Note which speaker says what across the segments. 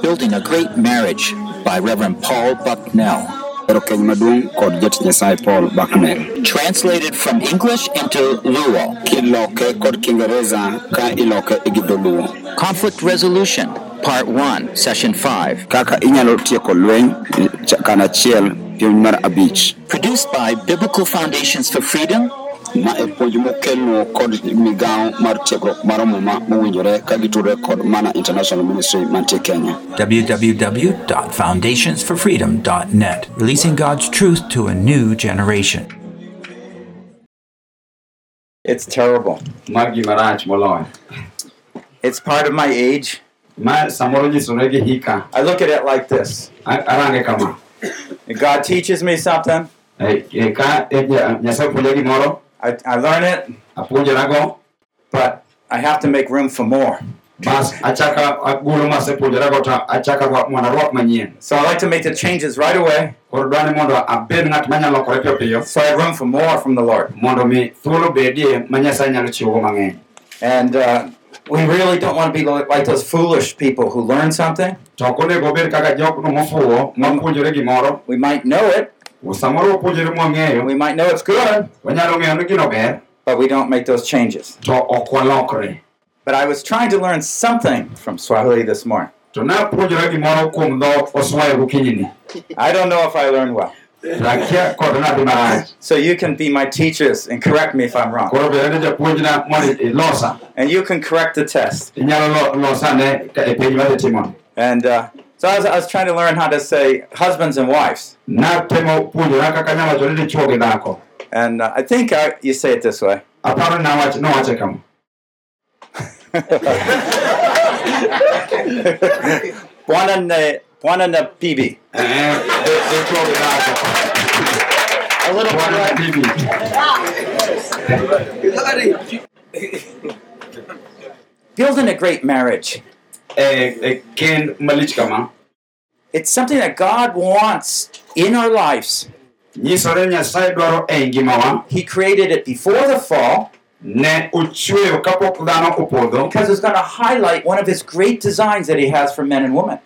Speaker 1: Building a Great Marriage by Reverend Paul Bucknell. Translated from English into Luo. Conflict Resolution, Part 1, Session 5.
Speaker 2: Kaka inyalo tieko lweny eh, ch- kanachiel puonj mar abich.
Speaker 1: Produced by Biblical Foundations for Freedom
Speaker 2: Ma e puonj mokelno kod migawo mar tiegruok mar muma mowinjore ka gitudore kod Mana International Ministry mantie Kenya.
Speaker 3: www.foundationsforfreedom.net, releasing God's truth to a new generation.
Speaker 4: It's terrible.
Speaker 2: Magi marach moloyo.
Speaker 4: It's part of my age.
Speaker 2: Ma samoro nyisore gi hika.
Speaker 4: I look at it like this.
Speaker 2: Arange kama.
Speaker 4: God teaches me something,
Speaker 2: Ka Nyasaye puonja gimoro,
Speaker 4: I, I learn it, but I have to make room for more.
Speaker 2: bas achaka agolo masepuonjorago to achaka rwa- mondo manyien.
Speaker 4: So I like to make the changes right away
Speaker 2: Koro dwani mondo abed ng'at manyalo lokore piyo piyo
Speaker 4: so I have room for more from the Lord.
Speaker 2: mondo mi thuolo bedie ma Nyasaye nyalo chiwogo mang'eny.
Speaker 4: And uh, we really don't want to be like like those foolish people who learn something.
Speaker 2: To ok onego obed kaka jokno mofuwo mapuonjore gimoro,
Speaker 4: We might know it, we might know it's good,
Speaker 2: wanyalo ng'eyo ni gino ber,
Speaker 4: but we don't make those changes.
Speaker 2: to ok walokre.
Speaker 4: But I was trying to learn something from Swahili this morning.
Speaker 2: To napuonjora gimoro kuom dho Oswayo gokinyini,
Speaker 4: I don't know if I learned well.
Speaker 2: to akia kod nadhi marach.
Speaker 4: So you can be my teachers and correct me if I'm wrong.
Speaker 2: Koro bende japuonjna mondo ilosa, eh,
Speaker 4: And you can correct the test.
Speaker 2: inyalo lo- losane eh, ka- e penj madhi timoni.
Speaker 4: And uh, so I was, I was trying to learn how to say husbands and wives.
Speaker 2: Natemo puonjora kaka anyalo wacho ni dichuo gi dhako.
Speaker 4: And uh, I think I, you say it this way.
Speaker 2: Aparo ni nawach- nowache kama.
Speaker 4: Bwana ne, bwana na bibi.
Speaker 2: Eh, di- dichuo gi dhako.
Speaker 4: A little
Speaker 2: Bwana na
Speaker 4: Building a great marriage.
Speaker 2: Eh, eh, e- e kend malich kama,
Speaker 4: It's something that God wants in our lives.
Speaker 2: nyisore Nyasaye dwaro e eh, ngimawa,
Speaker 4: He created it before the fall.
Speaker 2: Ne ochweyo kapok dhano opodho,
Speaker 4: because it's going to highlight one of his great designs that he has for men and women.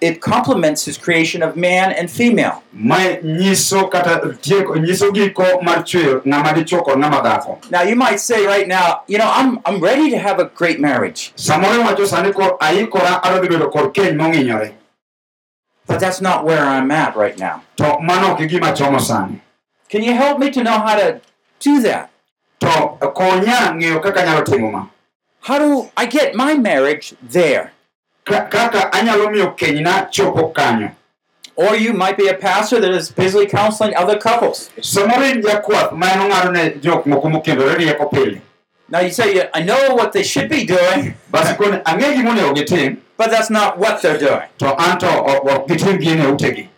Speaker 2: Mondo onyis gik madongo moketo dhako kod dichuo.
Speaker 4: It complements his creation of man and female.
Speaker 2: Mae nyiso kata tieko, nyiso giko mar chweyo ng'ama dichuo kod ng'ama dhako.
Speaker 4: Now you might say right now, you know, I'm I'm ready to have a great marriage.
Speaker 2: Samoro iwacho sani koro aikora adwa dhi bedo kod keny mong'injore,
Speaker 4: But that's not where I'm at right now.
Speaker 2: to mano ok gima chomo sani.
Speaker 4: Can you help me to know how to do that?
Speaker 2: To konya ng'eyo kaka anyalo timo ma.
Speaker 4: How do I get my marriage there?
Speaker 2: Ka- Kaka anyalo miyo kenyna chopo kanyo.
Speaker 4: Or you might be a pastor that is busily counseling other couples.
Speaker 2: Samoro jakwath ma en ong'ado ne jok moko mokendore rieko pile.
Speaker 4: Now you say, I know what they should be doing,
Speaker 2: Basi koni ang'e gima onego gitim,
Speaker 4: but that's not what they're doing.
Speaker 2: to an to ok ok gitim gin utegi.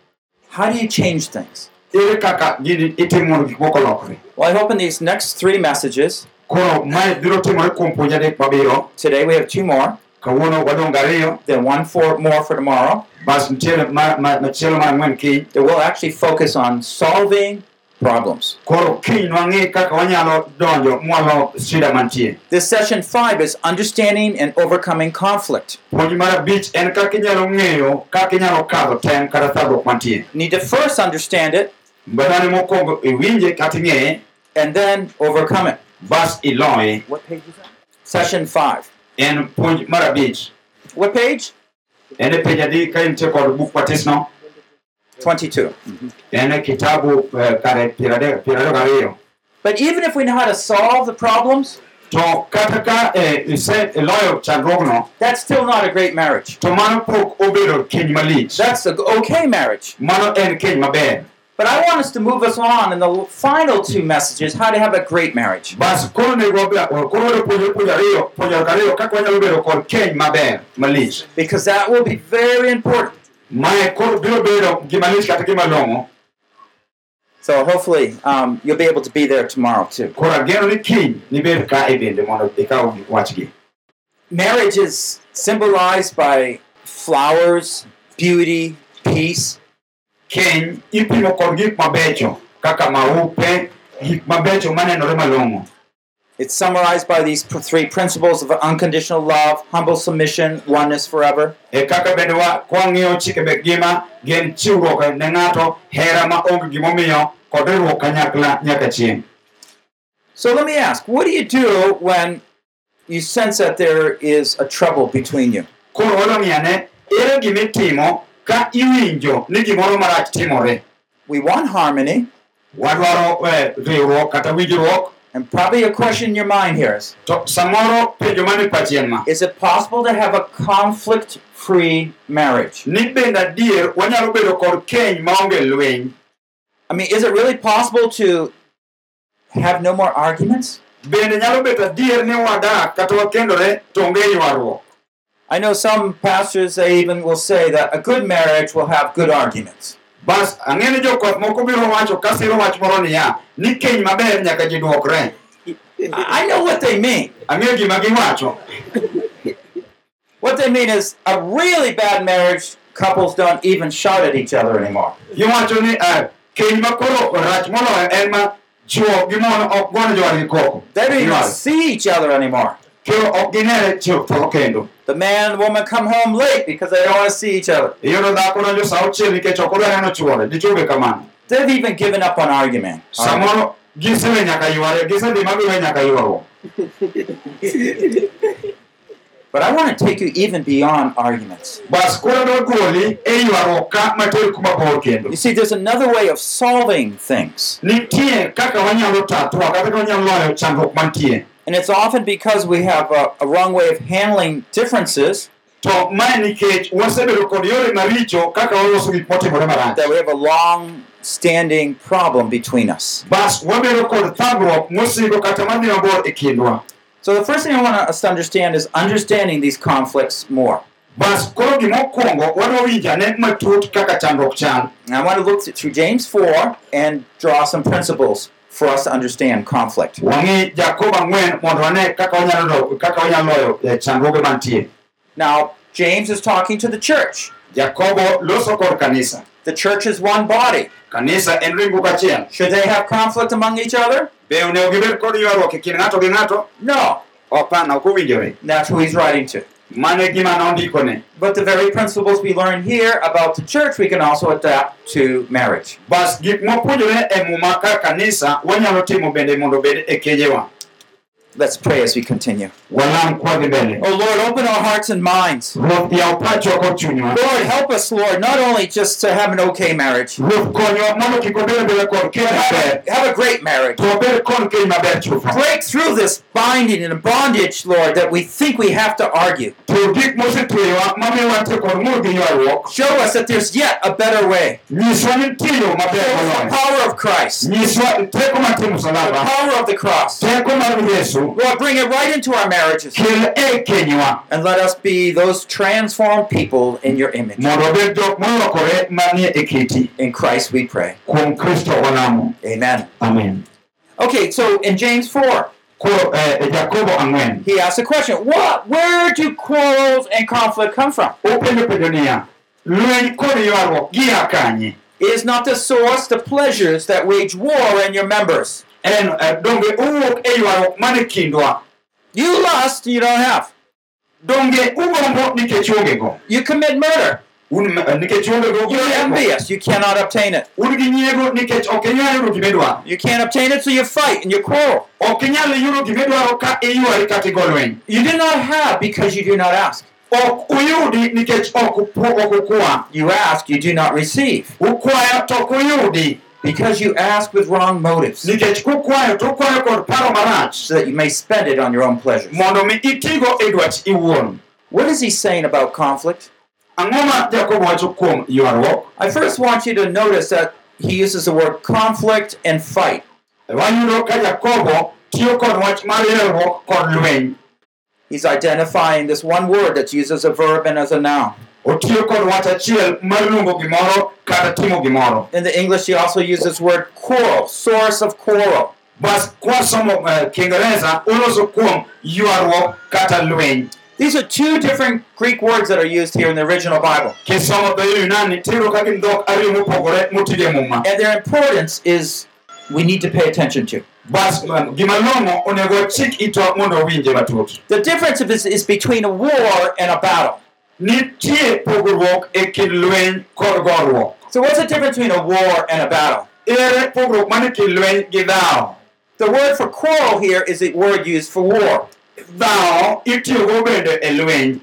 Speaker 4: How do you change things?
Speaker 2: Ere kaka gini itimo mondo gik moko olokre.
Speaker 4: Well, I hope in these next three messages,
Speaker 2: Koro mae biro timore kuom puonj adek mabiro.
Speaker 4: today we have two more,
Speaker 2: Kawuono wadong' gariyo,
Speaker 4: then one for more for tomorrow,
Speaker 2: bas nitiere ma- ma- machielo mar ang'wen kiny.
Speaker 4: that will actually focus on solving problems.
Speaker 2: Koro kiny nwang'i kaka wanyalo donjo mwalo shida mantie.
Speaker 4: This session five is understanding and overcoming conflict.
Speaker 2: Puonj mar abich en kaka inyalo ng'eyo kaka inyalo kadho tem kata thagruok mantie.
Speaker 4: Need to first understand it
Speaker 2: mokwongo iwinje kata ing'eye,
Speaker 4: and then overcome it.
Speaker 2: bas iloye.
Speaker 4: What page is that? Session five.
Speaker 2: En puonj mar abich.
Speaker 4: What page?
Speaker 2: En e pej adi ka intie kod buk matisno.
Speaker 4: 22.
Speaker 2: En e kitabu eh, kare piero adek piero ariyo gariyo.
Speaker 4: But even if we know how to solve the problems,
Speaker 2: To kata ka eh, ise iloyo chandruogno,
Speaker 4: that's still not a great marriage.
Speaker 2: to mano pok obedo keny malich.
Speaker 4: That's an okay marriage.
Speaker 2: Mano en keny maber.
Speaker 4: But I want us to move us on in the final two messages how to have a great marriage.
Speaker 2: Bas koro nego wabe- koro wado puonjore puonj ariyo, puonjore ariyo kaka wanyalo bedo kod keny maber malich.
Speaker 4: Because that will be very important.
Speaker 2: Mae koro biro bedo gima lich kata gima long'o.
Speaker 4: So hopefully um, you'll be able to be there tomorrow too.
Speaker 2: Koro ageno ni kiny nibed ka bende mondo ikaw wachgi.
Speaker 4: Marriage is symbolized by flowers, beauty, peace.
Speaker 2: Keny ipimo kod gik mabecho kaka maupe, gik mabecho manenore malong'o.
Speaker 4: It's summarized by these three principles of unconditional love, humble submission, oneness forever.
Speaker 2: kaka bende wa kwang'iyo chike mek ngima gin chiwruok ne ng'ato hera ma onge gimomiyo kod riwruok kanyakla nyaka chieng'
Speaker 4: So let me ask, what do you do when you sense that there is a trouble between you?
Speaker 2: Koro walong'iane ere gimitimo ka iwinjo ni gimoro marach timore.
Speaker 4: We want harmony,
Speaker 2: wadwaro eh, riwruok kata winjruok.
Speaker 4: And probably a question in your mind here is
Speaker 2: to samoro penjo mane pachi en ma.
Speaker 4: Is it possible to have a conflict free marriage?
Speaker 2: ni bende adier wanyalo bedo kod keny maonge lweny.
Speaker 4: I mean, is it really possible to have no more arguments? I know some pastors, they even will say that a good marriage will have good arguments.
Speaker 2: bas ang'e ni jokoth moko biro wacho wach moro niya ni keny maber nyaka ji duokre
Speaker 4: I know what they mean.
Speaker 2: ang'eyo gima giwacho
Speaker 4: What they mean is a really bad marriage, couples don't even shout at each other anymore.
Speaker 2: giwacho ni eh, keny ma koro rach moloyo en ma chuo gi mon ok jowadgi koko
Speaker 4: They don't even see each other anymore.
Speaker 2: koro ok ginere tho kendo
Speaker 4: The man and woman come home late because they don't want to see each other.
Speaker 2: iyudo dhako donjo sa auchiel nikech ok odwa neno chuore dichuo be kamano
Speaker 4: They've even given up on argument.
Speaker 2: samoro gisewe nyaka yware gisedhi magiwe nyaka ywaruok
Speaker 4: But I want to take you even beyond arguments.
Speaker 2: bas koro dwa goli ywaruok ka mater kuma bor kendo
Speaker 4: You see, there's another way of solving things.
Speaker 2: Nitie kaka wanyalo tatua kata ka wanyalo loyo chandruok mantie
Speaker 4: And it's often because we have a, a wrong way of handling differences
Speaker 2: to mae nikech wasebedo kod yore maricho kaka waloso gik motimore marach
Speaker 4: that we have a long standing problem between us.
Speaker 2: bas wabedo kod thagruok mosiko kata madhi mabor e kindwa
Speaker 4: So the first thing I want us to understand is understanding these conflicts more.
Speaker 2: bas koro gimokwongo wadwa winjane matut kaka chandruok chal
Speaker 4: I want to look through James 4 and draw some principles for us to understand conflict.
Speaker 2: wang'i jakobo ang'wen mondo wane kaka wanyalo kaka wanyalo loyo chandruoge mantie
Speaker 4: Now, James is talking to the church.
Speaker 2: jakobo loso kod kanisa
Speaker 4: The church is one body.
Speaker 2: kanisa en ringruok achiel
Speaker 4: Should they have conflict among each other?
Speaker 2: be onego gibed kod ywaruok e kind ng'ato gi ng'ato
Speaker 4: No.
Speaker 2: opana ok owinjore
Speaker 4: That's who he's writing to.
Speaker 2: Mano gima nondikone
Speaker 4: But the very principles we learn here about the church, we can also adapt to marriage. Let's pray as we continue. Oh Lord, open our hearts and minds. Lord, help us, Lord, not only just to have an okay marriage, but have a, great marriage. Break through this binding and bondage, Lord, that we think we have to argue. Show us that there's yet a better way. the power of Christ, the power of the cross. Lord, bring it right into our marriages and let us be those transformed people in your image.
Speaker 2: mondo wabed jok molokore manie kiti
Speaker 4: In Christ we pray.
Speaker 2: kuom kristo walamo
Speaker 4: Amen.
Speaker 2: amen
Speaker 4: Okay, so in James 4,
Speaker 2: koro eh, e ang'wen
Speaker 4: he asks a question. What where do quarrels and conflict come from?
Speaker 2: openjo penjo niya lweny kod ywaruok gia kanye
Speaker 4: Is not the source the pleasures that wage war in your members?
Speaker 2: En eh, donge owuok e ywaruok mane kindwa
Speaker 4: You lust, you don't have.
Speaker 2: donge ugombo nikech ongego
Speaker 4: You commit murder.
Speaker 2: un nikech ongego
Speaker 4: You're envious. You cannot obtain it.
Speaker 2: un gi nyiego nikech ok inyal yudo gimidwaro
Speaker 4: You can't obtain it, so you fight and you quarrel.
Speaker 2: ok inyal yudo gimidwaro ka iywari kata igo lweny
Speaker 4: You do not have because you do not ask.
Speaker 2: ok uyudi nikech ok upu- ok ukwa
Speaker 4: You ask, you do not receive.
Speaker 2: Ukwayo to ok uyudi
Speaker 4: Because you ask with wrong motives,
Speaker 2: nikech kukwayo to ukwayo kod paro marach
Speaker 4: so that you may spend it on your own pleasures.
Speaker 2: mondo mi itigo dwach iwuon
Speaker 4: What is he saying about conflict?
Speaker 2: ang'o ma jakobo wacho kuom ywaruok
Speaker 4: I first want you to notice that he uses the word conflict and fight.
Speaker 2: wayudo ka jakobo tiyo kod wach mar ywaruok kod lweny
Speaker 4: He's identifying this one word that's used as a verb and as a noun.
Speaker 2: Otiyo kod wach achiel mar luongo gimoro kata timo gimoro
Speaker 4: In the English, he also uses the word quarrel, source of quarrel.
Speaker 2: bas kwasomo eh, kiingereza kuom ywaruok kata lweny
Speaker 4: These are two different Greek words that are used here in the original Bible.
Speaker 2: kisomo dho yunani tiyudo ka gin dhok ariyo mopogore motije muma
Speaker 4: And their importance is we need to pay attention to.
Speaker 2: bas gima long'o onego chik itwa mondo owinje matut
Speaker 4: The difference is, is between a war and a battle.
Speaker 2: Nitie pogruok e kind lweny kod goruok
Speaker 4: So, what's the difference between a war and a battle?
Speaker 2: ere pogruok man e kind lweny gi dhawo
Speaker 4: The word for quarrel here is the word used for war.
Speaker 2: dhawo itiyogo bende e lweny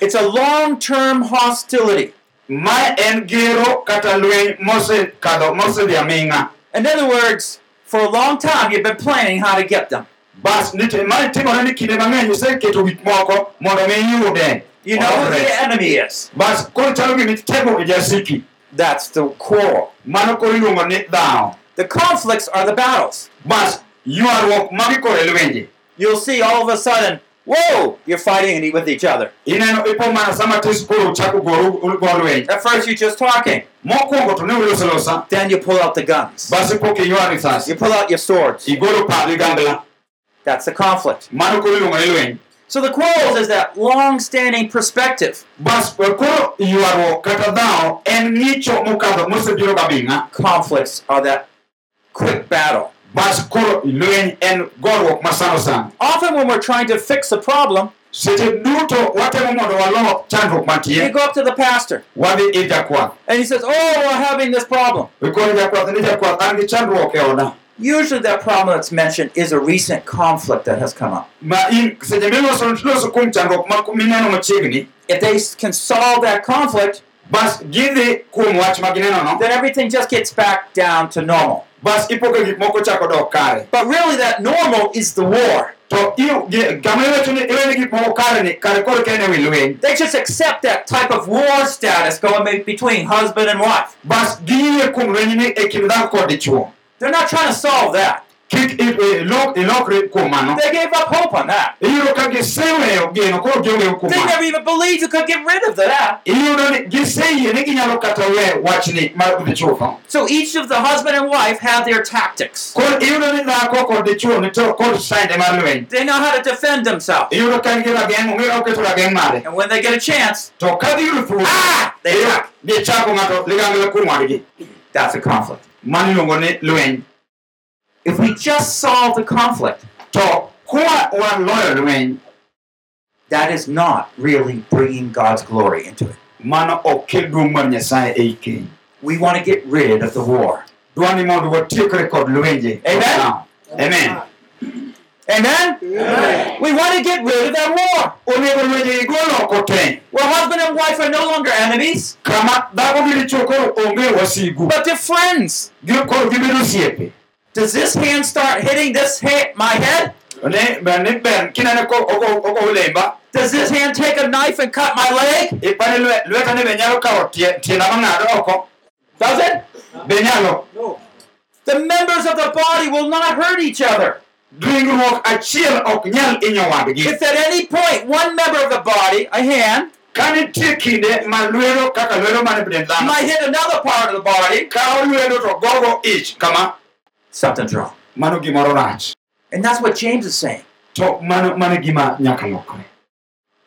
Speaker 4: It's a long term hostility.
Speaker 2: ma en gero kata lweny mosekadho mosedhi aming'a
Speaker 4: In other words, for a long time you've been planning how to get them.
Speaker 2: bas nitie ma timore ni kinde mang'eny iseketo gik moko mondo mi iyude
Speaker 4: You know who the enemy is.
Speaker 2: bas koro chalo gimi tego e jasiki
Speaker 4: That's the quarrel.
Speaker 2: mano koro iluongo ni dhawo
Speaker 4: The conflicts are the battles.
Speaker 2: bas ywaruok magi koro e lwenje
Speaker 4: You'll see all of a sudden, whoa, you're fighting with each other.
Speaker 2: ineno ipo mana sama tis koro uchako goru go lweny
Speaker 4: At first you're just talking,
Speaker 2: mokwongo to ne uloso losa
Speaker 4: then you pull out the guns.
Speaker 2: bas ipo kiywar risasi
Speaker 4: You pull out your swords.
Speaker 2: igolo paa ligangla
Speaker 4: That's the conflict.
Speaker 2: Mano koro iluongo ni lweny
Speaker 4: So the quarrels is that long-standing perspective.
Speaker 2: bas koro ywaruok kata dhawo en ng'icho mokadho mosebiro gabing'a
Speaker 4: Conflicts are that quick battle.
Speaker 2: bas koro lweny en goruok masano sana
Speaker 4: Often when we're trying to fix a problem,
Speaker 2: seche duto watemo mondo walo chandruok
Speaker 4: we go up to the pastor
Speaker 2: wadhi ir jakwath
Speaker 4: and he says, "Oh, we're having this problem."
Speaker 2: ikono jakwath ni jakwath an gi chandruok e oda
Speaker 4: Usually, that problem that's mentioned is a recent conflict that has come up.
Speaker 2: ma in seche miloso tiloso kuom chandruok ma mineno machiegni
Speaker 4: If they can solve that conflict,
Speaker 2: bas gidhi kuom wach ma ginenono
Speaker 4: then everything just gets back down to normal.
Speaker 2: bas ipoke gik moko chako dok kare
Speaker 4: But really, that normal is the war.
Speaker 2: to iyo- gi- kama iwacho ni iwene gik moko kare ni kare koro kene wi lweny
Speaker 4: They just accept that type of war status going between husband and wife.
Speaker 2: Bas giyie kuom lweny ni kind dhako kod dichuo
Speaker 4: They're not trying to solve that.
Speaker 2: kuom mano
Speaker 4: They gave up hope on that.
Speaker 2: iyudo ka giseweyo geno koro gionge kuom
Speaker 4: They never even believed you could get rid of that.
Speaker 2: iyudo ni giseyie ni ginyalo kata we wachni mar dichuo
Speaker 4: So each of the husband and wife have their tactics.
Speaker 2: koro iyudo ni dhako kod dichuo ni to kod sande mar lweny
Speaker 4: They know how to defend themselves.
Speaker 2: iyudo ka en gi rageng' ong'eyo oketo rageng' mare
Speaker 4: And when they get a chance,
Speaker 2: to ka giyudo thuolo
Speaker 4: Ah! They attack.
Speaker 2: gichako ng'ato ligangla kuom wadgi
Speaker 4: that's a conflict.
Speaker 2: Iluongo ni lweny
Speaker 4: If we just solve the conflict,
Speaker 2: to kwa waloyo lweny
Speaker 4: that is not really bringing God's glory into it.
Speaker 2: mano ok kel duong' mar nyasaye ei keny
Speaker 4: We want to get rid of the war.
Speaker 2: dwa ni mondo watiekre kod lwenje
Speaker 4: Amen.
Speaker 2: amen
Speaker 4: Amen? We want to get rid of that war.
Speaker 2: onego lwenje igol oko te
Speaker 4: Where husband and wife are no longer enemies,
Speaker 2: kama dhako gi dichuo koro onge wasigu
Speaker 4: but they're friends.
Speaker 2: Gi- koro gibedo osiepe
Speaker 4: Does this hand start hitting this hand, my head?
Speaker 2: ne ber ni ber kinene ko ogo ogo lemba
Speaker 4: Does this hand take a knife and cut my leg?
Speaker 2: ipani lwe- lweta ni be nyalo kawo tie- tienda mang'ado oko
Speaker 4: Does it?
Speaker 2: be nyalo
Speaker 4: The members of the body will not hurt each other.
Speaker 2: Ringruok achiel ok nyal inyo wadgi
Speaker 4: If at any point one member of the body, a hand,
Speaker 2: ka nitie kinde ma lwedo kaka lwedo mane dend dhano
Speaker 4: might hit another part of the body,
Speaker 2: kawo lwedo to gogo ich kama
Speaker 4: something's wrong.
Speaker 2: mano gimoro rach.
Speaker 4: And that's what James is saying.
Speaker 2: to mano mano gima nyaka lokre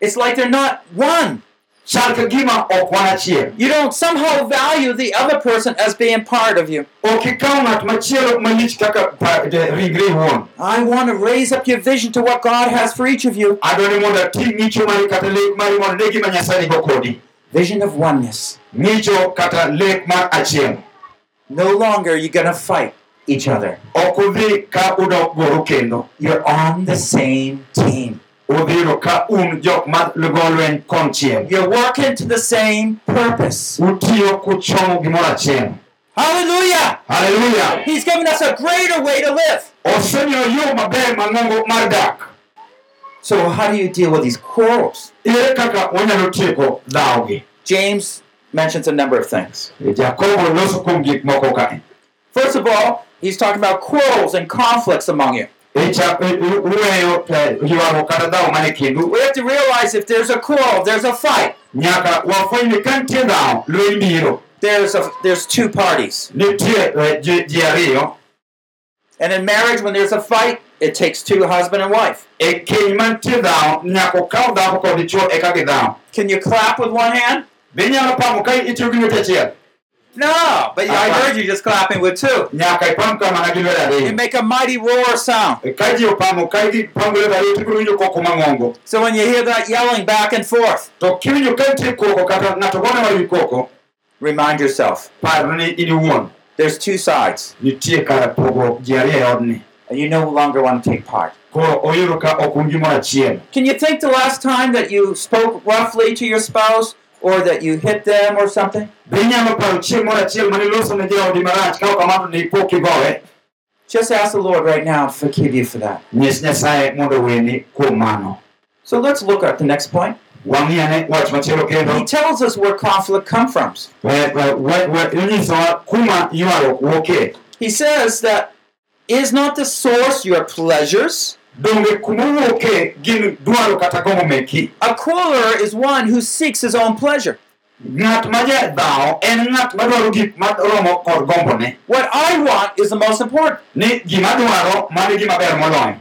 Speaker 4: It's like they're not one.
Speaker 2: Chal ka gima ok wan achiel
Speaker 4: You don't somehow value the other person as being part of you.
Speaker 2: ok ikaw ng'at machielo malich kaka pa- de- ringre iwuon
Speaker 4: I want to raise up your vision to what God has for each of you.
Speaker 2: adwa ni mondo ating' ng'icho mari kata lek mari mondo ne gima nyasaye nigo kodi
Speaker 4: Vision of oneness.
Speaker 2: ng'icho kata lek
Speaker 4: No longer are you going to fight each other.
Speaker 2: ok udhi ka udok goru kendo
Speaker 4: You're on the same team.
Speaker 2: Udhiro ka un jok ma go lweny konchiel
Speaker 4: You're working to the same purpose.
Speaker 2: utiyo kuchomo gimoro achiel
Speaker 4: Hallelujah!
Speaker 2: haleluya
Speaker 4: He's given us a greater way to live.
Speaker 2: osemiyo yo maber mang'ongo mar dak
Speaker 4: So, how do you deal with these quarrels?
Speaker 2: ere kaka wanyalo tieko dhawogi
Speaker 4: James mentions a number of things.
Speaker 2: jakobo loso kuom gik moko kae
Speaker 4: First of all, he's talking about quarrels and conflicts among you.
Speaker 2: Icha- i- i- uweyo ywaruok kata dhawo mane kindu
Speaker 4: We have to realize if there's a quarrel, there's a fight.
Speaker 2: nyaka wafweny ni ka nitie dhawo lweny biro
Speaker 4: There's a there's two parties.
Speaker 2: eh, ji ji ariyo
Speaker 4: And in marriage, when there's a fight, it takes two husband and wife.
Speaker 2: keny mantie dhawo nyaka okaw dhako kod dichuo eka gidhawo
Speaker 4: Can you clap with one hand? No, but I uh-huh. heard you just clapping with two.
Speaker 2: nyaka ipam kamana gi lwedo
Speaker 4: You make a mighty roar sound.
Speaker 2: ka ji opamo ka ji pamo lwedo ariyo tibiro winjo koko mang'ongo.
Speaker 4: So when you hear that yelling back and forth,
Speaker 2: to kiwinjo ka koko kata ng'ato gone koko
Speaker 4: remind yourself.
Speaker 2: par ni in
Speaker 4: there's two sides,
Speaker 2: nitie kar pogo ji ariyo
Speaker 4: and you no longer want to take part.
Speaker 2: koro oyudo ka ok un gimoro achiel
Speaker 4: Can you think the last time that you spoke roughly to your spouse or that you hit them or something?
Speaker 2: be inyalo paro chieng' moro achiel mane iloso ne jaodi marach ka ok kamano ne ipo kigowe eh.
Speaker 4: Just ask the Lord right now forgive you for that.
Speaker 2: nyis nyasaye mondo weni kuom mano
Speaker 4: So let's look at the next point.
Speaker 2: wang'iane wach machielo kendo
Speaker 4: He tells us where conflict comes from.
Speaker 2: Eh, Wuoke
Speaker 4: He says that is not the source your pleasures.
Speaker 2: Donge kuma gin dwaro kata gombo meki
Speaker 4: A quarreler is one who seeks his own pleasure.
Speaker 2: ng'at ma en ng'at madwaro gik maromo kod gombone
Speaker 4: What I want is the most important.
Speaker 2: ni gima dwaro mano moloyo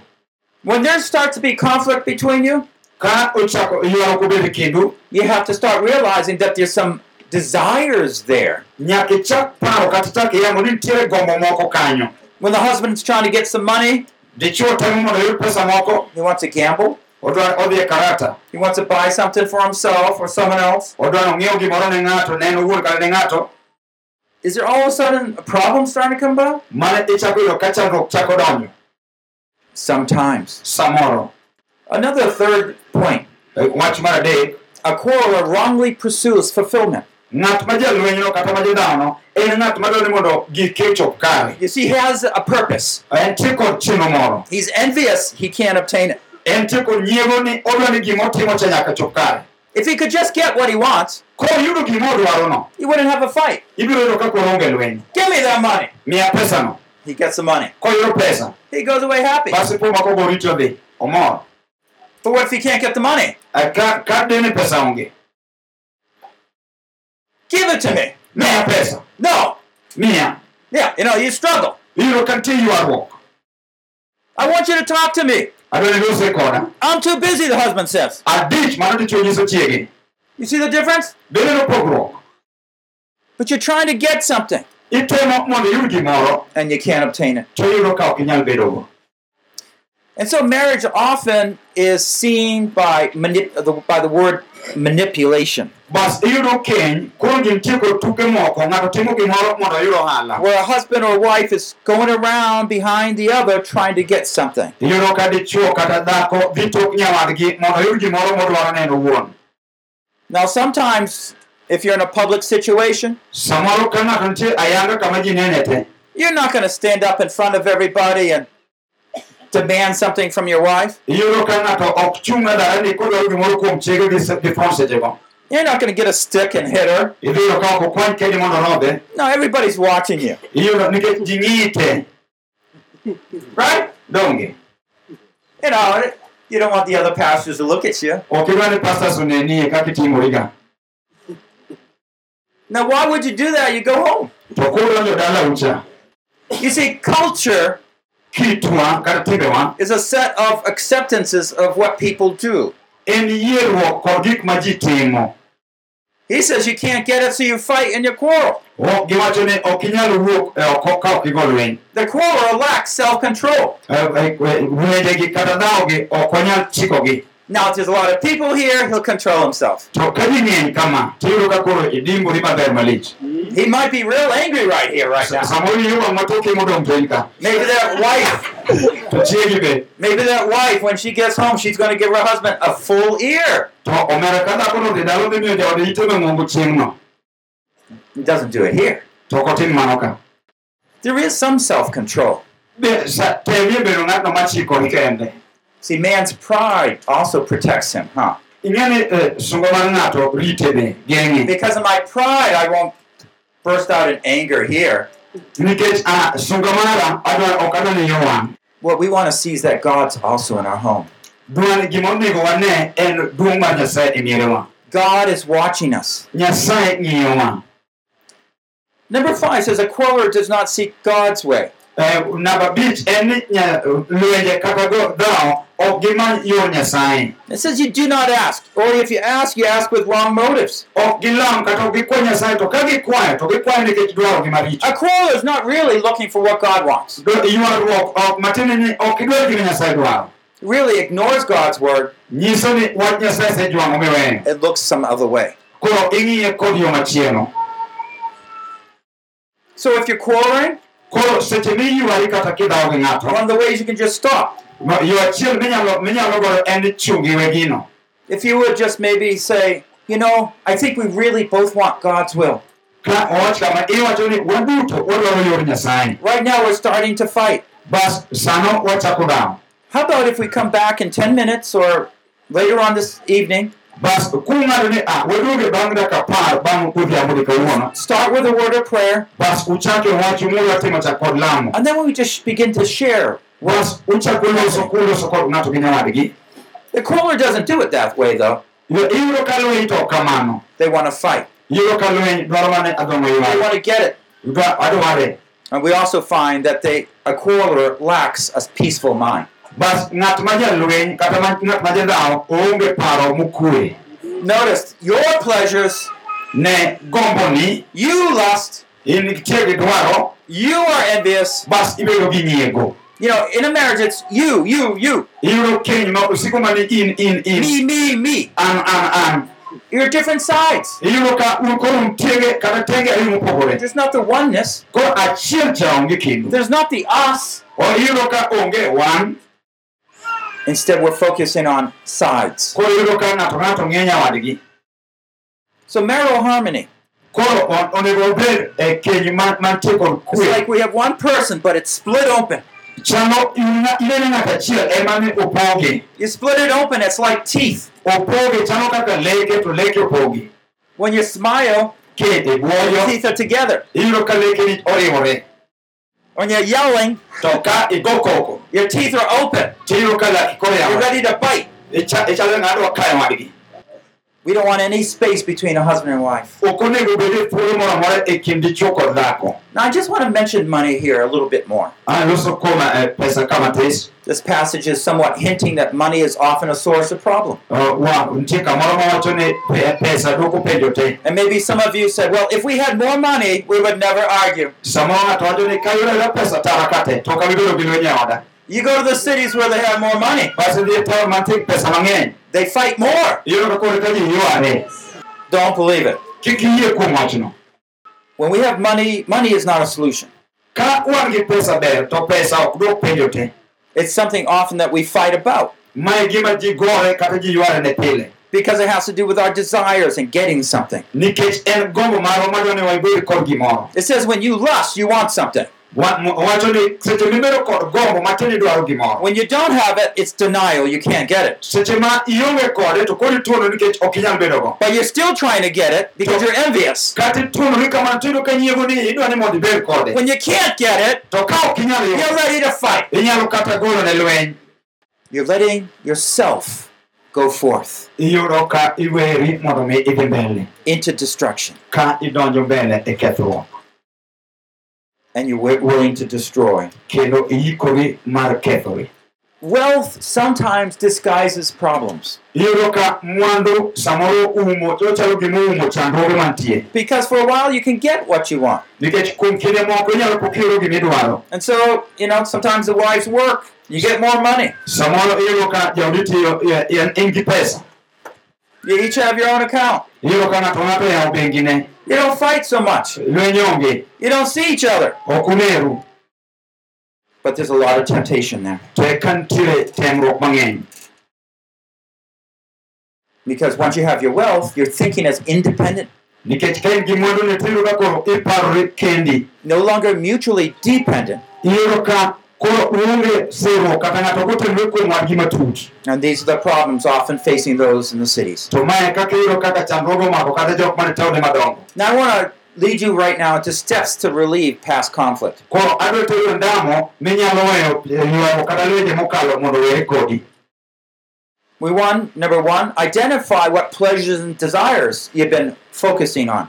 Speaker 4: When there starts to be conflict between you,
Speaker 2: ka ochako ywaruok obed kindu
Speaker 4: you have to start realizing that there's some desires there.
Speaker 2: nyaka ichak paro kata chak iyango ni nitiere gombo moko kanyo
Speaker 4: When the husband's trying to get some money,
Speaker 2: dichuo temo mondo oyud pesa moko
Speaker 4: he wants to gamble,
Speaker 2: odwa odhi e karata
Speaker 4: he wants to buy something for himself or someone else.
Speaker 2: odwa nong'iew gimoro ne ng'ato ne en owuon kata ne ng'ato
Speaker 4: Is there all of a sudden a problem starting to come about?
Speaker 2: mane ichako yudo ka chandruok chako donjo
Speaker 4: Sometimes.
Speaker 2: samoro
Speaker 4: Another third point eh,
Speaker 2: E, wach mar adek
Speaker 4: a quarreler wrongly pursues fulfillment.
Speaker 2: ng'at ma jalwenyno kata ma jodhawono en ng'at madwaro ni mondo gike ochop kare
Speaker 4: You see, he has a purpose.
Speaker 2: entie kod chenro moro
Speaker 4: He's envious he can't obtain it.
Speaker 2: entie kod nyiego ni odwa ni gimotimo cha nyaka chop kare
Speaker 4: If he could just get what he wants,
Speaker 2: koyudo gima odwarono
Speaker 4: he wouldn't have a fight.
Speaker 2: ibiro yudo ka koro onge lweny
Speaker 4: Give me that money. He gets the money. He goes away happy.
Speaker 2: basi po mako bo rito dhi omor
Speaker 4: But what if he can't get the money?
Speaker 2: Eh, ka ka dine pesa onge
Speaker 4: Give it to me. No.
Speaker 2: miya
Speaker 4: Yeah, you know, you struggle.
Speaker 2: iyudo continue nitie ywaruok
Speaker 4: I want you to talk to me.
Speaker 2: adwa ni lose koda
Speaker 4: I'm too busy, the husband says.
Speaker 2: I adich mano dichuo nyiso chiege
Speaker 4: You see the difference?
Speaker 2: bende no pogruok
Speaker 4: But you're trying to get something
Speaker 2: itemo mondo iyud gimoro
Speaker 4: and you can't obtain it.
Speaker 2: to iyudo ka ok inyal bedogo
Speaker 4: And so marriage often is seen by manip- the, by the word manipulation,
Speaker 2: bas iyudo keny koro ji nitie tuke moko ng'ato timo gimoro mondo oyud ohala
Speaker 4: where a husband or wife is going around behind the other trying to get something.
Speaker 2: iyudo ka dichuo kata dhako dhi tok nyawadgi mondo oyud gimoro modwaro ne en
Speaker 4: Now, sometimes if you're in a public situation,
Speaker 2: samoro ka ng'ato nitie ayanga kama ji nene te.
Speaker 4: you're not going to stand up in front of everybody and demand something from your wife.
Speaker 2: iyudo ka ng'ato ok chung' dalani kodwaro gimoro kuom chiege gi se- gi fon sechego
Speaker 4: You're not going to get a stick and hit her.
Speaker 2: idhi yudo ka ok okwany kedi mondo orodhe
Speaker 4: No, everybody's watching you.
Speaker 2: iyudo nikech ji ng'iyi right
Speaker 4: You know, you don't want the other pastors to look at you.
Speaker 2: ok idwa ni pastors onenie kaka itimoriga
Speaker 4: Now, why would you do that? You go home. You see, culture
Speaker 2: kitwa kata timbewa
Speaker 4: is a set of acceptances of what people do.
Speaker 2: en yierruok kod gik ma ji timo
Speaker 4: He says you can't get it, so you fight and you quarrel.
Speaker 2: Ok, giwacho ni ok inyal wuok oko ka ok igo lweny
Speaker 4: The quarreler lacks self control.
Speaker 2: Wendegi kata dhawogi ok onyal chikogi
Speaker 4: Now, if there's a lot of people here, he'll control himself.
Speaker 2: to ka ji ng'eny kama tiyudo ka koro idimbori maber malich
Speaker 4: He might be real angry right here, right now.
Speaker 2: samoro iwang' matoke modong' piny ka
Speaker 4: Maybe that wife,
Speaker 2: to chiegi be
Speaker 4: maybe that wife, when she gets home, she's going to give her husband a full ear.
Speaker 2: to omera ka dhakono dhi dalo dhi miyo jaode ite mang'ongo chieng'no
Speaker 4: He doesn't do it here.
Speaker 2: to ok otim mano ka
Speaker 4: There is some self control.
Speaker 2: Be- sa- temie bedo ng'atno machikori kende
Speaker 4: See, man's pride also protects him, huh?
Speaker 2: eh, sungo mar ng'ato rite be geng'e
Speaker 4: Because of my pride, I won't burst out in anger here.
Speaker 2: ah, sungo mara adwa- ok adwa ni yowang'
Speaker 4: What we want to see is that God's also in our home.
Speaker 2: dwani gima onego wane en duong' mar nyasaye mierewa
Speaker 4: God is watching us. Number five says a quarreler does not seek God's way.
Speaker 2: Eh, namba abich en ni nya- lwenje kata go dhawo ok gimany yor nyasaye
Speaker 4: It says you do not ask, or if you ask, you ask with wrong motives.
Speaker 2: ok gilam kata ok gikwa nyasaye to ka gikwayo to gikwayo nikech dwaro maricho
Speaker 4: A quarreler is not really looking for what God wants.
Speaker 2: Do- ywaruok ok matiende ni ok idwar gima nyasaye dwaro
Speaker 4: It really ignores God's word
Speaker 2: nyiso ni wach nyasaye sejwang'o miweyo
Speaker 4: and looks some other way.
Speaker 2: koro ing'iye kod yo machielo
Speaker 4: So if you're quarreling,
Speaker 2: koro seche miywari kata kidhawo gi ng'ato
Speaker 4: one of the ways you can just stop.
Speaker 2: ma- yo achiel minyalo minyalo goyo en chungiwe gino
Speaker 4: If you would just maybe say, you know, I think we really both want God's will.
Speaker 2: ka owach kama iwacho ni waduto wadwaro yor nyasaye
Speaker 4: Right now we're starting to fight.
Speaker 2: bas sano wachako dawo
Speaker 4: How about if we come back in 10 minutes or later on this evening,
Speaker 2: bas a ah, waduoge bang' dakika apar bang' odhiambo di kawuono
Speaker 4: start with a word of prayer,
Speaker 2: bas uchake wach mula timo chak kod lamo
Speaker 4: and then we just begin to share.
Speaker 2: bas uchako loso kuloso kod ng'ato gi nyawadgi
Speaker 4: The quarreler doesn't do it that way, though.
Speaker 2: Yo, iyudo ka lweny to ok kamano
Speaker 4: They want to fight.
Speaker 2: iyudo ka lweny dwaro mane adhong'o
Speaker 4: They want to get it.
Speaker 2: Dwa- adware
Speaker 4: And we also find that they a quarreler lacks a peaceful mind.
Speaker 2: Bas ng'at ma jalweny kata ng'at ma jadhawo oonge paro mokwe
Speaker 4: Notice your pleasures,
Speaker 2: ne gomboni
Speaker 4: you lust,
Speaker 2: in dwaro
Speaker 4: you are envious.
Speaker 2: bas ibedo gi nyiego
Speaker 4: You know, in a marriage, it's you, you, you,
Speaker 2: iyudo keny ma osiko mani in in in
Speaker 4: me, me, me.
Speaker 2: an an an
Speaker 4: You're different sides.
Speaker 2: iyudo ka un koro ntiege kata tenge ariyo
Speaker 4: There's not the oneness.
Speaker 2: koro achiel cha onge kindu
Speaker 4: There's not the us.
Speaker 2: o iyudo ka onge wan
Speaker 4: Instead, we're focusing on sides.
Speaker 2: koro iyudo ka ng'ato ng'ato ng'e nyawadgi
Speaker 4: So marital harmony.
Speaker 2: koro on- onego obed e eh, eh, keny man- mantie kod
Speaker 4: It's like we have one person, but it's split open.
Speaker 2: chalo ina- inene ng'ato achiel ema ne opoge
Speaker 4: You split it open, it's like teeth.
Speaker 2: opoge chalo kaka leke to leke opogi
Speaker 4: When you smile, your teeth are together.
Speaker 2: iyudo ka lekeni oriwore
Speaker 4: When you're yelling,
Speaker 2: to ka
Speaker 4: your teeth are open.
Speaker 2: tiyudo ka laki koro
Speaker 4: You're ready to bite.
Speaker 2: Icha- ichalo ng'ado kayo wadgi
Speaker 4: We don't want any space between a husband and wife. Now, I just want to mention money here a little bit more. This passage is somewhat hinting that money is often a source of problem. And maybe some of you said, well, if we had more money, we would never argue. You go to the cities where they have more money,
Speaker 2: bas idhi taon mantie gi pesa mang'eny
Speaker 4: they fight more.
Speaker 2: iyudo ka koro ka ji yware
Speaker 4: Don't believe it.
Speaker 2: kik iyie kuom wachno
Speaker 4: When we have money, money is not a solution.
Speaker 2: ka wan gi pesa ber to pesa ok dwok penjo te
Speaker 4: It's something often that we fight about
Speaker 2: mae gima ji gore kata ji yware ne pile
Speaker 4: because it has to do with our desires and getting something.
Speaker 2: nikech en gombo marwa madwa ni waibed kod gimoro
Speaker 4: It says when you lust, you want something.
Speaker 2: Wa- mo- wacho ni seche mibedo kod gombo matieni dwaro gimoro
Speaker 4: When you don't have it, it's denial. You can't get it.
Speaker 2: seche ma ionge kode to koro ituono nikech ok inyal bedo go
Speaker 4: But you're still trying to get it because you're envious.
Speaker 2: kata ituonori kamano tiyudo ka nyiego ni idwa ni mondo ibed kode
Speaker 4: When you can't get it,
Speaker 2: to ka ok inyal
Speaker 4: you're ready to fight.
Speaker 2: inyalo kata golo ne lweny
Speaker 4: You're letting yourself go forth
Speaker 2: iyudo ka iweri mondo mi idhi mbele
Speaker 4: into destruction and you're willing to destroy.
Speaker 2: kendo iikori mar kethori
Speaker 4: Wealth sometimes disguises problems
Speaker 2: iyudo ka mwandu samoro umo ochalo gima oumo chandruoge mantie
Speaker 4: because for a while you can get what you want.
Speaker 2: nikech kuom kinde moko inyalo pok iyudo gima idwaro
Speaker 4: And so, you know, sometimes the wives work, you get more money. You each have your own account.
Speaker 2: iyudo ka ng'ato ng'ato oyawo bengine
Speaker 4: You don't fight so much. You don't see each other. But there's a lot of temptation there.
Speaker 2: to eka nitiere temruok mang'eny
Speaker 4: Because once you have your wealth, you're thinking as independent,
Speaker 2: nikech ka in gi mwandu ne tiyudo ka koro iparori kendi
Speaker 4: no longer mutually dependent.
Speaker 2: Iyudo ka koro uonge sirruok kata ng'ato gotenore kuom wadgi matut
Speaker 4: And these are the problems often facing those in the cities.
Speaker 2: to mae kaka iyudo kaka chandruoge omako kata jok mane taonde madongo
Speaker 4: Now, I want to lead you right now to steps to relieve past conflict.
Speaker 2: koro adwa tero ndamo minyalo weyo eh, ywago kata lwenje mokalo mondo were kodi
Speaker 4: We want, number one, identify what pleasures and desires you've been focusing on.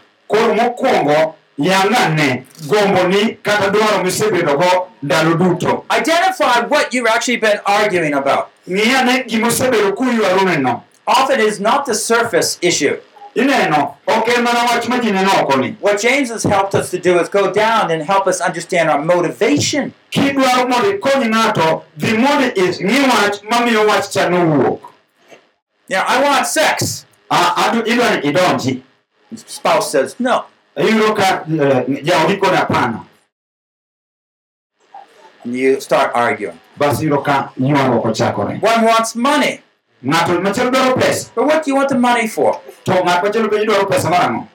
Speaker 2: Koro mokwongo yang'ane gomboni kata dwaro misebedogo ndalo duto
Speaker 4: Identify what you've actually been arguing about.
Speaker 2: ng'i gimosebedo kuywaruneno
Speaker 4: Often it is not the surface issue.
Speaker 2: ineno ok en mana wach ma ji neno okoni
Speaker 4: What James has helped us to do is go down and help us understand our motivation.
Speaker 2: kidwaro mondo ikony ng'ato dhi mondo ing'i wach mamiyo wach cha nowuok
Speaker 4: Now, I want sex.
Speaker 2: Ah, idonji
Speaker 4: Spouse says no.
Speaker 2: Iyudo ka eh, jaodi kod apana
Speaker 4: And you start arguing.
Speaker 2: bas iyudo ka ywaruok ochakore
Speaker 4: One wants money.
Speaker 2: ng'ato machielo dwaro pesa
Speaker 4: But what do you want the money for?
Speaker 2: to ng'at machielo bende dwaro pesa marang'o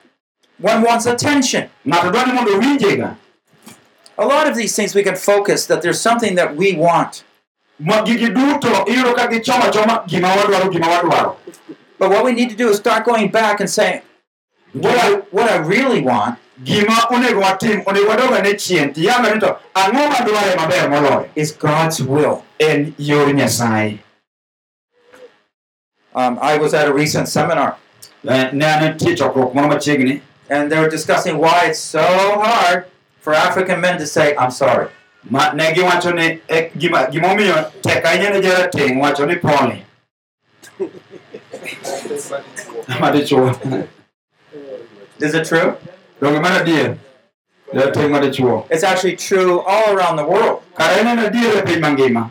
Speaker 4: One wants attention.
Speaker 2: ng'ato dwaro mondo owinjega
Speaker 4: A lot of these things we can focus that there's something that we want.
Speaker 2: Ma gigi duto iyudo ka gichomo achoma gima wadwaro gima wadwaro
Speaker 4: But what we need to do is start going back and saying, what I, what I really want
Speaker 2: gima onego watim onego wadoga ne chien tiyang'e ni to ang'o madware maber moloyo
Speaker 4: is God's will.
Speaker 2: en yor nyasaye
Speaker 4: Um, I was at a recent seminar
Speaker 2: Eh, ne an nitie chokruok moro machiegni
Speaker 4: and they were discussing why it's so hard for African men to say, I'm sorry.
Speaker 2: ma ne giwacho ni eh, gimomiyo tek ahinya ne jarateng' wacho ni pole madichuo
Speaker 4: Is it true?
Speaker 2: donge mar adier jarateng' madichuo
Speaker 4: It's actually true all around the world.
Speaker 2: kara en en adier piny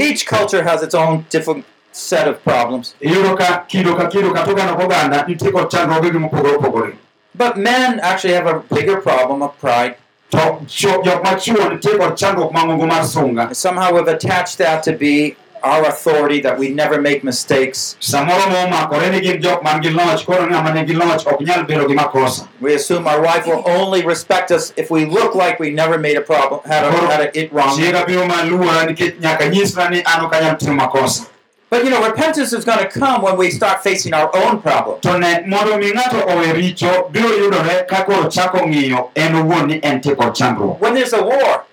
Speaker 4: Each culture has its own different set of problems.
Speaker 2: iyudo ka kido ka kido kata oganda ka oganda nitie kod chandruogegi mopogore opogore
Speaker 4: But men actually have a bigger problem of pride.
Speaker 2: to cho- jok machuo nitie kod chandruok mang'ongo mar sunga
Speaker 4: Somehow we've attached that to be our authority, that we never make mistakes.
Speaker 2: samoro momakore ni gin jok man gi loch koro ng'ama nigi loch ok nyal bedo gi makosa
Speaker 4: We assume our wife will only respect us if we look like we never made a problem, had, a, had a, it wrong.
Speaker 2: chiega biro maluora nikech nyaka nyisra ni an ok anyal timo makosa
Speaker 4: But you know, repentance is going to come when we start facing our own problem.
Speaker 2: to ne mondo mi ng'ato owe richo biro yudore ka koro chako ng'iyo en owuon ni en tie kod chandruok
Speaker 4: When there's a war,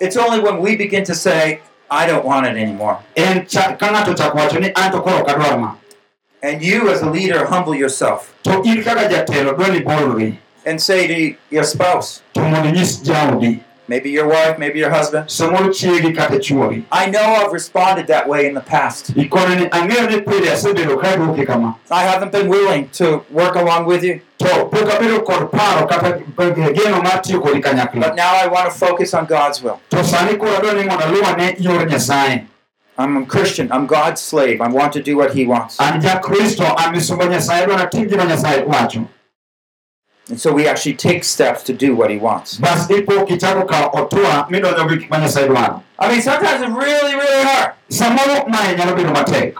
Speaker 4: it's only when we begin to say, I don't want it anymore.
Speaker 2: en cha- ka ng'ato chako wacho ni an to koro ok adwar ma.
Speaker 4: And you, as a leader, humble yourself.
Speaker 2: To in kaka jatelo dwa ni bolri
Speaker 4: and say to your spouse,
Speaker 2: to mondo inyis jaodi
Speaker 4: maybe your wife, maybe your husband, I know I've responded that way in the past.
Speaker 2: ikone ni ang'eyo ni pile asebedo ka duoki kama
Speaker 4: I haven't been willing to work along with you,
Speaker 2: to pok abedo kod paro kata geno mar tiyo kodi
Speaker 4: but now I want to focus on God's will.
Speaker 2: to sani koro adwa ni mondo aluwa ne yor
Speaker 4: I'm a Christian. I'm God's slave. I want to do what He wants. And so we actually take steps to do what He wants.
Speaker 2: bas ipo kichako otua midonjo gi gik ma dwaro
Speaker 4: I mean, sometimes it's really, really hard.
Speaker 2: samoro mae nyalo bedo matek.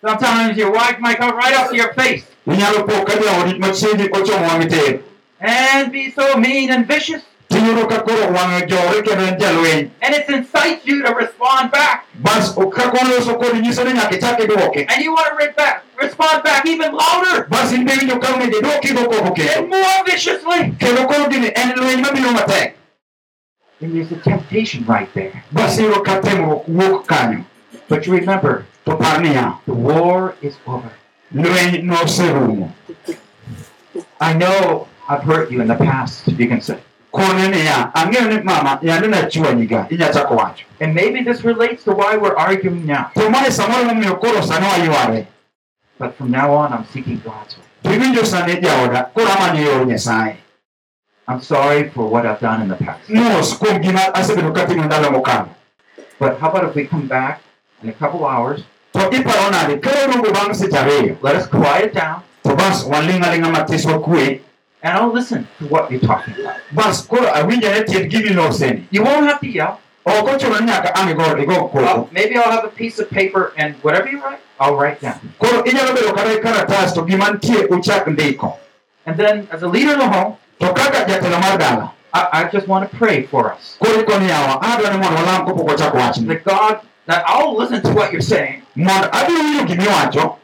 Speaker 5: Sometimes your wife might come right up to your face.
Speaker 2: Inyalo po ka jaodi machiegni ochomo wang'i tir
Speaker 5: and be so mean and vicious,
Speaker 2: tiyudo koro wang'e jore kendo en jalweny
Speaker 5: and it incites you to respond back.
Speaker 2: bas ka kodi nyiso ni nyaka ichak idwoke
Speaker 5: And you want to re- back, respond back even louder
Speaker 2: bas in be winjo ka onego idwoki go koko
Speaker 5: and
Speaker 2: kendo
Speaker 5: more viciously.
Speaker 2: koro gini en lweny mabiro matek
Speaker 5: And there's a temptation right there.
Speaker 2: bas iyudo ka temruok wuok kanyo
Speaker 5: But you remember,
Speaker 2: to par niya
Speaker 5: the war is over.
Speaker 2: lweny noserumo
Speaker 5: I know I've hurt you in the past, you can say.
Speaker 2: Kone ang'eyo ni mama. Yande nachwanyiga inyachako wacho.
Speaker 5: And maybe this relates to why we're arguing now.
Speaker 2: to mae samoro momiyo koro sani wayware
Speaker 5: But from now on, I'm seeking God's will.
Speaker 2: to iwinjo sani jaoda koro amanyo yor nyasaye
Speaker 5: I'm sorry for what I've done in the past.
Speaker 2: mos kuom gima asebedo katimo ndalo mokalo
Speaker 5: But how about if we come back in a couple hours,
Speaker 2: to iparo nade ka waduogo bang' seche ariyo
Speaker 5: let us quiet down,
Speaker 2: to bas waling' aling'a matis wakwe
Speaker 5: and I'll listen to what you're talking about.
Speaker 2: bas koro awinjane tiend gimiloseni
Speaker 5: You won't have to yell.
Speaker 2: ok ochuno ni nyaka ang' igo igo koko
Speaker 5: Well, maybe I'll have a piece of paper and whatever you write, I'll write down.
Speaker 2: koro inyalo bedo kata gi karatas to gima nitie uchak ndiko
Speaker 5: And then, as a leader of the home,
Speaker 2: to kaka jatelo mar dala
Speaker 5: I, I just want to pray for us.
Speaker 2: koro ikoni yawa adwa ni mondo walam kapok wachako wachni
Speaker 5: That God, that I'll listen to what you're saying,
Speaker 2: mondo abiro winjo gimiwacho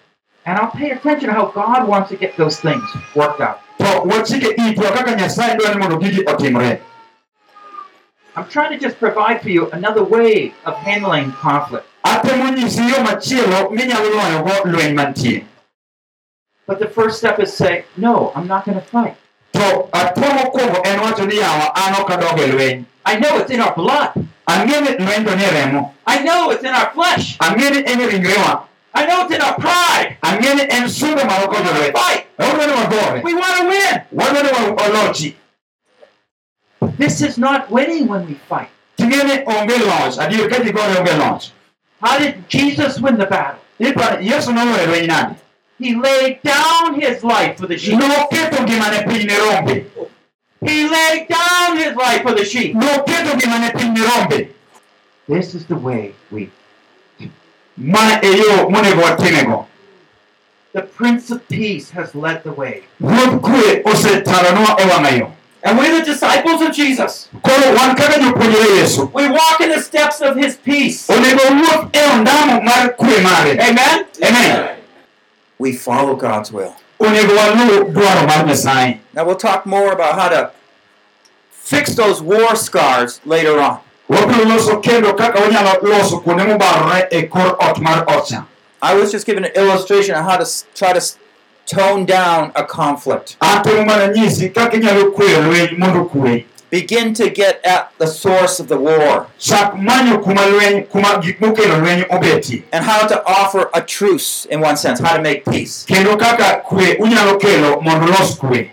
Speaker 5: and I'll pay attention to how God wants to get those things worked out.
Speaker 2: To wachike itwa kaka nyasaye ni mondo gigi otimre
Speaker 5: I'm trying to just provide for you another way of handling conflict.
Speaker 2: atemo nyisi yo machielo minyalo loyogo lweny mantie
Speaker 5: But the first step is say, no, I'm not going to fight.
Speaker 2: to atwa mokwongo en wacho ni yawa an ok adog lweny
Speaker 5: I know it's in our blood.
Speaker 2: ang'e ni lweny to ni remo
Speaker 5: I know it's in our flesh.
Speaker 2: Ang'e ni en ringrewa
Speaker 5: I know it's in our pride.
Speaker 2: ang'e ni en sunga ma
Speaker 5: We
Speaker 2: wakonyo
Speaker 5: to
Speaker 2: lweny
Speaker 5: fight.
Speaker 2: ni wagore
Speaker 5: We want to win.
Speaker 2: wadwa ni wa- olochi
Speaker 5: This is not winning when we fight.
Speaker 2: ting'e ni onge loch adier ka ji gore onge loch
Speaker 5: How did Jesus win the battle?
Speaker 2: iparo yesu noloyo lweny nade
Speaker 5: He laid down his life for the sheep.
Speaker 2: noketo ngimane piny ne rombe
Speaker 5: He laid down his life for the sheep.
Speaker 2: noketo ngimane piny ne rombe
Speaker 5: This is the way we.
Speaker 2: Ma e eh, yo monego
Speaker 5: The Prince of Peace has led the way.
Speaker 2: ruodh kwe osetalonwa wang'a yo
Speaker 4: And we're the disciples of Jesus.
Speaker 2: koro wan kaka jopuonjre yesu
Speaker 4: We walk in the steps of his peace.
Speaker 2: onego wuoth ondamo mar kwe mare
Speaker 4: Amen?
Speaker 2: amen
Speaker 4: We follow God's will.
Speaker 2: onego waluw dwaro mar nyasaye
Speaker 4: Now we'll talk more about how to fix those war scars later on.
Speaker 2: Wabiro loso kendo kaka wanyalo loso kuonde mobarore e kor ot mar
Speaker 4: I was just giving an illustration of how to try to tone down a conflict.
Speaker 2: atemo mana nyisi kaka inyalo kweyo lweny mondo kwe
Speaker 4: Begin to get at the source of the war.
Speaker 2: Chak manyo kuma lweny kuma gik mokelo lweny obetie
Speaker 4: and how to offer a truce in one sense, how to make peace.
Speaker 2: kendo kaka kwe unyalo kelo mondo los kwe.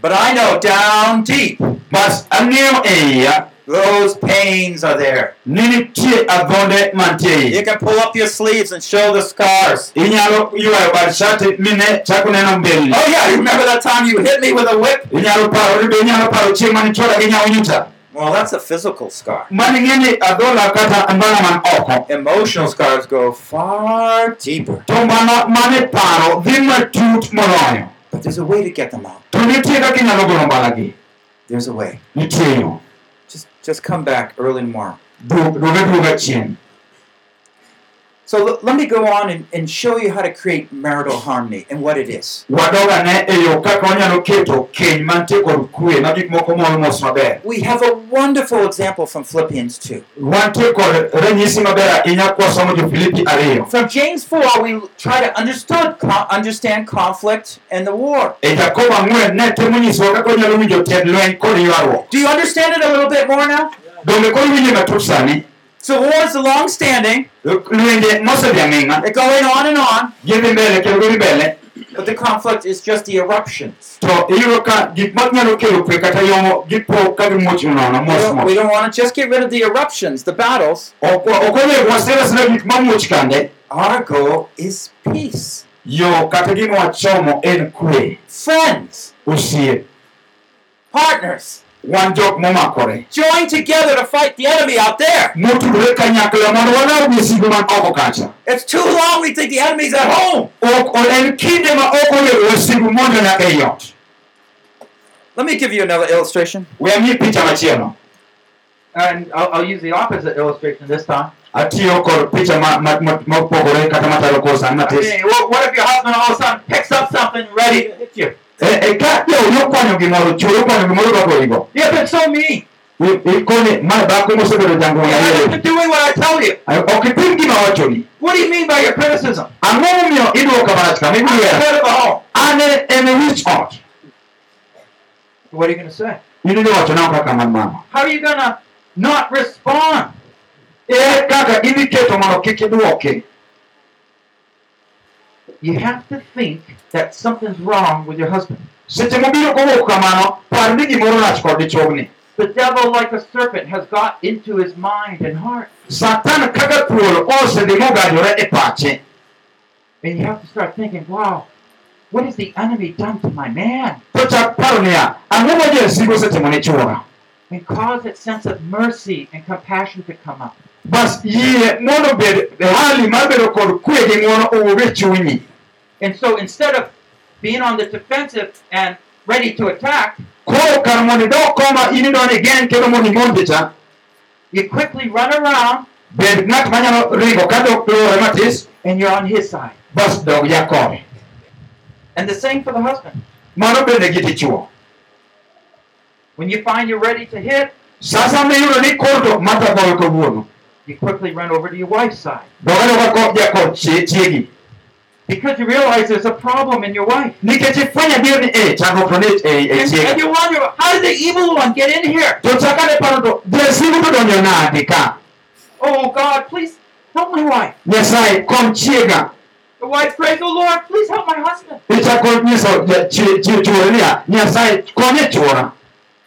Speaker 4: But I know down deep.
Speaker 2: Bas ang'eyo e iya
Speaker 4: those pains are there.
Speaker 2: ni nitie adhonde mantie
Speaker 4: You can pull up your sleeves and show the scars.
Speaker 2: inyalo ywayo bad shati mine chako neno mbelni
Speaker 4: Oh yeah, you remember that time you hit me with a whip?
Speaker 2: inyalo paro ribe inyalo paro chieng' mane chwoda gi nyawo nyuta
Speaker 4: Well, that's a physical scar.
Speaker 2: mane ng'e ni adhola kata mbala man oko
Speaker 4: Emotional scars go far deeper.
Speaker 2: to mano mane paro dhi matut moloyo
Speaker 4: But there's a way to get them out.
Speaker 2: to nitie kaka inyalo golo mbalagi
Speaker 4: There's a way. Just come back early tomorrow. So l- let me go on and, and show you how to create marital harmony and what it is.
Speaker 2: wadogane yo kaka wanyalo keto keny mantie kod kwe ma gik moko moro mos maber
Speaker 4: We have a wonderful example from Philippians 2.
Speaker 2: wantie kod ranyisi maber ahinya kwasomo jo filipi ariyo
Speaker 4: From James 4, we try to understood, understand conflict and the war.
Speaker 2: jakobo ang'wen ne temo nyisowa kaka wanyalo winjo tiend lweny kod ywaruok
Speaker 4: Do you understand it a little bit more now?
Speaker 2: Donge koro winje matut
Speaker 4: So war is long standing,
Speaker 2: lwenje mosedhi aming'a
Speaker 4: they're going on and on,
Speaker 2: gidhi mbele kendo gidhi mbele
Speaker 4: but the conflict is just the eruptions.
Speaker 2: to iyudo ka gik manyalo kelo kwe kata yomo gipo ka gimuoch nono
Speaker 4: We don't, we don't want to just get rid of the eruptions, the battles.
Speaker 2: ok ok onego wasira sira gik mamuoch kande
Speaker 4: Our goal is peace.
Speaker 2: yo kata gima wachomo en kwe
Speaker 4: Friends, partners,
Speaker 2: wan jok momakore
Speaker 4: join together to fight the enemy out there.
Speaker 2: motudore kanyakla mondo walaw misigo man oko kacha
Speaker 4: It's too long we think the enemy's at home.
Speaker 2: ok o- en kinde ma ok onego wasigu mondo nyaka ei ot
Speaker 4: Let me give you another illustration.
Speaker 2: we amiyi picha
Speaker 5: And I'll, I'll use the opposite illustration this time.
Speaker 2: atiyo kod picha mopogore kata machalo kor sani matis
Speaker 5: Okay, well, what if your husband all of a sudden picks up something ready to hit you?
Speaker 2: E- e ka jo nokwanyo gimoro chuo okwanyo
Speaker 5: You've been so mean.
Speaker 2: ikoni ma dhako mosebedo jangona
Speaker 5: You haven't been doing what I tell you.
Speaker 2: ok itim gima wachoni
Speaker 5: What do you mean by your criticism?
Speaker 2: ang'o momiyo idwoka marach kama ibiro
Speaker 5: head of the home.
Speaker 2: an en wich ot
Speaker 5: What are you going to say?
Speaker 2: in idhi wacho nao kaka man mama
Speaker 5: How are you going to not respond?
Speaker 2: ere kaka idhi keto mondo kik idwoke
Speaker 5: You have to think that something's wrong with your husband.
Speaker 2: seche mobiro kowuok kamano par ni gimoro rach kod dichuogni
Speaker 5: The devil, like a serpent, has got into his mind and heart.
Speaker 2: satan kaka thuol osedhi oh, mogajore e pache
Speaker 5: And you have to start thinking, wow, what has the enemy done to my man?
Speaker 2: to chak paro niya ang'o ma jasigo osetimo ne chuora
Speaker 5: And cause that sense of mercy and compassion to come up.
Speaker 2: bas yie mondo bed hali mar bedo kod kwe gi ng'uono owuog e chunyi
Speaker 5: And so instead of being on the defensive and ready to attack, you quickly run around and you're on his side. And the same for the husband. When you find you're ready to hit, you quickly run over to your wife's side. Because you realize there's a problem in your wife.
Speaker 2: nikech ifwenyo adier ni e chandruok ni e e
Speaker 5: And, you wonder, how did the evil one get in here?
Speaker 2: to chakane paro to jasigu to nade ka
Speaker 5: Oh, God, please help my wife.
Speaker 2: nyasaye kony chiega
Speaker 5: The wife prays, oh, Lord, please help my husband.
Speaker 2: ichako nyiso ja- chi- chi- chuore niya nyasaye konye chuora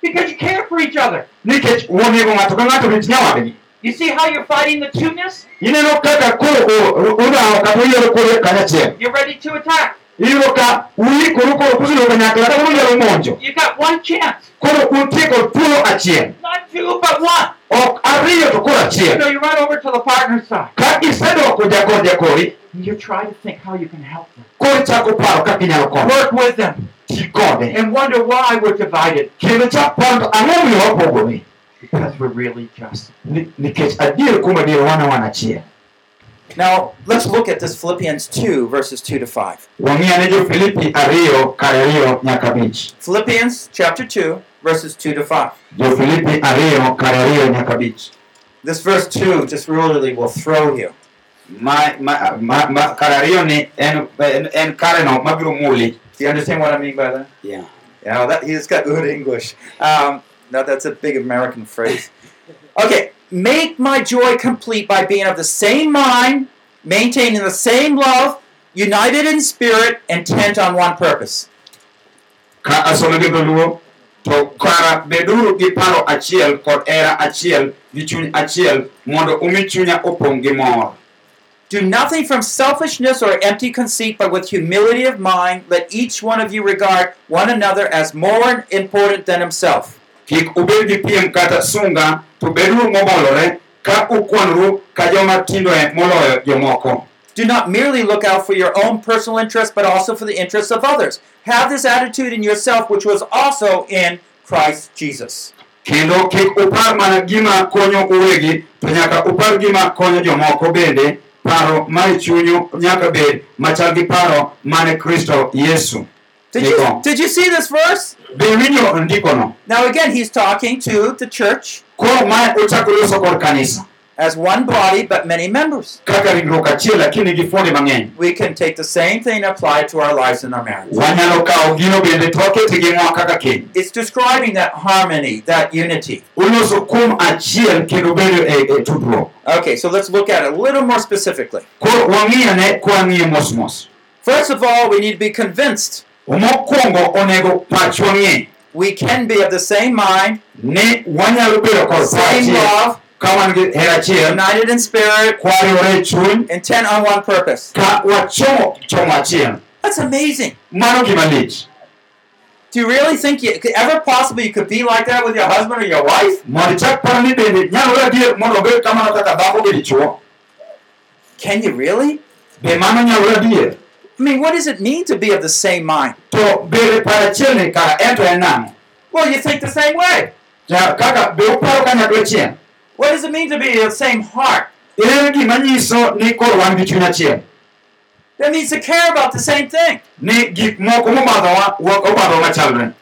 Speaker 5: Because you care for each other.
Speaker 2: nikech wonego ng'ato ka ng'ato rit nyawadgi
Speaker 5: You see how you're fighting the two-ness?
Speaker 2: ineno kaka koro o- udawo kata uyiero koro kanyachiel
Speaker 5: You're ready to attack.
Speaker 2: iyudo ka uikoru koro kanyakla kata unyalo monjo
Speaker 5: You got one chance.
Speaker 2: koro untie thuolo achiel
Speaker 5: Not two, but one.
Speaker 2: ok ariyo to koro
Speaker 5: So you run over to the partner's side.
Speaker 2: ka isedoko jakor jakori
Speaker 5: And you try to think how you can help them.
Speaker 2: koro ichako paro kaka inyalo konyo
Speaker 5: Work with them.
Speaker 2: ti kode
Speaker 5: And wonder why we're divided.
Speaker 2: kendo chak paro to ang'o miyo wapogore
Speaker 5: Because we're really just.
Speaker 2: Ni- nikech adier kuom adier wan wan achiel
Speaker 4: Now, let's look at this Philippians 2, verses 2 to 5.
Speaker 2: wang'i ane jo filipi ariyo kar ariyo nyaka abich
Speaker 4: Philippians chapter 2, verses 2 to 5.
Speaker 2: jo filipi ariyo kar ariyo nyaka abich
Speaker 4: This verse 2 just really will throw you. Do you understand what I mean by that?
Speaker 6: Yeah.
Speaker 4: Yeah, that, he's got good English. Um, no, that's a big American phrase. Okay, make my joy complete by being of the same mind, maintaining the same love, united in spirit, intent on one purpose.
Speaker 2: ka asome dholuo to kara beduru gi paro achiel kod hera achiel gi chuny achiel mondo umi chunya opong' gi mor
Speaker 4: Do nothing from selfishness or empty conceit, but with humility of mind, let each one of you regard one another as more important than himself.
Speaker 2: Kik ubed gi piem kata sunga to beduru mobolore ka ukwanru ka joma tindoe moloyo jomoko
Speaker 4: Do not merely look out for your own personal interests, but also for the interests of others. Have this attitude in yourself, which was also in Christ Jesus.
Speaker 2: kendo kik upar mana gima konyo uwegi to nyaka upar gima konyo jomoko bende paro mar chunyu nyaka bed machal gi paro mane kristo yesu
Speaker 4: Did you, did you see this verse?
Speaker 2: Be winjo ndikono
Speaker 4: Now, again, he's talking to the church
Speaker 2: koro mae ochako loso kod kanisa
Speaker 4: as one body, but many members.
Speaker 2: kaka ringruok achiel lakini gi fuonde mang'eny
Speaker 4: We can take the same thing and apply it to our lives and our marriage.
Speaker 2: wanyalo kawo gino bende to wakete gi ng'wa kaka keny
Speaker 4: It's describing that harmony, that unity.
Speaker 2: uloso kum achiel kendo bedo tudruok
Speaker 4: Okay, so let's look at it a little more specifically.
Speaker 2: koro wang'iyane kwang'iye mos mos
Speaker 4: First of all, we need to be convinced
Speaker 2: mokwongo onego pachwa ng'e
Speaker 4: we can be of the same mind,
Speaker 2: ni wanyalo bedo kod
Speaker 4: same love,
Speaker 2: ka wan gi hera achiel.
Speaker 4: United in spirit,
Speaker 2: kwariwore e chuny.
Speaker 4: Intent on one purpose.
Speaker 2: ka wachomo chomo achiel.
Speaker 4: That's amazing.
Speaker 2: mano gima lich.
Speaker 4: Do you really think you could ever possibly you could be like that with your husband or your wife?
Speaker 2: mondo ichak paro ni bende nyalore adier mondo obed kamano kaka dhako gi dichuo.
Speaker 4: Can you really?
Speaker 2: Be mano nyalore adier
Speaker 4: I mean, what does it mean to be of the same mind?
Speaker 2: to bende paro achiel ni kara en to en nang'o
Speaker 4: Well, you think the same way.
Speaker 2: Ja- kaka be uparo kanyakla achiel
Speaker 4: What does it mean to be of the same heart?
Speaker 2: en gima nyiso ni koro wan gi chuny achiel
Speaker 4: That means to care about the same thing.
Speaker 2: ni gik moko mobadhowa wa- obadhowa machalre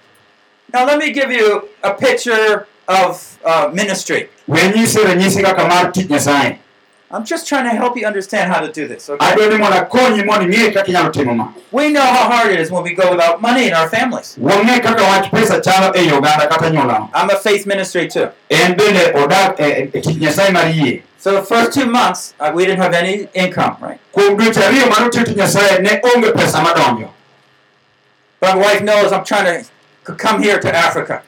Speaker 4: Now, let me give you a picture of uh, ministry.
Speaker 2: we nyisi ranyisi kaka mar tich nyasaye
Speaker 4: I'm just trying to help you understand how to do this. Okay?
Speaker 2: adwa ni mondo akonyi mondo ing'e kaka inyalo timo ma
Speaker 4: We know how hard it is when we go without money in our families.
Speaker 2: wang'e kaka wach pesa chalo ei oganda kata nyuolano
Speaker 4: I'm a faith ministry too.
Speaker 2: en bende odak tich nyasaye mar yie
Speaker 4: So the first two months, uh, we didn't have any income, right?
Speaker 2: kuom dweche ariyo mar otiyo tich nyasaye ne onge pesa madonjo
Speaker 4: But my wife knows I'm trying to come here to Africa.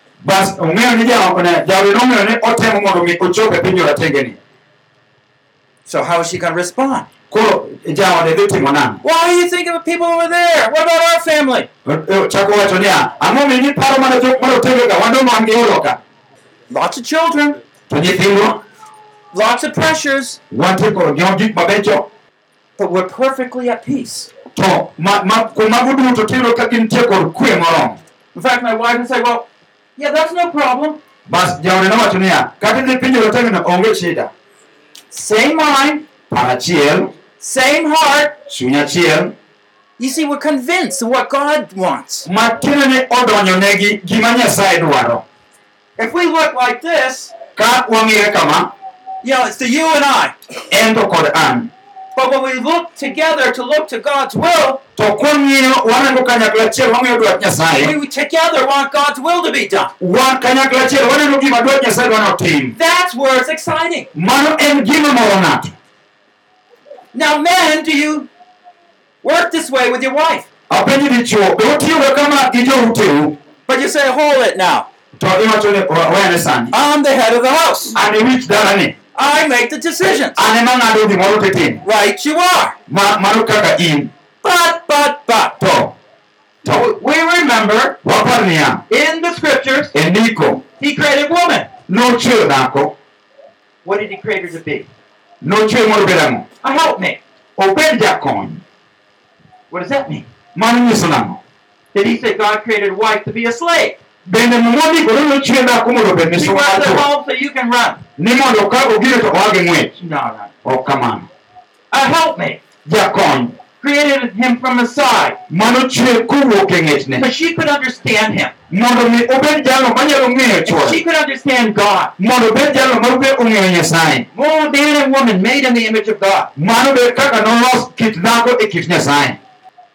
Speaker 4: So how is she going to respond?
Speaker 2: koro jaode dhi timo nang'o
Speaker 4: Why are you thinking of people over there? What about our family?
Speaker 2: Uh, uh, chako wacho niya ang'o mi ni paro mana jok marotengega wadong' wan gi olo ka
Speaker 4: Lots of children, lots of pressures,
Speaker 2: wantie koro gio gik mabecho
Speaker 4: but we're perfectly at peace.
Speaker 2: to ma- ma- kuom mago duto tiyudo ka gintie kod kwe moromo
Speaker 4: In fact, my wife would say, Well, yeah, that's no problem. Same mind,
Speaker 2: paro
Speaker 4: same heart.
Speaker 2: chuny
Speaker 4: You see, we're convinced of what God wants.
Speaker 2: matiende ni odonjonegi gima nyasaye dwaro
Speaker 4: If we look like this,
Speaker 2: ka wang'ire kama
Speaker 4: you know, it's the you and I.
Speaker 2: en to kod an
Speaker 7: But when we look together to look to God's will,
Speaker 2: to kwang'iyo waneno kanyakla achiel wang'iyo dwach nyasaye
Speaker 7: we together want God's will to be done.
Speaker 2: wan kanyakla achiel waneno gima dwach nyasaye dwa notim
Speaker 7: That's where it's exciting.
Speaker 2: mano en gima moro ng'ato
Speaker 7: Now, men, do you work this way with your wife?
Speaker 2: apenji dichuo be utiyoga kama gi jouteu
Speaker 7: But you say, hold it now.
Speaker 2: to iwacho ni "Wa- wene sani
Speaker 7: I'm the head of the house.
Speaker 2: An wich dalani
Speaker 7: I make the decisions.
Speaker 2: an ema ng'ado
Speaker 7: Right, you are.
Speaker 2: In
Speaker 7: But, but, but.
Speaker 2: to to
Speaker 4: We remember in the scriptures,
Speaker 2: e ndiko
Speaker 4: he created woman.
Speaker 2: nochweyo dhako
Speaker 4: What did he create her to be?
Speaker 2: nochweyo mondo obed ang'o
Speaker 4: A helpmate. What does that mean?
Speaker 2: mano nyiso nang'o
Speaker 4: Did he say God created a wife to be a slave?
Speaker 2: Bende mondikore nochwe dhako mondo obed
Speaker 4: She
Speaker 2: misumba
Speaker 4: runs
Speaker 2: mar
Speaker 4: at
Speaker 2: chuo
Speaker 4: home so you can run.
Speaker 2: ni mondo ka ogire to oa gi ng'wech ok kamano
Speaker 4: A oh, uh, helpmate.
Speaker 2: jakony
Speaker 4: Created him from the side.
Speaker 2: Manochwe kowuok e ng'echne.
Speaker 4: So she could understand him.
Speaker 2: mondo mi obed jalno manyalo ng'eyo
Speaker 4: She could understand God.
Speaker 2: mondo obed jalno ma be ong'eyo nyasaye.
Speaker 4: More man and woman made in the image of God.
Speaker 2: mano kaka nolos kit dhako e kit nyasaye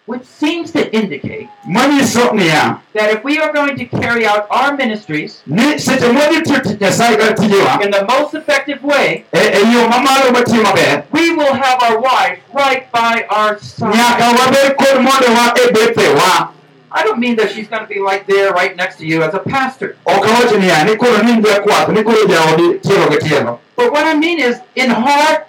Speaker 4: Which seems to indicate that if we are going to carry out our ministries
Speaker 2: ni seche modhi tiyo tich nyasaye kata tijewa
Speaker 4: in the most effective way,
Speaker 2: yo mamalo matiyo maber
Speaker 4: we will have our wife right by our side.
Speaker 2: wabed kod mondewa bethewa
Speaker 4: I don't mean that she's going to be right there, right next to you as a pastor.
Speaker 2: ok awacho niya ni koro ni jakwath ni koro jaodi tielo gi tielo
Speaker 4: But what I mean is, in heart,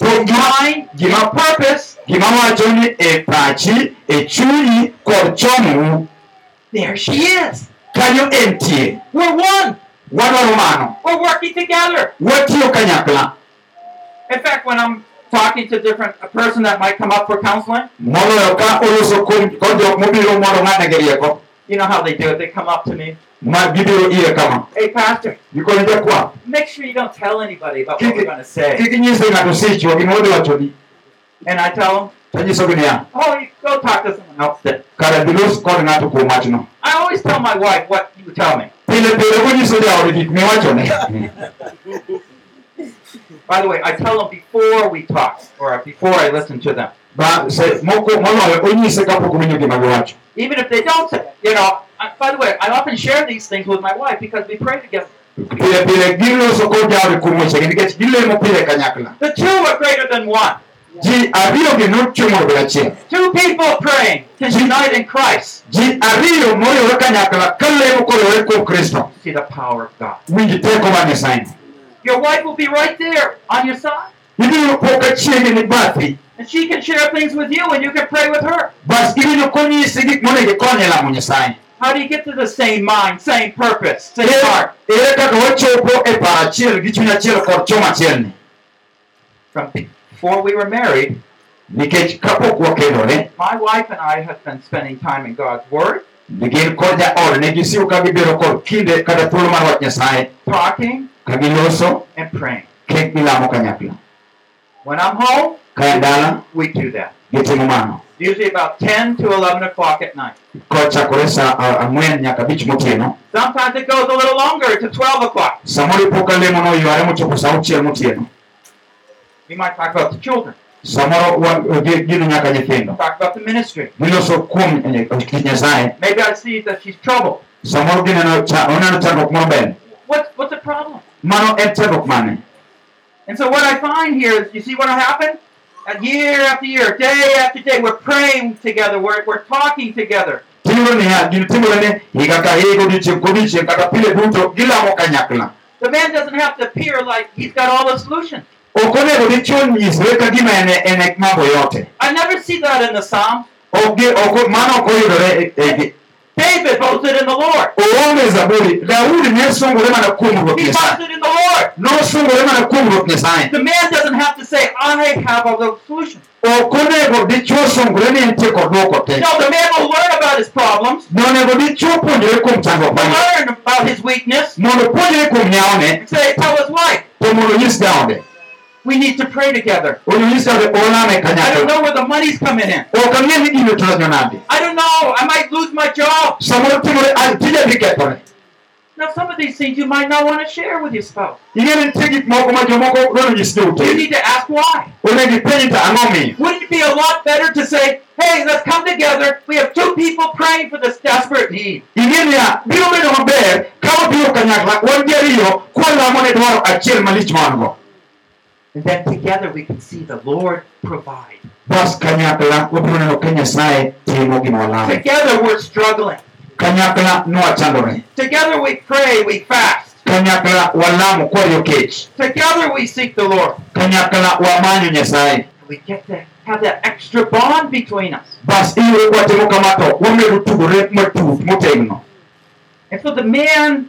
Speaker 2: gima
Speaker 4: mind, in
Speaker 2: gima
Speaker 4: purpose,
Speaker 2: gima wacho ni e pachi e chunyi kod chomou
Speaker 4: there she is.
Speaker 2: kanyo entie
Speaker 4: We're one.
Speaker 2: wadwaro mano
Speaker 4: We're working together.
Speaker 2: watiyo kanyakla
Speaker 4: In fact, when I'm talking to different a person that might come up for counseling,
Speaker 2: moloyo ka oloso kod jok mobiro mondo ng'atnegi rieko
Speaker 4: you know how they do it. They come up to me,
Speaker 2: ma gibiro ire kama
Speaker 4: hey pastor,
Speaker 2: gikone jakwath
Speaker 4: make sure you don't tell anybody about what we're going to say.
Speaker 2: kik nyise ng'ato sichwa gima odhi wachoni
Speaker 4: And I tell them, oh, you go talk to someone else then.
Speaker 2: kara gilos kod ng'ato kuom wachno
Speaker 4: I always tell my wife what you tell me.
Speaker 2: pile pile konyiso jaode gik miwachone
Speaker 4: By the way, I tell them before we talk or before I listen to them.
Speaker 2: Ba se moko moloyo onyise kapok owinjo gima giwacho
Speaker 4: Even if they don't. You know, I, by the way, I often share these things with my wife because we pray together.
Speaker 2: pile pile giloso kod jaode kuom wechegi nikech gilemo pile kanyakla
Speaker 4: The two are greater than one.
Speaker 2: ji ariyogi nochwe mondo obed achiel
Speaker 4: Two people praying can unite in Christ.
Speaker 2: ji ariyo moriwore kanyakla ka lemo koriwore kuom kristo
Speaker 4: See the power of God.
Speaker 2: winj teko mar nyasaye
Speaker 4: Your wife will be right there on your side.
Speaker 2: Ibiro pok achiegni bathi
Speaker 4: And she can share things with you and you can pray with her.
Speaker 2: bas ibiro konyisi gik monego ikonye lamo nyasaye
Speaker 4: How do you get to the same mind, same purpose, same heart?
Speaker 2: ere kaka wachopo paro achiel gi chuny achiel kod chom achielni
Speaker 4: From before we were married,
Speaker 2: nikech kapok wakendore
Speaker 4: my wife and I have been spending time in God's Word,
Speaker 2: gin kod jaode ne gisiwo ka gibiro kod kinde kata thuolo mar wach nyasaye
Speaker 4: talking and praying.
Speaker 2: Kek gilamo kanyakla
Speaker 4: When I'm home,
Speaker 2: ka en dala
Speaker 4: we do that. Usually about 10 to 11 o'clock at night.
Speaker 2: kochakore sa a- uh, ang'wen uh, nyaka abich motieno
Speaker 4: Sometimes it goes a little longer to 12 o'clock.
Speaker 2: samoro ipo ka lemono oyware mochopo sa auchiel motieno
Speaker 4: We might talk about the children,
Speaker 2: samoro wa- uh, gi- gino nyaka nyithindo
Speaker 4: talk about the ministry.
Speaker 2: giloso kuom nyasaye
Speaker 4: Maybe I see that she's troubled.
Speaker 2: samoro gineno cha- oneno chandruok moro ber
Speaker 4: What's, what's the problem?
Speaker 2: mano en chandruok mane
Speaker 4: And so what I find here is, you see what happened? Uh, year after year, day after day, we're praying together, we're, we're talking together. The man doesn't have to appear like he's got all the solutions. I never see that in the Psalms.
Speaker 2: Ok gi- ok mano ok oyudore
Speaker 4: David boasted in the Lord.
Speaker 2: oonge zaburi daudi ne sungore mana kuom ruoth
Speaker 4: He boasted in the Lord.
Speaker 2: nosungore mana kuom ruoth nyasaye
Speaker 4: The man doesn't have to say, I have all the solutions.
Speaker 2: ok dichuo sungore ni entie te
Speaker 4: No, the man will learn about his problems,
Speaker 2: nonego dichuo puonjore kuom chandruok
Speaker 4: will learn about his weakness,
Speaker 2: mondo puonjore kuom nyawone
Speaker 4: and say, tell his wife,
Speaker 2: to mondo nyis jaode
Speaker 4: we need to pray together.
Speaker 2: onego nyis jaode olame
Speaker 4: I don't know where the money's coming in.
Speaker 2: ok ang'e ni gino tonyo nade
Speaker 4: I don't know. I might lose my job.
Speaker 2: samoro timore tija dhi kethore
Speaker 5: Now, some of these things you might not want to share with your spouse.
Speaker 2: ing'e ni nitie gik moko ma jomoko dwaro nyis
Speaker 5: You need to ask why.
Speaker 2: onego ipenji to ang'o miyo
Speaker 5: Wouldn't it be a lot better to say, hey, let's come together. We have two people praying for this desperate need. And then together we can see the Lord provide.
Speaker 2: bas kanyakla wabiro neno ka nyasaye timo gima walamo
Speaker 5: Together we're struggling. Together we pray, we fast.
Speaker 2: kanyakla walamo kwayo kech
Speaker 5: Together we seek the Lord.
Speaker 2: kanyakla wamanyo nyasaye
Speaker 5: We get to have that extra bond between us.
Speaker 2: bas iyudo ka watimo kama to wamedo tugore matut motegno
Speaker 5: And so the man,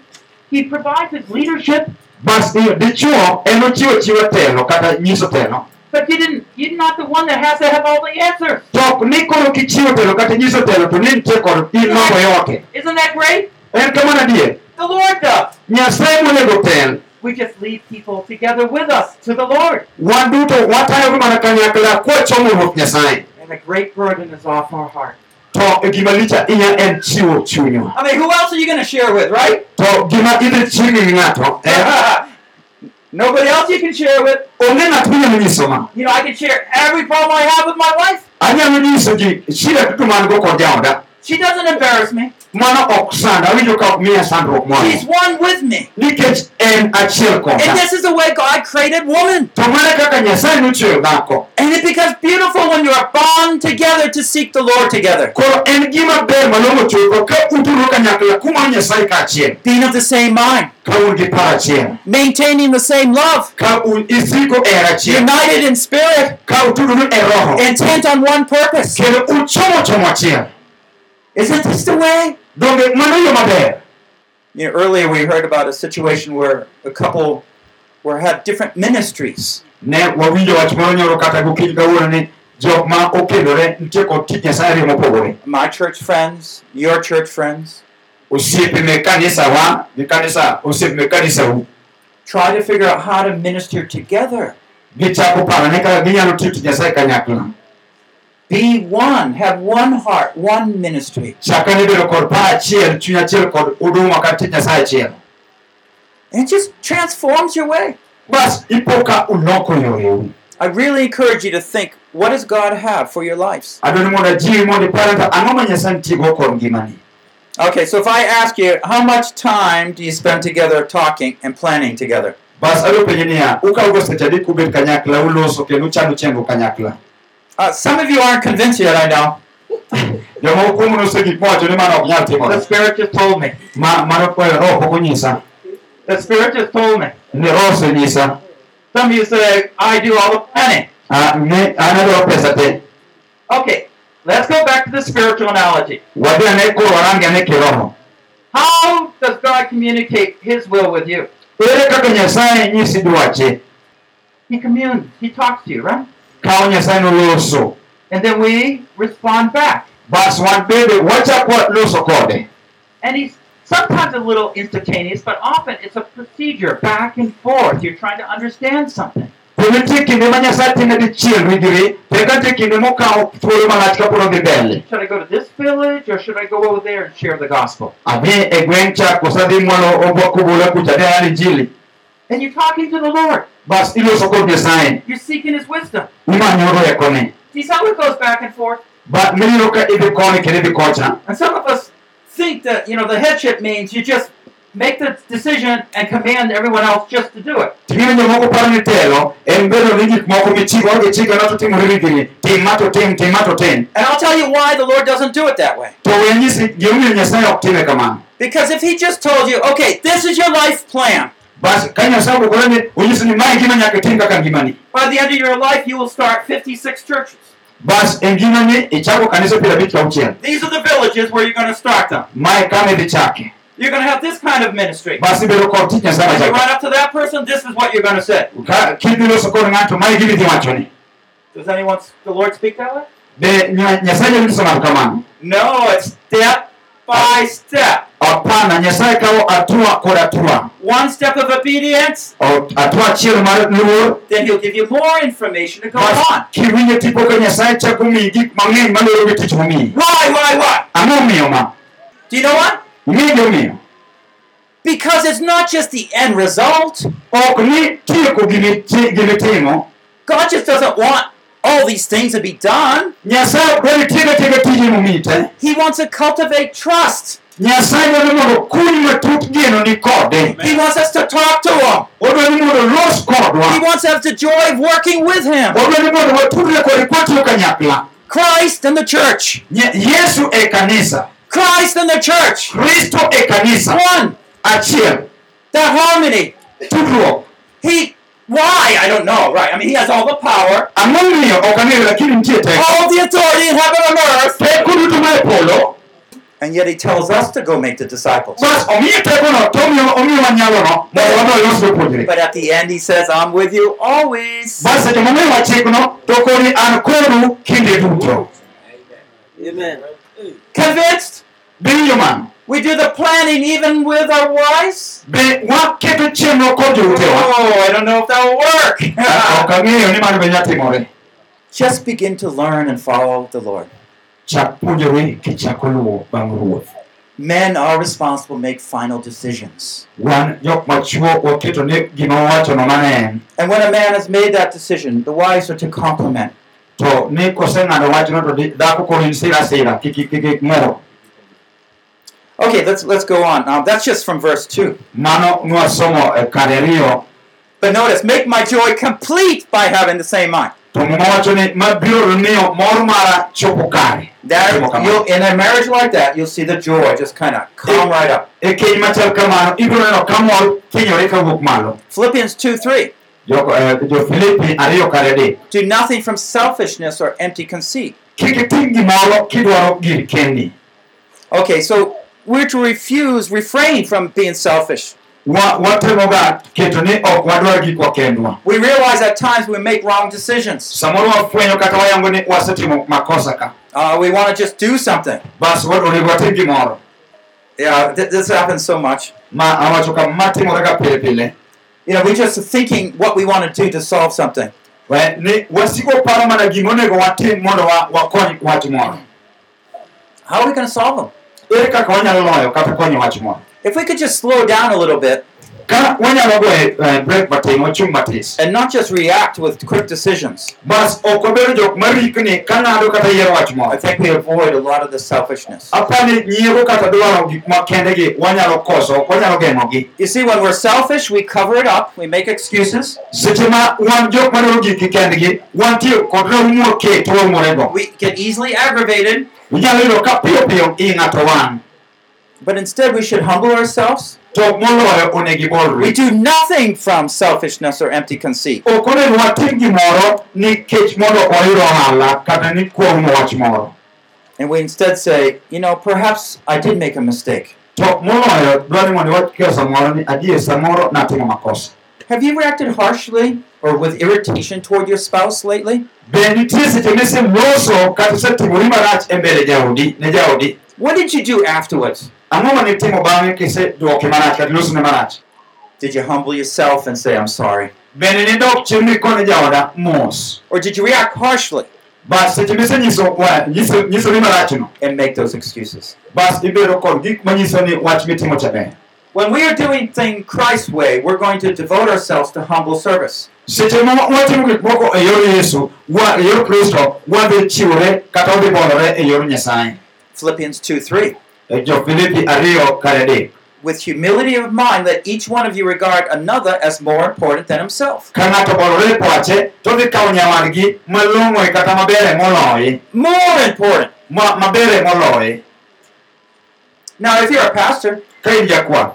Speaker 5: he provides his leadership,
Speaker 2: bas dichuo en ochiwo chiwo telo kata nyiso telo
Speaker 5: but you didn't you're not the one that has to have all the answers.
Speaker 2: to ok ni koro kichiwo telo kata nyiso telo to ni nitie kod in nogo yoke
Speaker 5: Isn't that great?
Speaker 2: en kamano adier
Speaker 5: The Lord does.
Speaker 2: nyasaye monego tel
Speaker 5: We just lead people together with us to the Lord.
Speaker 2: wan duto watayogi mana kanyakla kwachomo ruoth nyasaye
Speaker 5: And a great burden is off our heart.
Speaker 2: To gima lich ahinya en chiwo chunywa
Speaker 4: I mean, who else are you going to share with, right?
Speaker 2: to gima idhi chiwgi gi ng'ato
Speaker 4: Nobody else you can share with.
Speaker 2: onge ng'at minyalo nyiso ma
Speaker 4: You know, I can share every problem I have with my wife.
Speaker 2: anyalo nyiso ji shida duto man go kod jaoda
Speaker 4: She doesn't embarrass me.
Speaker 2: Mano ok sanda awinjo ka ok miya sandruok moro
Speaker 4: She's one with me.
Speaker 2: en achiel koda
Speaker 4: And this is the way God created woman.
Speaker 2: kaka nyasaye
Speaker 4: And it becomes beautiful when you are bound together to seek the Lord together.
Speaker 2: koro en gima ber malong'o chutho ka uturo kanyakla kumanyo nyasaye kaachiel
Speaker 4: Being of the same mind,
Speaker 2: ka un gi paro achiel.
Speaker 4: Maintaining the same love,
Speaker 2: ka un isiko e er hera achiel.
Speaker 4: United in spirit,
Speaker 2: ka utudoru e er roho.
Speaker 4: Intent on one purpose.
Speaker 2: kendo uchomo chomo achiel.
Speaker 4: Isn't this the way?
Speaker 2: Donge mano yo maber
Speaker 4: You know, earlier we heard about a situation where a couple were had different ministries.
Speaker 2: ne wawinjo wach moro nyoro kata gokinyi kawuono ni jok ma okendore nitie kod tich nyasaye ariyo mopogore.
Speaker 4: My church friends, your church friends,
Speaker 2: osiepe mek kanisawa gi kanisa osiepe mek kanisau
Speaker 4: try to figure out how to minister together.
Speaker 2: gichako paro kaka ginyalo tiyo tich nyasaye kanyakla
Speaker 4: Be one, have one heart, one ministry.
Speaker 2: chakane kod paro achiel chuny achiel kod huduma kata tich nyasaye achiel
Speaker 4: And it just transforms your way.
Speaker 2: bas ipo ka uloko yoreu
Speaker 4: I really encourage you to think, what does God have for your lives?
Speaker 2: adwani mondo ajiwi mondo ipare to ang'o ma nyasaye nitiego kod ngimani
Speaker 4: Okay, so if I ask you, how much time do you spend together talking and planning together?
Speaker 2: bas adwa penjo niya ukawogo seche adi kubet kanyakla uloso kendo uchano chenro kanyakla
Speaker 4: Uh, some of you aren't convinced yet, I know.
Speaker 2: jomoko kuomu nose gik mowacho ni mano ok nyal
Speaker 5: The Spirit just told me.
Speaker 2: Ma- mano kwayo roho pok onyisa
Speaker 5: The Spirit just told me. Some of you say, I do all the planning.
Speaker 2: Ne an adwaro pesa te
Speaker 5: Okay, let's go back to the spiritual analogy.
Speaker 2: wadhi ane koro warangi ane kiroho
Speaker 5: How does God communicate His will with you?
Speaker 2: ere kaka nyasaye nyisi dwache
Speaker 5: He communes. He talks to you, right?
Speaker 2: Kawo nyasaye noloso
Speaker 5: And then we respond back.
Speaker 2: bas wan bende wachako loso kode
Speaker 5: And He's sometimes a little instantaneous, but often it's a procedure back and forth. You're trying to understand something.
Speaker 2: to nitie kinde ma nyasaye dichiel rigri to eka nitie kinde mokawo thuolo malach kapod odhi mbele
Speaker 5: Should I go to this village or should I go over there and share the gospel?
Speaker 2: adhi e gweng' cha koso adhi mwalo kucha adhi ayal injili
Speaker 5: And you're talking to the Lord.
Speaker 2: bas iloso kod nyasaye
Speaker 5: You're seeking His wisdom.
Speaker 2: imanyo
Speaker 5: See, of it goes back and forth.
Speaker 2: ba miyudo ka idhi koni kendo idhi kocha
Speaker 4: And some of us think that, you know, the headship means you just make the decision and command everyone else just to do it.
Speaker 2: Timiyo jomoko paro ni telo en bedo ni gik moko michigo gi chikeno to timore rigni tim ma to tim tim ma tim
Speaker 4: And I'll tell you why the Lord doesn't do it that way.
Speaker 2: to we anyisi nyasaye ok time kamano
Speaker 4: Because if He just told you, okay, this is your life plan,
Speaker 2: bas ka nyasaye ogore ni onyisi ni mae gima nyaka itim kaka ngimani
Speaker 4: by the end of your life, you will start 56 churches.
Speaker 2: bas ngimani kanisa piero abich kauchiel
Speaker 4: These are the villages where you're going to start them.
Speaker 2: mae kama idhi
Speaker 4: You're going to have this kind of ministry.
Speaker 2: bas ibedo kod tich nyasaye
Speaker 4: When you run up to that person, this is what you're going to say.
Speaker 2: ka kidhi loso kod ng'ato mae gima idhi wachoni
Speaker 4: Does anyone, the Lord speak that way?
Speaker 2: be nya- nyasaye nyalo nyiso ng'ato kamano
Speaker 4: No, it's step by step.
Speaker 2: hapana nyasaye kawo atua kod atua
Speaker 4: One step of obedience,
Speaker 2: O- atua achiel mar luor
Speaker 4: then He'll give you more information to go on.
Speaker 2: kiwinjo tipo ka nyasaye chako miyi gik mang'eny maloro gi tich momiyi
Speaker 4: Why, why, why?
Speaker 2: ang'o omiyo ma
Speaker 4: Do you know what?
Speaker 2: gimomiyo
Speaker 4: Because it's not just the end result.
Speaker 2: ok ni tieko gimi-
Speaker 4: God just doesn't want all these things to be done.
Speaker 2: nyasaye ok dwani tiega tiega tije momite
Speaker 4: He wants to cultivate trust.
Speaker 2: nyasaye dwani mondo kuny matut geno ni kode
Speaker 4: He wants us to talk to Him.
Speaker 2: odwani mondo los
Speaker 4: He wants us the joy of working with Him.
Speaker 2: odwani mondo watudre kode kwatiyo kanyakla
Speaker 4: Christ and the church.
Speaker 2: Yesu e kanisa
Speaker 4: Christ and the church.
Speaker 2: kristo e kanisa
Speaker 4: One.
Speaker 2: achiel
Speaker 4: That harmony.
Speaker 2: tudruok
Speaker 4: He. Why? I don't know. Right. I mean, He has all the power,
Speaker 2: ang'omiyo ok lakini nitie teko
Speaker 4: all the authority in heaven and earth.
Speaker 2: teko duto polo
Speaker 4: And yet He tells us to go make the disciples.
Speaker 2: bas omiyo tekono to omiyo omiyo wanyalono mondo wadhi walos jopuonjre
Speaker 4: But at the end, He says, I'm with you always.
Speaker 2: bas seche momiyo wachikno to koni an kodu kinde duto
Speaker 4: Convinced? We do the planning even with our wives?
Speaker 2: be waketo chenro kod joutewa
Speaker 4: Oh, I don't know if that will work.
Speaker 2: ok ang'eyo ni mano be nya
Speaker 4: Just begin to learn and follow the Lord.
Speaker 2: chak puonjori kichako luwo bang' ruoth
Speaker 4: Men are responsible to make final decisions.
Speaker 2: wan jok machuo waketo ni gima wawachono mana en
Speaker 4: And when a man has made that decision, the wives are to complement. Okay, let's let's go on. Now that's just from verse two.
Speaker 2: e kare
Speaker 4: But notice, make my joy complete by having the same mind.
Speaker 2: to mowacho ni mabiro miyo mor mara chopo kare
Speaker 4: That you'll, in a marriage like that, you'll see the joy just kind of come right up.
Speaker 2: keny machal kamano ibiro neno ka mor thinyore kawuok malo
Speaker 4: Philippians two three.
Speaker 2: Eh, jo-filipi ariyo kare adek
Speaker 4: Do nothing from selfishness or empty conceit.
Speaker 2: kik itim gimoro kidwaro gir kendi
Speaker 4: Okay, so we're to refuse, refrain from being selfish.
Speaker 2: Wa- watemoga keto ni ok wadwar gikwa kendwa
Speaker 4: We realize at times we make wrong decisions.
Speaker 2: samoro wafwenyo kata wayango ni wasetimo makosa ka
Speaker 4: Uh, we want to just do something.
Speaker 2: bas wa- onego watim gimoro
Speaker 4: Yeah, th- this happens so much.
Speaker 2: ma awacho ka ma timore ga pile pile
Speaker 4: You know, we're just thinking what we want to do to solve something.
Speaker 2: We, ni wasiko paro mana gimonego watim mondo wa- wakony wach moro
Speaker 4: How are we going to solve them?
Speaker 2: Ere kaka wanyalo loyo kata konyo wach moro
Speaker 4: If we could just slow down a little bit.
Speaker 2: Ka wanyalo goye eh, break matin wachung' matis
Speaker 4: and not just react with quick decisions,
Speaker 2: bas ok wabedo jok marikni ka ng'ado kata yiero wach
Speaker 4: I think we avoid a lot of the selfishness.
Speaker 2: apani nyiego kata dwaro gik ma kendegi wanyalo koso ok wanyalo geng'ogi
Speaker 4: You see, when we're selfish, we cover it up, we make excuses,
Speaker 2: seche ma wan jok madwaro giki kendgi wantie kod raum moket waumorego
Speaker 4: we get easily aggravated,
Speaker 2: inyalo yudo ka piyo piyo i ng'ato wang'
Speaker 4: but instead we should humble ourselves.
Speaker 2: to moloyo onego
Speaker 4: We do nothing from selfishness or empty conceit.
Speaker 2: ok onego watim gimoro nikech mondo wayud ohala kata ni kuong'o wach moro
Speaker 4: And we instead say, you know, perhaps I did make a mistake.
Speaker 2: To moloyo dwani mondo wakia samoro ni adier samoro natimo makosa
Speaker 4: Have you reacted harshly or with irritation toward your spouse lately?
Speaker 2: be nitie seche miseloso kata isetimori marach mbele jaodi ne jaodi
Speaker 4: What did you do afterwards?
Speaker 2: ang'o ma nitimo bang'e kisedwoke marach kata ilosone marach
Speaker 4: Did you humble yourself and say, I'm sorry?
Speaker 2: bende nidok chien mikone jaoda mos
Speaker 4: Or did you react harshly
Speaker 2: bas seche misenyiso wa- nyiso- nyisoni marachno
Speaker 4: and make those excuses?
Speaker 2: Bas ibedo kod gik manyiso ni wach mitimo cha ber
Speaker 4: When we are doing things Christ's way, we're going to devote ourselves to humble service.
Speaker 2: seche ma watimo gik moko e yor yesu e yor kristo wadhi chiwore kata wadhi bolore e yor nyasaye
Speaker 4: Philippians 2 3.
Speaker 2: E jo-filipi ariyo kar adek
Speaker 4: With humility of mind, let each one of you regard another as more important than himself.
Speaker 2: ka ng'ato bolore pache todhi kawo nyawadgi malong'oe kata mabere moloye
Speaker 4: More important.
Speaker 2: ma- mabere moloye
Speaker 4: Now, if you're a pastor,
Speaker 2: ka in jakwath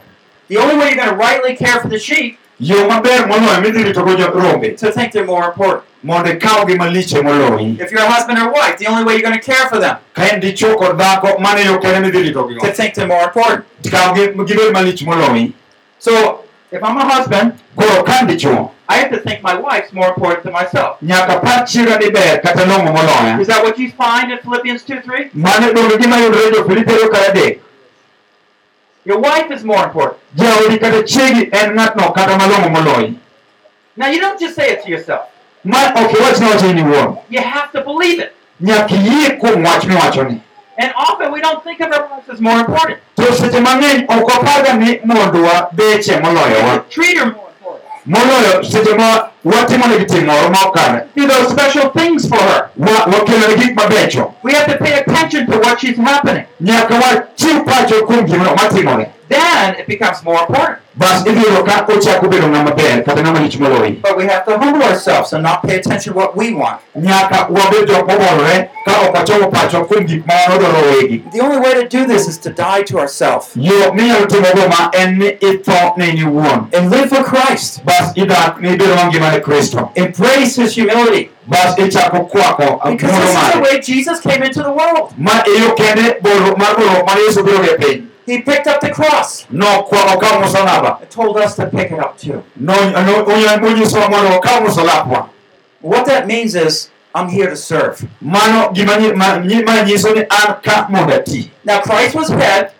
Speaker 4: the only way you're going to rightly care for the sheep
Speaker 2: yo maber moloyo midhi ritogo rombe
Speaker 4: to think they're more important.
Speaker 2: mondo ikawgi maliche moloyi
Speaker 4: If you're a husband or wife, the only way you're going to care for them
Speaker 2: ka en dichuo kod dhako mano yo kende midhi ritogigo
Speaker 4: to think they're more important.
Speaker 2: kawgi gibed malich moloyi
Speaker 5: So if I'm a husband,
Speaker 2: koro ka an dichuo
Speaker 5: I have to think my wife's more important than myself.
Speaker 2: nyaka par chiega ni ber kata long'o moloya
Speaker 5: Is that what you find in Philippians 2 3?
Speaker 2: mano donge gima yudore jo-filipi ariyo kar adek
Speaker 5: Your wife is more important.
Speaker 2: jaodi kata chiegi en ng'atno kata malong'o moloyi
Speaker 5: Now, you don't just say it to yourself,
Speaker 2: ma ok iwach ne wachni ni wuon
Speaker 5: you have to believe it.
Speaker 2: nyaka iyie kuom wach miwachoni
Speaker 5: And often we don't think of our wives as more important.
Speaker 2: to seche mang'eny ok waparga ni mondwa beche moloyowa
Speaker 5: treat her more important.
Speaker 2: moloyo seche ma watimonegi tim moro ma ok kare
Speaker 5: Do those special things for her.
Speaker 2: Wa- wakelone gik mabecho
Speaker 5: We have to pay attention to what she's happening.
Speaker 2: nyaka wachiw pacho kuom gino matimore
Speaker 5: Then it becomes more important.
Speaker 2: bas ibiro ka ochako bedo ng'ama ber kata ng'ama lich moloyi
Speaker 4: But we have to humble ourselves and not pay attention to what we want.
Speaker 2: nyaka wabed jok mobolore ka ok wachomo pacho kuom gik ma wan odwaro wegi
Speaker 4: The only way to do this is to die to ourselves
Speaker 2: yo minyalo timogo ma en ni itho ne in iwuon
Speaker 4: and live for Christ.
Speaker 2: bas idak ni ibedo mangima ne kristo
Speaker 4: Embrace His humility.
Speaker 2: bas ichako kwako
Speaker 4: Because
Speaker 2: muolo
Speaker 4: this is the way Jesus came into the world.
Speaker 2: ma iyo mar bolo mane yesu biro e piny
Speaker 4: He picked up the cross.
Speaker 2: Musalaba
Speaker 4: and told us to pick it up too.
Speaker 2: No- no- onyo- monyisowa mondo okaw musalapwa
Speaker 4: What that means is, I'm here to serve.
Speaker 2: mano gima nyi- ma nyi- ma nyiso ni an ka mondo ati
Speaker 4: Now, Christ was head,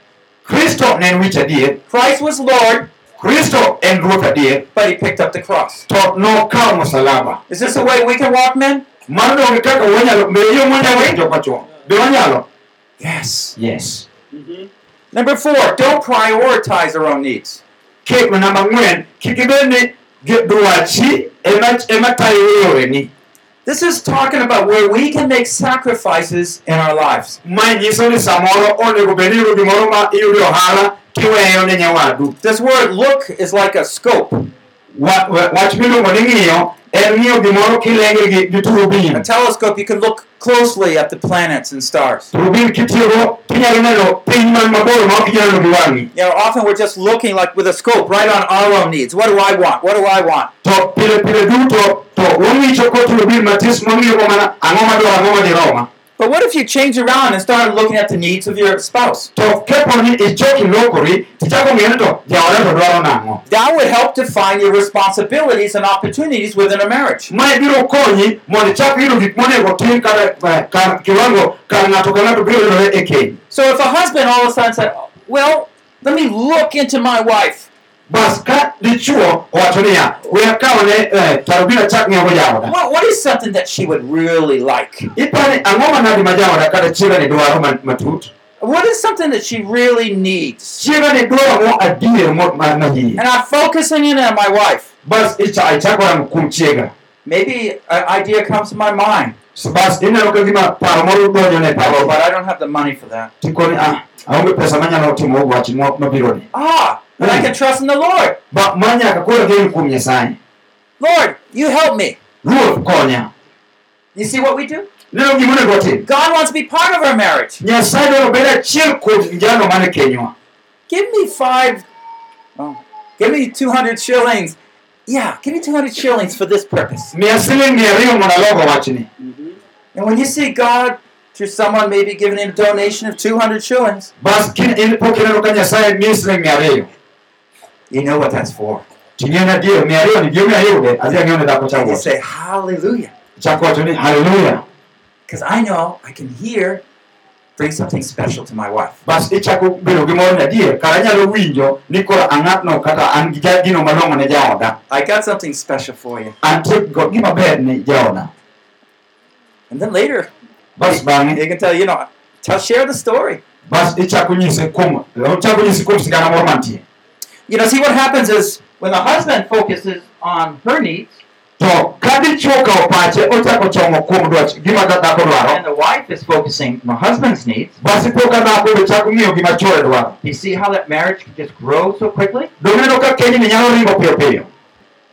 Speaker 2: kristo ne en wich adier
Speaker 4: Christ was Lord,
Speaker 2: kristo en ruoth adier
Speaker 4: but He picked up the cross.
Speaker 2: to nokaw musalaba
Speaker 4: Is this the way we can walk, men?
Speaker 2: mano donge kaka wanyalo be yo mwanyalo winjo pacho be wanyalo
Speaker 4: Yes.
Speaker 2: yes mm-hmm.
Speaker 4: Number four, don't prioritize our own needs.
Speaker 2: Ke- namba ang'wen kik ibed ni gi- dwachi ema ema tayo yoreni
Speaker 4: This is talking about where we can make sacrifices in our lives.
Speaker 2: ma nyiso ni samoro onego bed ni iyudo gimoro ma iyudo ohala
Speaker 4: This word look is like a scope.
Speaker 2: Wa- wa- wach miluongo ni ng'iyo en ng'iyo gimoro kilenge gi gi
Speaker 4: A telescope, you can look closely at the planets and stars.
Speaker 2: turubin kitiyogo tinyalo neno piny man mabor ma ok inyalo neno gi wang'i
Speaker 4: You know, often we're just looking like with a scope right on our own needs. What do I want? What do I want?
Speaker 2: to pile pile duto to wang'icho ko turubin matis mang'iyogo mana ang'o madwaro ang'o madiroma
Speaker 4: But what if you change around and start looking at the needs of your spouse?
Speaker 2: to kepo ni ichoki lokori tichako ng'eyo ni to jaoda nang'o
Speaker 4: That would help define your responsibilities and opportunities within a marriage.
Speaker 2: mae biro konyi mondo ichak yudo gik monego tim kar kar kiwango kar ng'ato ka ng'ato biro yudore keny
Speaker 4: So if a husband all of a sudden said, Well, let me look into my wife.
Speaker 2: Bas ka dichuo owacho niya we akawne eh, tarubin achak ng'iyogo jaoda
Speaker 4: What, what is something that she would really like?
Speaker 2: ipani ang'o manadi ma jaoda kata chiegani dwaro matut
Speaker 4: What is something that she really needs?
Speaker 2: chiegani dwaro mo adier mo- ma- manyien
Speaker 4: And I'm focusing in on my wife.
Speaker 2: bas icha- ichako rango kuom chiega
Speaker 4: Maybe an idea comes to my mind,
Speaker 2: So bas ineno ka gima paro moro donjo ne paro
Speaker 4: but I don't have the money for that.
Speaker 2: ah aonge pesa manyalo timo wach mo- mabiro ni
Speaker 4: but I can trust in the Lord.
Speaker 2: ba ma nyaka koro gen kuom nyasaye
Speaker 4: Lord, you help me. You see what we do?
Speaker 2: neno gima onego watim
Speaker 4: God wants to be part of our marriage.
Speaker 2: nyasaye dwaro bedo achiel kuom jalo mane kenywa
Speaker 4: Give me five, oh, give me 200 shillings. Yeah, give me 200 shillings for this purpose.
Speaker 2: miya siling mia ariyo mondo alogo
Speaker 4: And when you see God through someone maybe giving him a donation of 200 shillings, you know what that's for.
Speaker 2: ting'e ni adier mia ariyo ni gima ayude adhi ang'eyo ne dhako
Speaker 4: And you say, Hallelujah.
Speaker 2: chako wacho ni haleluya
Speaker 4: Because I know I can hear, bring something special to my wife.
Speaker 2: bas ichako bedo gi mor adier kara anyalo winjo ni koro ang'atno kata an gi gino malong'o ne jaoda
Speaker 4: I got something special for you.
Speaker 2: antie gima ber ni jaoda
Speaker 4: And then later,
Speaker 2: bas
Speaker 4: he
Speaker 2: bang'e eh.
Speaker 4: can tell, you know, tell, share the story.
Speaker 2: bas ichako nyise kuom chako nyise kuom sigana moro mantie
Speaker 4: You know, see what happens is
Speaker 5: When the husband focuses on her needs
Speaker 2: to ka dichuo okawo ochako chomo kuom dwach gima ka dhako
Speaker 5: and the wife is focusing on the husband's needs,
Speaker 2: bas ipo dhako be chako ng'iyo gima chuore dwaro
Speaker 5: you see how that marriage can just grow so quickly?
Speaker 2: doneno ka kenyni nyalo ringo piyo piyo.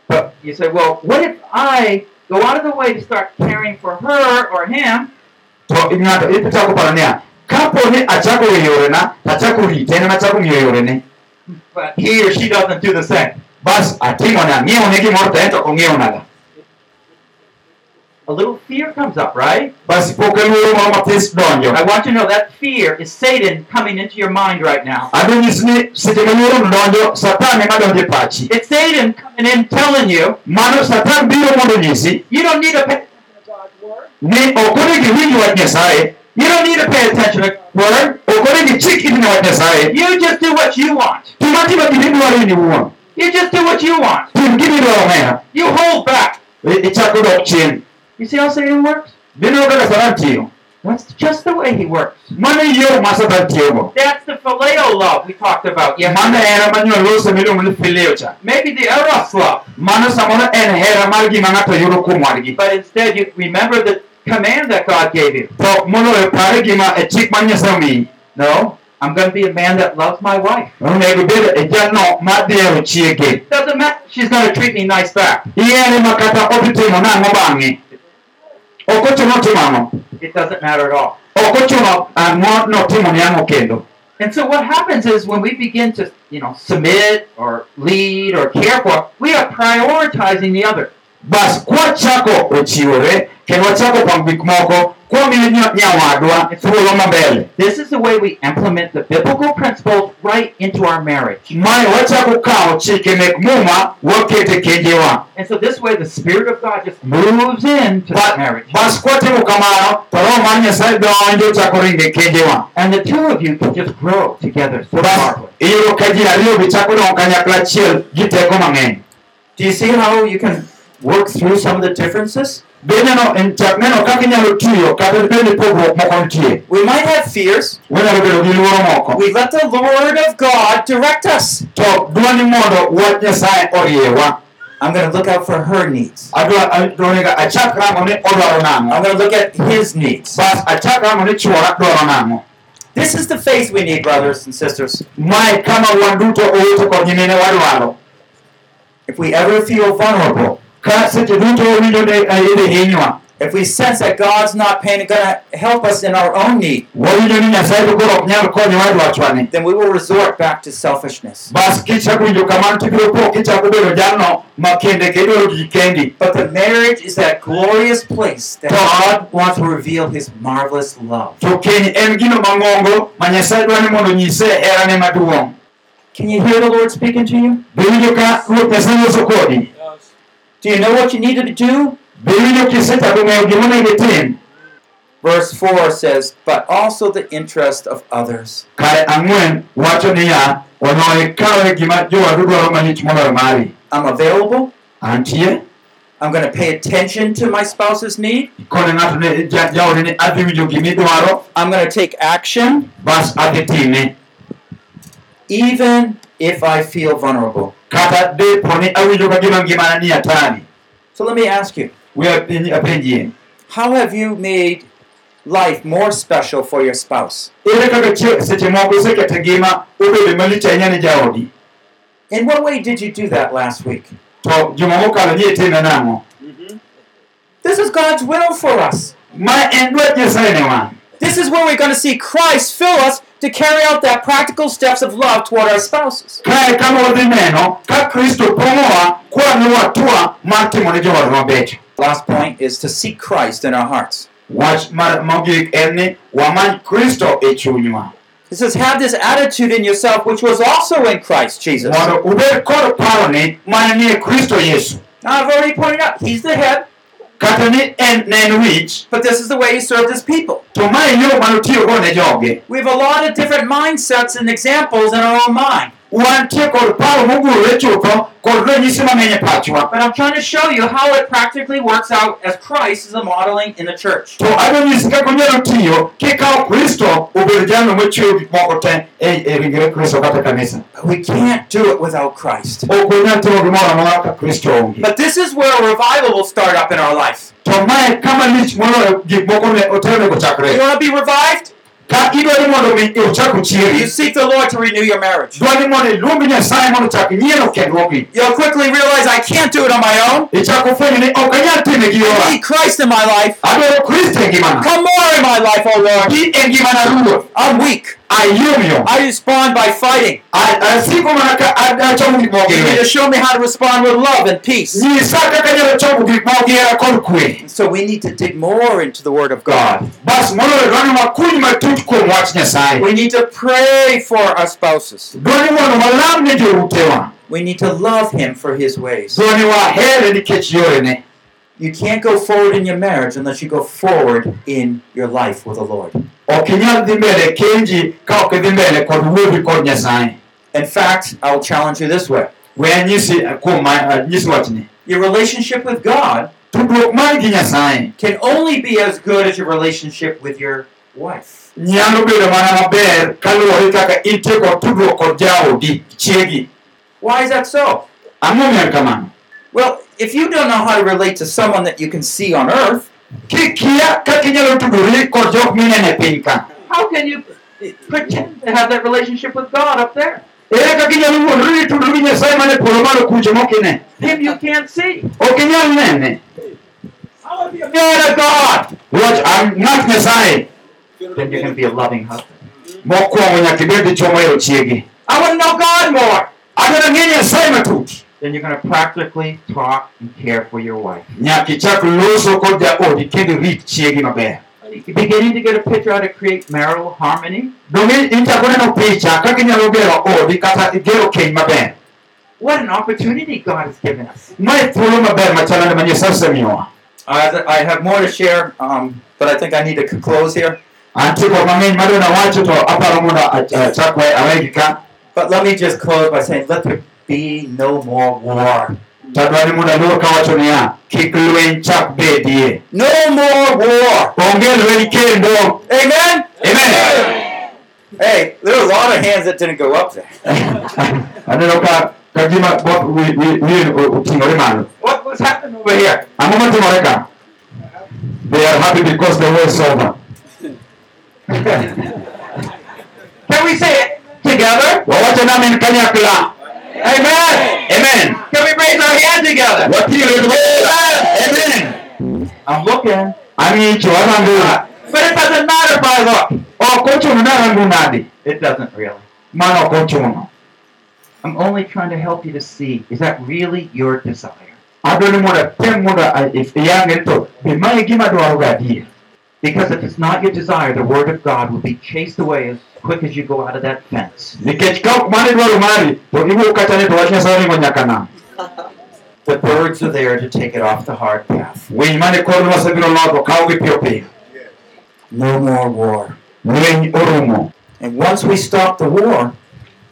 Speaker 5: But you say, well, what if I go out of the way to start caring for her or him,
Speaker 2: to ng'ato ichako paro niya kapo ni achako weyo yorena tachako rite en machako ng'iyo yorene
Speaker 5: but he or she doesn't do the same?
Speaker 2: bas atimone ang'iewone gimoro to en to ok
Speaker 5: A little fear comes up, right?
Speaker 2: bas ipo ka luoro moro
Speaker 5: I want you to know that fear is Satan coming into your mind right now.
Speaker 2: adwa nyisi ni seche ma luorono donjo satan ema donjo pachi
Speaker 5: It's Satan coming in telling you
Speaker 2: mano satan biro mondo
Speaker 5: you don't need a.
Speaker 2: ni ok onego iwinj nyasaye
Speaker 5: you don't need to pay attention to
Speaker 2: word ok onego ichik iti ne wach nyasaye
Speaker 5: You just do what you want.
Speaker 2: tim atima gima idwaro in iwuon
Speaker 5: You just do what you want.
Speaker 2: tim gima idwaro ng'eyo
Speaker 5: You hold back.
Speaker 2: I- ichako dok chien
Speaker 5: You see how Satan works?
Speaker 2: bineno kaka satan tiyo
Speaker 5: That's just the way He works.
Speaker 2: mano yo ma satan
Speaker 5: That's the phileo love we talked about yesterday.
Speaker 2: hera manyuol lose miluongo ni fileo cha
Speaker 5: Maybe the eros love.
Speaker 2: mano samoro en hera mar gima ng'ato yudo kuom wadgi
Speaker 5: But instead, you remember the command that God gave you.
Speaker 2: to moloyo pare gima e chik mar nyasaye omiyi
Speaker 5: No, I'm going to be a man that loves my wife.
Speaker 2: onego bed jalno ma dhi hero chiege
Speaker 5: Doesn't matter. She's going to treat me nice back.
Speaker 2: ihere ma kata odhi timo nang'o bang'e ok ochuno
Speaker 5: It doesn't matter at all.
Speaker 2: ok ochuno ang'o notimo ni ang'o
Speaker 5: And so what happens is when we begin to, you know, submit or lead or care for, we are prioritizing the other.
Speaker 2: Bas kwachako ochiwore kendo wachako gik moko kwamiyo nyawadwa thuolo mambele
Speaker 5: This is the way we implement the biblical principles right into our marriage.
Speaker 2: mae wachako kawo chike mek muma wakete kenjewa
Speaker 5: And so this way the Spirit of God just moves into that marriage.
Speaker 2: bas kwatimo kamano to roho mar nyasaye donjo chako ringe kenjewa
Speaker 5: And the two of you can just grow together so
Speaker 2: bas
Speaker 5: powerfully.
Speaker 2: iyudo ka ji ariyo gi chako dong kanyakla achiel gi teko mang'eny
Speaker 4: Do you see how you can work through some of the differences?
Speaker 2: beneno en chak neno kaka inyalo tiyo kata bende pogruok moko nitie
Speaker 4: We might have fears.
Speaker 2: wanyalo bedo gi luoro moko
Speaker 4: We let the Lord of God direct us.
Speaker 2: to dwani mondo wach nyasaye oriewa
Speaker 4: I'm going to look out for her needs.
Speaker 2: adwa adwaniga achak rango ni odwaro nang'o
Speaker 4: I'm going to look at his needs.
Speaker 2: bas achak rango ni chuora dwaro nang'o
Speaker 4: This is the faith we need, brothers and sisters.
Speaker 2: mae kama wan duto owete kod nyimine wadwaro
Speaker 4: If we ever feel vulnerable,
Speaker 2: ka seche duto winjo ni idhi hinywa
Speaker 4: if we sense that God's not paying, going to help us in our own need,
Speaker 2: wawinjo ni nyasaye to koro ok nyal konyowa dwachwani
Speaker 4: then we will resort back to selfishness.
Speaker 2: bas kichako winjo kamano tibiro po kichako bedo jalno ma kende kedwaro gi kendi
Speaker 4: But the marriage is that glorious place that God wants to reveal his marvelous love.
Speaker 2: to keny en gino mang'ongo ma nyasaye dwa ni mondo nyise herane maduong'
Speaker 4: Can you hear the Lord speaking to you? Do you know what you need to do?
Speaker 2: be winjo kisechako ng'eyo gimonego itim
Speaker 4: Verse 4 says, But also the interest of others.
Speaker 2: kare ang'wen wacho niya onoe ikawe gima jowadu dwaro malich moloyo mari
Speaker 4: I'm available. I'm going to pay attention to my spouse's need.
Speaker 2: kone ng'ato ne ja- jaode ni adhi winjo gimidwaro
Speaker 4: I'm going to take action
Speaker 2: bas adhi time
Speaker 4: even if I feel vulnerable.
Speaker 2: Ni awinjo ka gima ngimana ni atari
Speaker 4: So let me ask you.
Speaker 2: We apenj- apenjie
Speaker 4: how have you made life more special for your spouse?
Speaker 2: ere kaka seche moko iseketo ngima obedo malich ahinya ne jaodi.
Speaker 4: In what way did you do that last week?
Speaker 2: to juma mokalo ni itime nang'o. Mm-hmm.
Speaker 4: This is God's will for us.
Speaker 2: ma en dwach nyasaye ne wan.
Speaker 4: This is where we're going to see Christ fill us to carry out that practical steps of love toward our spouses.
Speaker 2: kae kama wadhi neno ka kristo pong'owa kwani watwa mar timo ne jowadwa mabecho
Speaker 4: Last point is to seek Christ in our hearts.
Speaker 2: wach mar mogik en ni wamany kristo e chunywa
Speaker 4: It says, have this attitude in yourself which was also in Christ Jesus. Now,
Speaker 2: mondo ubed kod paroni mane ni kristo yesu
Speaker 4: I've already pointed out, he's the head,
Speaker 2: kata ni en ne en wich
Speaker 4: but this is the way he served his people.
Speaker 2: to mae yo manotiyogo ne joge
Speaker 4: We have a lot of different mindsets and examples in our own mind.
Speaker 2: Wantie kod paro mogurore chutho kod ranyisi mang'eny e pachwa
Speaker 4: But I'm trying to show you how it practically works out as Christ is a modeling in the church.
Speaker 2: to adwa nyisi kaka onyalo tiyo kikawo kristo obed jalno mochiwo gik moko te e e ringre kristo kata kanisa
Speaker 4: But we can't do it without Christ.
Speaker 2: ok onyal timo gimoro amora ka kristo onge
Speaker 4: But this is where a revival will start up in our life.
Speaker 2: to mae kama lich moloyo gik moko ne
Speaker 4: You
Speaker 2: chakre
Speaker 4: want to be revived?
Speaker 2: Ka idwani mondo mi ochak
Speaker 4: You seek the Lord to renew your marriage.
Speaker 2: dwani mondo iluong nyasaye mondo ochak nyiero kendruokgi
Speaker 4: You'll quickly realize I can't do it on my own.
Speaker 2: ichako fwenyo ni ok anyal time gi
Speaker 4: I need Christ in my life.
Speaker 2: adwaro kristo ngimana
Speaker 4: Come more in my life, oh Lord.
Speaker 2: gi ngimana ruoth
Speaker 4: I'm weak. I respond by fighting.
Speaker 2: asiko mana ka ad- achomo gik
Speaker 4: You need to show me how to respond with love and peace.
Speaker 2: nyisa kaka anyalo chomo gik moko gi hera kod kwe
Speaker 4: So we need to dig more into the Word of God.
Speaker 2: bas moloyo dwani wakuny matut kuom wach nyasaye
Speaker 4: We need to pray for our spouses.
Speaker 2: dwani mondo walam ne
Speaker 4: We need to love Him for His ways.
Speaker 2: dwani wahere nikech yorene
Speaker 4: You can't go forward in your marriage unless you go forward in your life with the Lord.
Speaker 2: Dhi mbele kenji ka ok idhi mbele kod wuodhi kod nyasaye.
Speaker 4: In fact, I will challenge you this way.
Speaker 2: We anyisi kuom ma- uh, nyisi wachni.
Speaker 4: Your relationship with God
Speaker 2: tudruok mari gi nyasaye.
Speaker 4: can only be as good as your relationship with your wife.
Speaker 2: nyalo bedo mana maber kaluwore kaka intie kod tudruok kod jaodi chiegi.
Speaker 4: Why is that so?
Speaker 2: ang'o miyo en kamano?
Speaker 4: Well, if you don't know how to relate to someone that you can see on earth,
Speaker 2: kikia kaka inyalo tudori kod jok mineno e piny ka
Speaker 5: How can you pretend to have that relationship with God up there?
Speaker 2: Eh, ere kaka inyalo wuondori ni tudori gi nyasaye mane polo malo kucho mokine
Speaker 5: Him you can't see.
Speaker 2: Oh, ok inyal nene
Speaker 5: Man of God.
Speaker 2: wach an ng'at nyasaye
Speaker 5: Then going to be a loving husband.
Speaker 2: mokwongo nyaka ibed dichuo mohero chiegi
Speaker 5: I want to know God more.
Speaker 2: adwaro ng'e nyasaye matut
Speaker 5: Then you're going to practically talk and care for your wife.
Speaker 2: nyaka ichak loso kod jaodi kendo rit chiegi maber
Speaker 5: You're beginning to get a picture how to create marital harmony.
Speaker 2: donge ichako neno picha kaka inyalo gero odi kata gero keny maber
Speaker 5: What an opportunity God has given us.
Speaker 2: mae thuolo maber machalande ma nyasaye osemiyowa
Speaker 4: I I have more to share, um, but I think I need to c- close here.
Speaker 2: antie kod mang'eny madwa nawacho to aparo mondo achak awegi ka
Speaker 4: But let me just close by saying, let there be no more war.
Speaker 2: tadwa ni mondo aluor kawacho niya kik lweny chak bedie
Speaker 4: No more war.
Speaker 2: onge lweny kendo
Speaker 4: Amen?
Speaker 2: amen
Speaker 4: Hey, there are a lot of hands that didn't go up there.
Speaker 5: What was happening over here?
Speaker 2: ang'o matimore ka they are happy because the war is over
Speaker 5: Can we say it together?
Speaker 2: Wawacho namin kanyakla
Speaker 5: Amen.
Speaker 2: amen
Speaker 5: Can we raise our hand together?
Speaker 2: wating'o lwetwa amen
Speaker 5: I'm looking.
Speaker 2: ang'icho arango
Speaker 5: But it doesn't matter if I look.
Speaker 2: ok ochuno ni arango nade
Speaker 5: It doesn't really.
Speaker 2: mano ok ochuno
Speaker 5: I'm only trying to help you to see is that really your desire?
Speaker 2: adwa ni mondo atem mondo a- if- iyange to be mae gima dwaroga adier
Speaker 5: Because if it's not your desire, the Word of God will be chased away as quick as you go out of that fence.
Speaker 2: nikech ka ok mane dwaro mari to iwuok kacha ni to wach nyasaye ringo nyaka nam
Speaker 4: The birds are there to take it off the hard path.
Speaker 2: winy mane kor lwase biro logo kawogi piyo piyo
Speaker 4: No more war.
Speaker 2: lweny orumo
Speaker 4: And once we stop the war,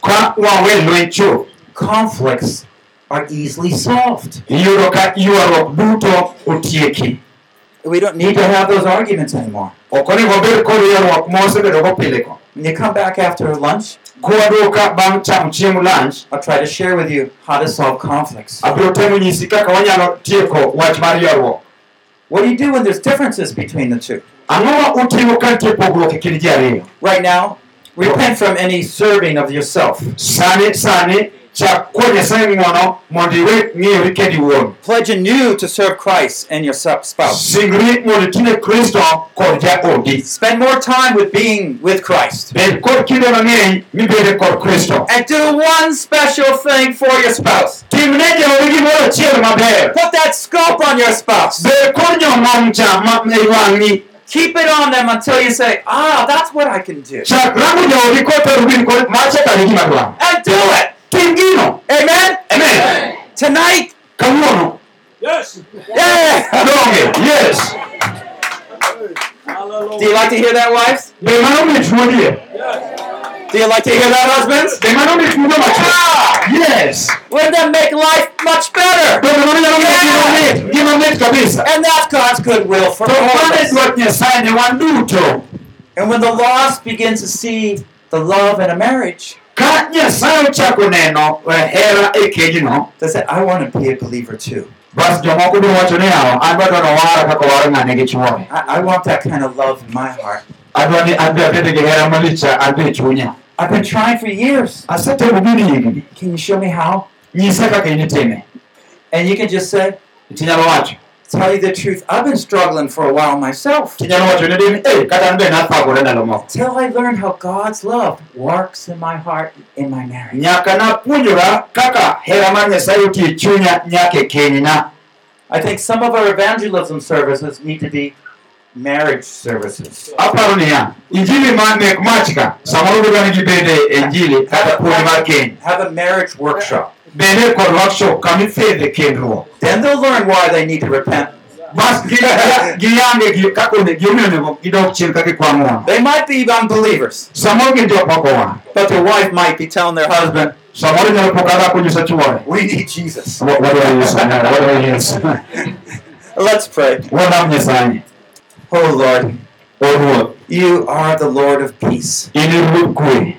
Speaker 2: ka wawe lweny chuth
Speaker 4: conflicts are easily solved.
Speaker 2: iyudo ka ywaruok duto otieki
Speaker 4: We don't need to have those arguments anymore.
Speaker 2: ok onego wabed kod ywaruok mosebedogo pile ko
Speaker 4: When you come back after lunch,
Speaker 2: kwaduoka bang' chamo chiemo lunch
Speaker 4: I'll try to share with you how to solve conflicts.
Speaker 2: abiro temo nyisi kaka wanyalo tieko wach mar ywaruok
Speaker 4: What do you do when there's differences between the two?
Speaker 2: ang'o ma utimo ka nitie pogruok kind ji ariyo
Speaker 4: Right now, repent from any serving of yourself.
Speaker 2: Sani sani chak kuo nyasaye ng'uono mondo iwe ng'iyori kendo iwuon
Speaker 4: Pledge anew to serve Christ and your spouse.
Speaker 2: singri mondo itine kristo kod jaodi
Speaker 4: Spend more time with being with Christ.
Speaker 2: bed kod kinde mang'eny mibede kod
Speaker 4: And do one special thing for your spouse.
Speaker 2: timne jaodi gimoro achiel maber
Speaker 4: Put that scope on your spouse.
Speaker 2: bed kod nyong'ong cha ma wang'i
Speaker 4: Keep it on them until you say, ah, that's what I can do.
Speaker 2: chak rango jaodi kotero win kod macha kani gima dwaro
Speaker 4: And do it.
Speaker 2: Tim gino
Speaker 4: Amen?
Speaker 2: amen
Speaker 4: Tonight.
Speaker 2: kawuono
Speaker 4: Yeah.
Speaker 2: donge yes
Speaker 4: Do you like to hear that, wives?
Speaker 2: be mano mit modie
Speaker 4: Do you like to hear that, husbands?
Speaker 2: be mano mit mudo macha yes
Speaker 4: Wouldn't that make life much better?
Speaker 2: bende mano nyalo miyo gima mit gima mit kabisa
Speaker 4: And that's God's goodwill for all of
Speaker 2: mane
Speaker 4: us.
Speaker 2: dwach nyasaye ne wan
Speaker 4: And when the lost begin to see the love in a marriage,
Speaker 2: ka nyasaye ochako neno eh, hera e kejno
Speaker 4: they say, I want to be a believer too.
Speaker 2: bas jomoko biro wacho ni yawa an badwa nowara kaka waro ng'ane gi chuore
Speaker 4: I, I want that kind of love in my heart.
Speaker 2: adwa ni abede gi hera malich be e chunya
Speaker 4: I've been trying for years.
Speaker 2: asetemo gini higni
Speaker 4: Can you show me how?
Speaker 2: nyisa kaka initime
Speaker 4: And you can just say,
Speaker 2: tinyalo wacho
Speaker 4: tell you the truth. I've been struggling for a while myself.
Speaker 2: tinyalo wacho ne dini kata an be nathagore ndalo moko
Speaker 4: Till I learned how God's love works in my heart, in my marriage.
Speaker 2: nyaka napuonjora kaka hera mar nyasaye oti chunya nyaka kenyna
Speaker 4: I think some of our evangelism services need to be marriage services.
Speaker 2: aparo niya injili ma mek mach ka samoro dwaro ni gibede e injili kata puonj mar keny
Speaker 4: Have a marriage workshop.
Speaker 2: Bende kod workshop kama kendruok
Speaker 4: Then they'll learn why they need to repent.
Speaker 2: bas gi- giyange gi- kaka one- gimomiyo onego gidok chien ka gikwa ng'uono
Speaker 4: They might be unbelievers,
Speaker 2: samoro gin jok moko wang'
Speaker 4: but their wife might be telling their husband,
Speaker 2: samoro nyalo po ka dhako nyiso chuore
Speaker 4: We need Jesus.
Speaker 2: What what do I use? What do I use?
Speaker 4: Let's pray.
Speaker 2: wadam nyasaye
Speaker 4: oh,
Speaker 2: oh Lord,
Speaker 4: you are the Lord of peace.
Speaker 2: in ruodh kwe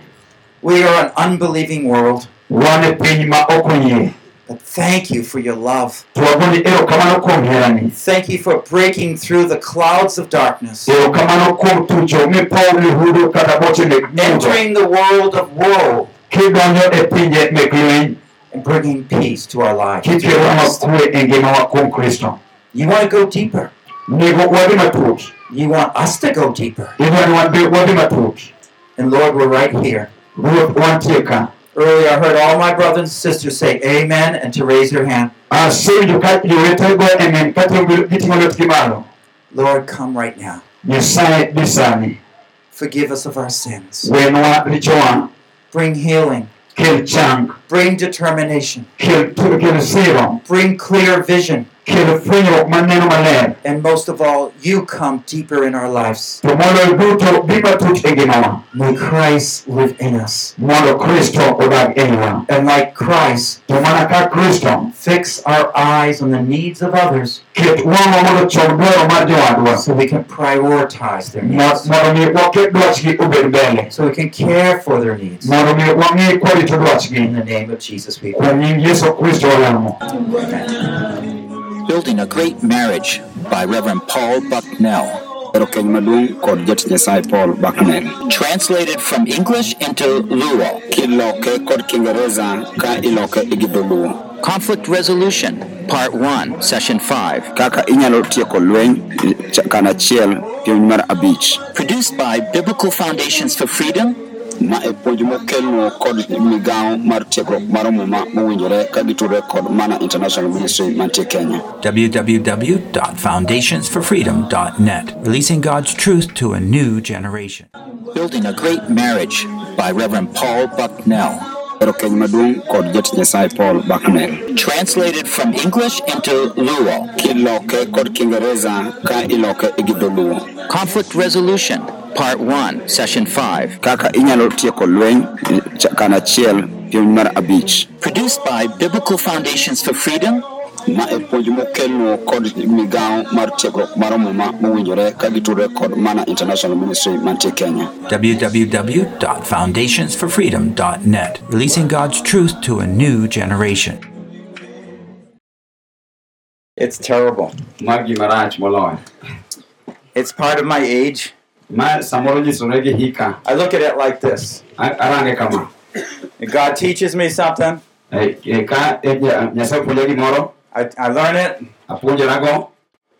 Speaker 4: We are an unbelieving world,
Speaker 2: wan piny ma ok oyie
Speaker 4: but thank you for your love.
Speaker 2: to wagoni erokamano kuom herani
Speaker 4: Thank you for breaking through the clouds of darkness,
Speaker 2: erokamano kuom tucho. Mipow lihudu kata boche mek
Speaker 4: entering the world of woe.
Speaker 2: Kidonjo pinje mek lweny
Speaker 4: and bringing peace to our lives.
Speaker 2: kikeronwa kwe ngimawa kuom kristo.
Speaker 4: You want to go deeper.
Speaker 2: nego wadhi matut
Speaker 4: You want us to go deeper.
Speaker 2: idwani wadhi wadhi matut
Speaker 4: And Lord, we're right here.
Speaker 2: Ruoth wantie ka
Speaker 4: Earlier, I heard all my brothers and sisters say amen and to raise their hand.
Speaker 2: asewinjo ka jowetego emen kating'o giting'o lwetgi malo
Speaker 4: Lord, come right now.
Speaker 2: nyasaye bi sani
Speaker 4: Forgive us of our sins. Bring healing. Bring determination.
Speaker 2: kel kel siro
Speaker 4: Bring clear vision.
Speaker 2: Kel fwenyruok maneno maler
Speaker 4: And most of all, you come deeper in our lives.
Speaker 2: to moloyo duto bi matut ngimawa
Speaker 4: May Christ live in us.
Speaker 2: mondo kristo odag eiwa
Speaker 4: And like Christ,
Speaker 2: to mana ka kristo
Speaker 4: fix our eyes on the needs of others
Speaker 2: ket wang'wa mondo chom dwaro mar jowadwa
Speaker 4: so we can prioritize their needs.
Speaker 2: mondo mi waket dwachgi obed mbele
Speaker 4: So we can care for their needs.
Speaker 2: mondo mi wang'i kwarito
Speaker 4: In the name of Jesus, we pray.
Speaker 1: Building a Great Marriage by Reverend Paul Bucknell.
Speaker 6: ero keny maduong' kod jatich nyasaye paul bucknell
Speaker 1: Translated from English into Luo.
Speaker 6: kiloke kod kiingereza ka iloke
Speaker 1: Conflict Resolution, Part 1, Session 5.
Speaker 6: kaka inyalo tieko lweny eh, kan achiel piem mar abich
Speaker 1: Produced by Biblical Foundations for Freedom
Speaker 6: ma e puonj mokelno kod migawo mar tiegruok mar muma mowinjore ka gitudore kod mana international ministry mantie kenya
Speaker 8: www.foundationsforfreedom.net, releasing God's truth to a new generation.
Speaker 1: Building a Great Marriage by Reverend Paul Bucknell.
Speaker 6: ero maduong' kod jatich nyasaye paul bucknell
Speaker 1: Translated from English into Luo.
Speaker 6: kiloke kod kiingereza ka iloke gi dholuo
Speaker 1: Conflict Resolution, Part 1, Session 5.
Speaker 6: kaka inyalo tieko lweny ch- kan achiel piem mar abich
Speaker 1: Produced by Biblical Foundations for Freedom
Speaker 6: ma e puonj mokelno kod migawo mar tiegruok mar muma mowinjore ka gitudore kod mana international ministry mantie kenya
Speaker 8: www.foundationsforfreedom.net, releasing God's truth to a new generation.
Speaker 4: It's terrible.
Speaker 2: ma gima rach
Speaker 4: It's part of my age.
Speaker 2: Ma samoro nyisore gi hika
Speaker 4: I look at it like this.
Speaker 2: A- arange kama
Speaker 4: If God teaches me something,
Speaker 2: ka ja- nyasaye puonja gimoro
Speaker 4: I, I learn it,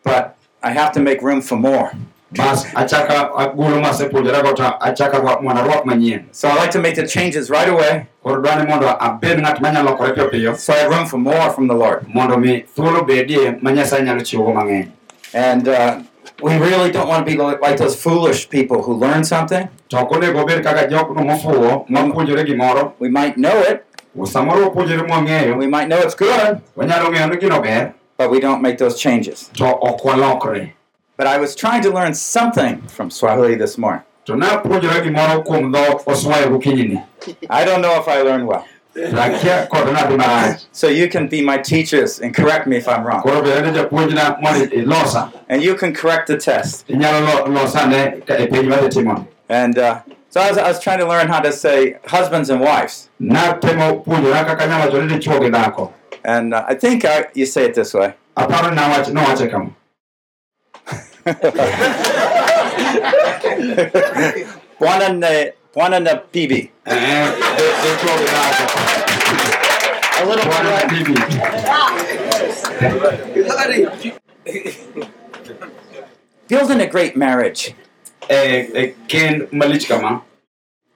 Speaker 4: but I have to make room for more.
Speaker 2: bas achaka agolo masepuonjorago to achaka go- mondo arwak manyien
Speaker 4: So I like to make the changes right away.
Speaker 2: Koro dwani mondo abed ng'at manyalo lokore piyo piyo
Speaker 4: so I have room for more from the Lord.
Speaker 2: mondo mi thuolo bedie ma nyasaye nyalo chiwogo mang'eny.
Speaker 4: And uh, we really don't want to be like like those foolish people who learn something.
Speaker 2: to ok onego obed kaka jokno mofuwo mapuonjore gimoro
Speaker 4: We might know it,
Speaker 2: samoro wapuonjore mwang'eyo
Speaker 4: we might know it's good,
Speaker 2: wanyalo ng'eyo ni gino ber
Speaker 4: but we don't make those changes.
Speaker 2: to ok walokre
Speaker 4: But I was trying to learn something from Swahili this morning.
Speaker 2: to napuonjora gimoro kuom dho oswayo gokinyini
Speaker 4: I don't know if I learned well.
Speaker 2: Akia kod nadhi
Speaker 4: So you can be my teachers and correct me if I'm wrong.
Speaker 2: koro bedane japuonjna mondo ilosa
Speaker 4: And you can correct the test.
Speaker 2: inyalo lo- losane ka- piny madhi timoni
Speaker 4: And uh, so I was, I was trying to learn how to say husbands and wives.
Speaker 2: natemo puonjora kaka nyawacho ni dichuo gi dhako
Speaker 4: And uh, I think I, you say it this way.
Speaker 2: aparo ni nawach- nowache kama
Speaker 4: Bwana ne, Bwana na bibi.
Speaker 2: Di- dichuo gi dhako
Speaker 4: A little
Speaker 2: Bwana na
Speaker 4: bit.
Speaker 2: bibi
Speaker 4: Building a great marriage.
Speaker 2: kend malich kama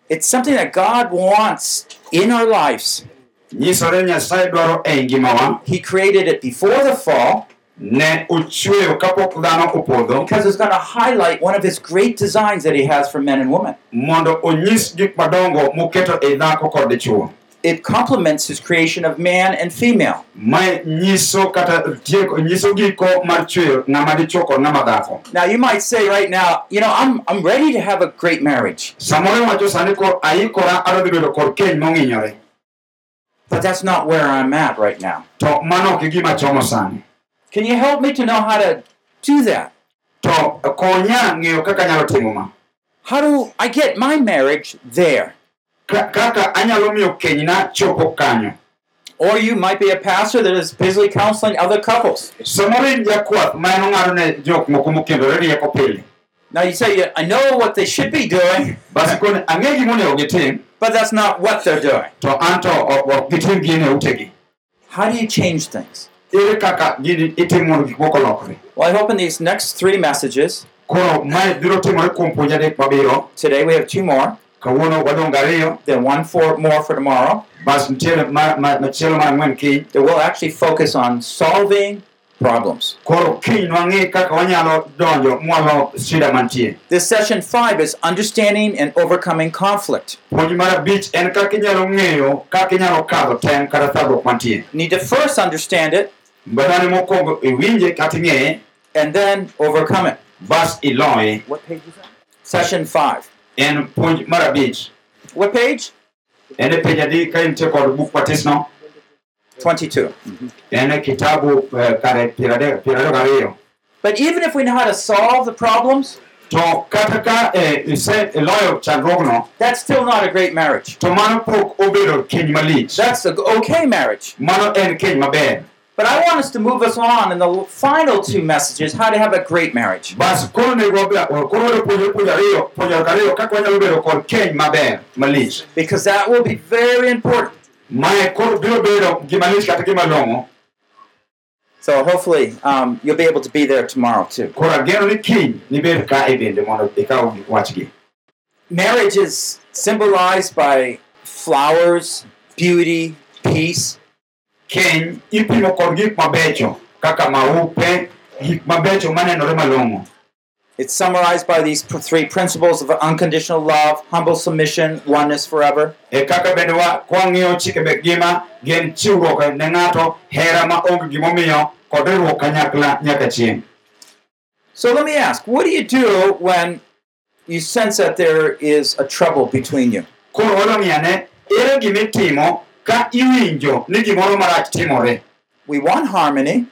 Speaker 4: It's something that God wants in our lives.
Speaker 2: nyisore nyasaye dwaro ngimawa
Speaker 4: He created it before the fall
Speaker 2: ne ochweyo kapok dhano opodho
Speaker 4: because it's going to highlight one of his great designs that he has for men and women.
Speaker 2: mondo onyis gik madongo moketo dhako kod
Speaker 4: It complements his creation of man and female.
Speaker 2: mae nyiso kata tieko nyiso giko mar chweyo ng'ama kod ng'ama dhako
Speaker 4: Now you might say right now, you know, I'm I'm ready to have a great marriage,
Speaker 2: samoro iwacho sani kor aikora adwa dhi bedo kod keny mong'inyore
Speaker 4: but that's not where I'm at right now.
Speaker 2: to mano ok e gima chomo sani
Speaker 4: Can you help me to know how to do that?
Speaker 2: to konya ng'eyo kaka anyalo timo ma
Speaker 4: How do I get my marriage there?
Speaker 2: Kaka anyalo miyo kenyna chopo kanyo
Speaker 4: Or you might be a pastor that is busily counseling other couples.
Speaker 2: samoro in jakwath ma en ne jok moko mokendore rieko pile
Speaker 4: Now you say, "Yeah, I know what they should be doing,
Speaker 2: basi koni ang'e gimonego gitim
Speaker 4: but that's not what they're doing.
Speaker 2: to an to ok ok gitim gini utegi
Speaker 4: How do you change things?
Speaker 2: Ere kaka gini itimo mondo gik moko olokre
Speaker 4: Well, I hope in these next three messages,
Speaker 2: koro mae biro timore kuom puonj adek mabiro
Speaker 4: today we have two more,
Speaker 2: kawuono wadong' ariyo
Speaker 4: then one for more for tomorrow, that will actually focus on solving problems.
Speaker 2: koro kiny nwang'i kaka wanyalo donjo mwalo shida mantie.
Speaker 4: This session five is understanding and overcoming conflict.
Speaker 2: puonj mar abich en kaka inyalo ng'eyo kaka inyalo kadho tem kata thagruok mantie.
Speaker 4: You need to first understand it
Speaker 2: badane mokwongo iwinje kata ing'eye
Speaker 4: and then overcome it.
Speaker 2: bas
Speaker 4: What page is that? Session five.
Speaker 2: en puonj mar abich
Speaker 4: What page?
Speaker 2: en e pej adi ka intie kod buk matisno
Speaker 4: 22.
Speaker 2: en e kitabu eh, kare piero adek piero adek gariyo
Speaker 4: But even if we know how to solve the problems,
Speaker 2: to kata ka eh, ise iloyo chandruogno
Speaker 4: that's still not a great marriage.
Speaker 2: to mano pok obedo keny malich
Speaker 4: That's an okay marriage.
Speaker 2: mano en keny maber
Speaker 4: But I want us to move us on in the final two messages how to have a great marriage.
Speaker 2: bas koro nego wabe- koro wado puonjo puonj ariyo puonjo ariyo kaka wanyalo bedo kod keny maber malich
Speaker 4: Because that will be very important.
Speaker 2: mae koro biro bedo gima lich kata gima long'o
Speaker 4: So hopefully um, you'll be able to be there tomorrow too.
Speaker 2: koro ageno ni kiny nibed ka bende mondo ikaw wachgi
Speaker 4: Marriage is symbolized by flowers, beauty, peace.
Speaker 2: Keny ipimo kod gik mabecho kaka maupe gik mabecho manenore malong'o
Speaker 4: It's summarized by these three principles of unconditional love, humble submission, oneness forever.
Speaker 2: kaka bende wa kwang'iyo chike mek ngima gin chiwruok ne ng'ato hera ma onge gimomiyo kod riwruok kanyakla nyaka chieng'
Speaker 4: So let me ask, what do you do when you sense that there is a trouble between you?
Speaker 2: Koro wadong'iane ere gimitimo ka iwinjo ni gimoro marach timore.
Speaker 4: We want harmony,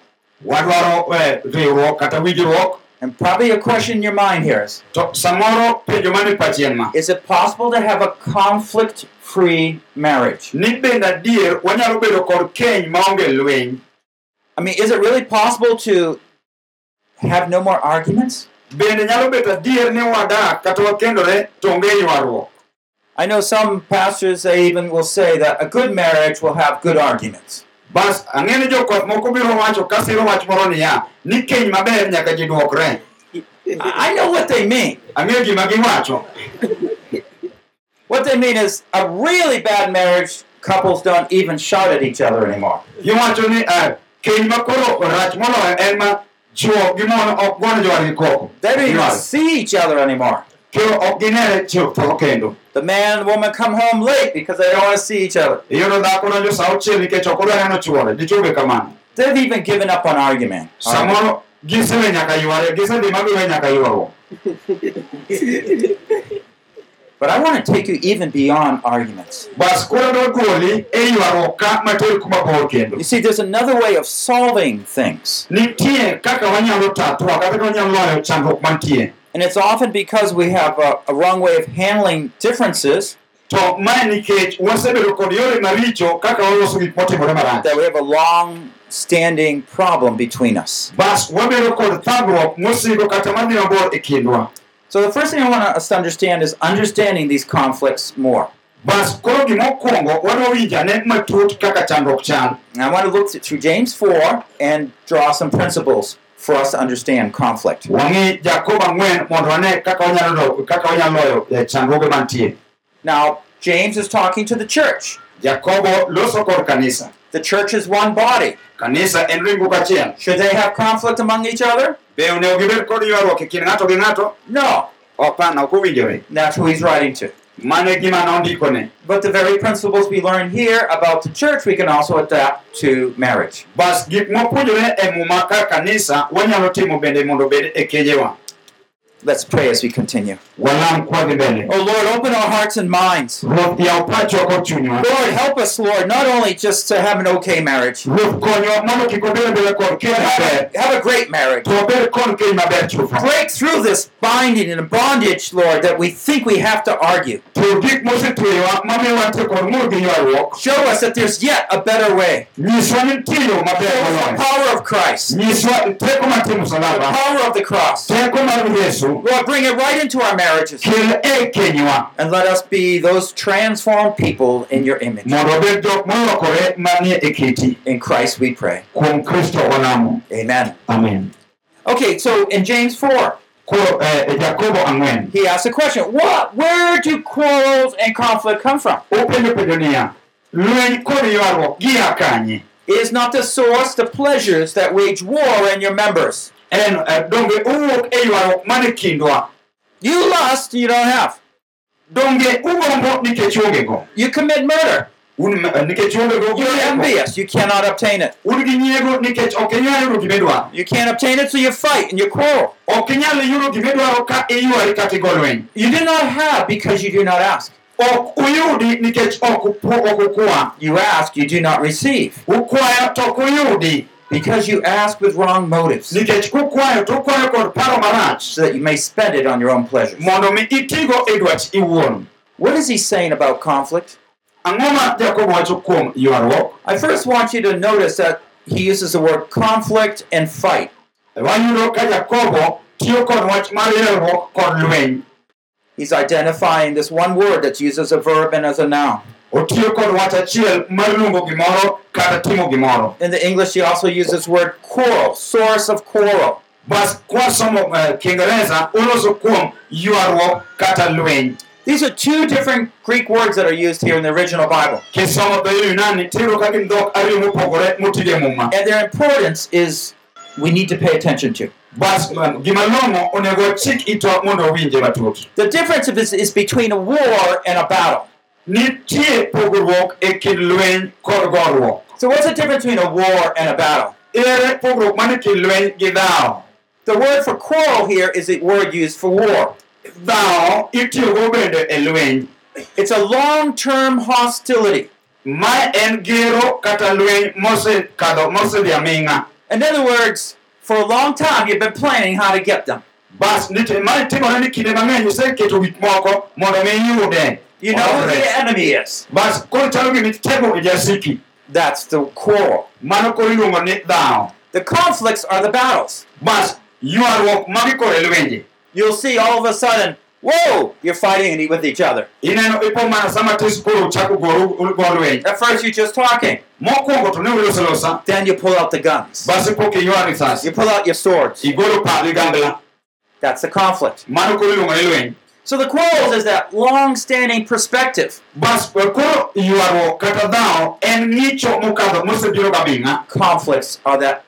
Speaker 2: wadwaro eh, riwruok kata winjruok.
Speaker 4: And probably a question in your mind here is
Speaker 2: to samoro penjo mane pachien ma?
Speaker 4: Is it possible to have a conflict free marriage?
Speaker 2: ni bende adier wanyalo bedo kod keny maonge lweny?
Speaker 4: I mean, is it really possible to have no more arguments? I know some pastors they even will say that a good marriage will have good arguments.
Speaker 2: bas ang'e ni jokwath moko biro wacho ka siro wach moro niya ni keny maber nyaka ji dwokre
Speaker 4: I know what they mean.
Speaker 2: ang'e gima giwacho
Speaker 4: What they mean is a really bad marriage, couples don't even shout at each other anymore.
Speaker 2: giwacho ni eh, keny ma koro rach moloyo en ma chuo gi mon ok gone jowadgi koko
Speaker 4: They don't even see each other anymore.
Speaker 2: Koro ok ginere chuo tho kendo
Speaker 4: The man and woman come home late because they don't want to see each other.
Speaker 2: iyudo dhako donjo sa auchiel nikech ok odwa neno chuore dichuo be kamano
Speaker 4: They've even given up on argument.
Speaker 2: samoro gisewe nyaka yware eh? gisedhi magiwe nyaka ywaruok
Speaker 4: But I want to take you even beyond arguments.
Speaker 2: bas koro dogoli e eh, ywaruok ka mater kuma bor
Speaker 4: You see, there's another way of solving things.
Speaker 2: Nitie kaka wanyalo tatua kata kaka wanyalo loyo chandruok mantie
Speaker 4: And it's often because we have a, a wrong way of handling differences
Speaker 2: to mae nikech wasebedo kod yore maricho kaka waloso gik motimore marach
Speaker 4: that we have a long standing problem between us.
Speaker 2: bas wabedo kod thagruok mosiko kata madhi mabor e kindwa
Speaker 4: So the first thing I want us to understand is understanding these conflicts more.
Speaker 2: bas koro gimokwongo wadwa winjane matut kaka chandruok chal
Speaker 4: I want to look through James 4 and draw some principles for us to understand conflict.
Speaker 2: wang'i jakobo ang'wen mondo wane kaka wanyalo do- kaka wanyalo loyo eh,
Speaker 4: Now, James is talking to the church.
Speaker 2: jakobo loso kod kanisa
Speaker 4: The church is one body.
Speaker 2: kanisa en ringruok achiel
Speaker 4: Should they have conflict among each other?
Speaker 2: be onego gibed kod ywaruok kind ng'ato gi ng'ato
Speaker 4: No.
Speaker 2: opana ok owinjore
Speaker 4: That's who he's writing to.
Speaker 2: Mano gima nondikone
Speaker 4: But the very principles we learn here about the church, we can also adapt to marriage. Let's pray as we continue.
Speaker 2: walam kwadhi mbele
Speaker 4: Oh Lord, open our hearts and minds.
Speaker 2: ruoth yaw pachwa kod chunywa
Speaker 4: Lord, help us, Lord, not only just to have an okay marriage,
Speaker 2: ruoth konyo mondo kik wabed mbele kod keny
Speaker 4: but have a, have a great marriage.
Speaker 2: to wabed kod keny maber chutho
Speaker 4: Break through this binding and bondage, Lord, that we think we have to argue.
Speaker 2: to gik mosetweyowa mamiyo wantie kod ng'ur gi ywaruok
Speaker 4: Show us that there's yet a better way.
Speaker 2: nyiswa ni nitie yo maber
Speaker 4: Show us the power of Christ,
Speaker 2: nyiswa teko mantie
Speaker 4: the power of the cross.
Speaker 2: Teko mar yesu
Speaker 4: Lord, bring it right into our marriages and let us be those transformed people in your image.
Speaker 2: mondo wabed jok molokore manie kiti
Speaker 4: In Christ we pray.
Speaker 2: kuom kristo walamo
Speaker 4: Amen.
Speaker 2: amen
Speaker 4: Okay, so in James 4,
Speaker 2: koro eh,
Speaker 4: he asks a question. What where do quarrels and conflict come from?
Speaker 2: openjo penjo niya lweny kod gia kanye
Speaker 4: Is not the source the pleasures that wage war in your members?
Speaker 2: En eh, donge owuok e ywaruok mane kindwa
Speaker 4: You lust, you don't have.
Speaker 2: donge ugombo nikech ongego
Speaker 4: You commit murder.
Speaker 2: ongego
Speaker 4: You're envious. You cannot obtain it.
Speaker 2: un gi nyiego nikech ok inyal yudo gimidwaro
Speaker 4: You can't obtain it, so you fight and you quarrel.
Speaker 2: ok inyal yudo gimidwaro ka iywari kata igo lweny
Speaker 4: You do not have because you do not ask.
Speaker 2: ok uyudi nikech ok upu- ok
Speaker 4: You ask, you do not receive.
Speaker 2: Ukwayo to ok uyudi
Speaker 4: Because you ask with wrong motives,
Speaker 2: nikech kukwayo to ukwayo kod paro marach
Speaker 4: so that you may spend it on your own pleasures.
Speaker 2: mondo mi itigo e dwach iwuon
Speaker 4: What is he saying about conflict?
Speaker 2: ang'o ma jakobo wacho kuom ywaruok
Speaker 4: I first want you to notice that he uses the word conflict and fight.
Speaker 2: wayudo ka jakobo tiyo kod wach mar ywaruok
Speaker 4: He's identifying this one word that's used as a verb and as a noun.
Speaker 2: Otiyo kod wach achiel mar luongo gimoro kata timo gimoro
Speaker 4: In the English, he also uses the word quarrel, source of quarrel.
Speaker 2: bas kwasomo uh, kiingereza kuom ywaruok kata lweny
Speaker 4: These are two different Greek words that are used here in the original Bible.
Speaker 2: kisomo dho yunani tiyudo ka gin dhok ariyo mopogore motije muma
Speaker 4: And their importance is we need to pay attention to.
Speaker 2: bas um, gima long'o onego wachik ito mondo owinje matut
Speaker 4: The difference of this is between a war and a battle.
Speaker 2: Nitie pogruok kind lweny kod goruok
Speaker 4: So, what's the difference between a war and a battle?
Speaker 2: ere pogruok mane kind lweny gi dhawo
Speaker 4: The word for quarrel here is the word used for war.
Speaker 2: dhawo itiyogo bende lweny
Speaker 4: It's a long term hostility.
Speaker 2: ma en gero kata lweny mosekadho mosedhi aming'a
Speaker 4: In other words, for a long time you've been planning how to get them.
Speaker 2: Bas nitie ma timore ni kinde mang'eny iseketo gik moko mondo mi iyude
Speaker 4: You know who the enemy is.
Speaker 2: bas koro chalo gimi tego e jasiki
Speaker 4: That's the quarrel.
Speaker 2: mano koro iluongo ni dhawo
Speaker 4: The conflicts are the battles.
Speaker 2: bas ywaruok magi koro e lwenje
Speaker 4: You'll see all of a sudden, whoa, you're fighting with each other.
Speaker 2: ineno ipo mana sama tis koro uchako goru go
Speaker 4: At first you're just talking,
Speaker 2: mokwongo to ne uloso losa
Speaker 4: then you pull out the guns.
Speaker 2: bas ipo kiywar risasi
Speaker 4: You pull out your swords.
Speaker 2: igolo pa ligangla
Speaker 4: That's the conflict.
Speaker 2: mano koro iluongo ni lweny
Speaker 4: So the quarrels is that long-standing perspective.
Speaker 2: bas koro ywaruok kata dhawo en ng'icho mokadho mosebiro gabing'a
Speaker 4: Conflicts are that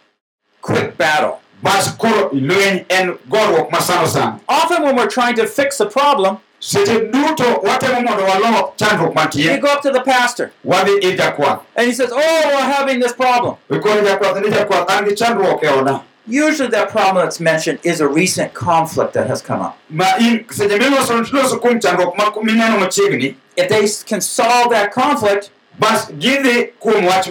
Speaker 4: quick battle.
Speaker 2: bas koro lweny en goruok masano sana
Speaker 4: Often when we're trying to fix a problem,
Speaker 2: seche duto watemo mondo walo chandruok
Speaker 4: you
Speaker 2: mantie
Speaker 4: go up to the pastor
Speaker 2: wadhi ir jakwath
Speaker 4: and he says, "Oh, we're having this problem."
Speaker 2: ikono jakwath ni jakwath an gi chandruok e oda
Speaker 4: Usually, that problem that's mentioned is a recent conflict that has come up.
Speaker 2: ma in seche miloso loso kuom chandruok ma mineno machiegni
Speaker 4: If they can solve that conflict,
Speaker 2: bas gidhi kuom wach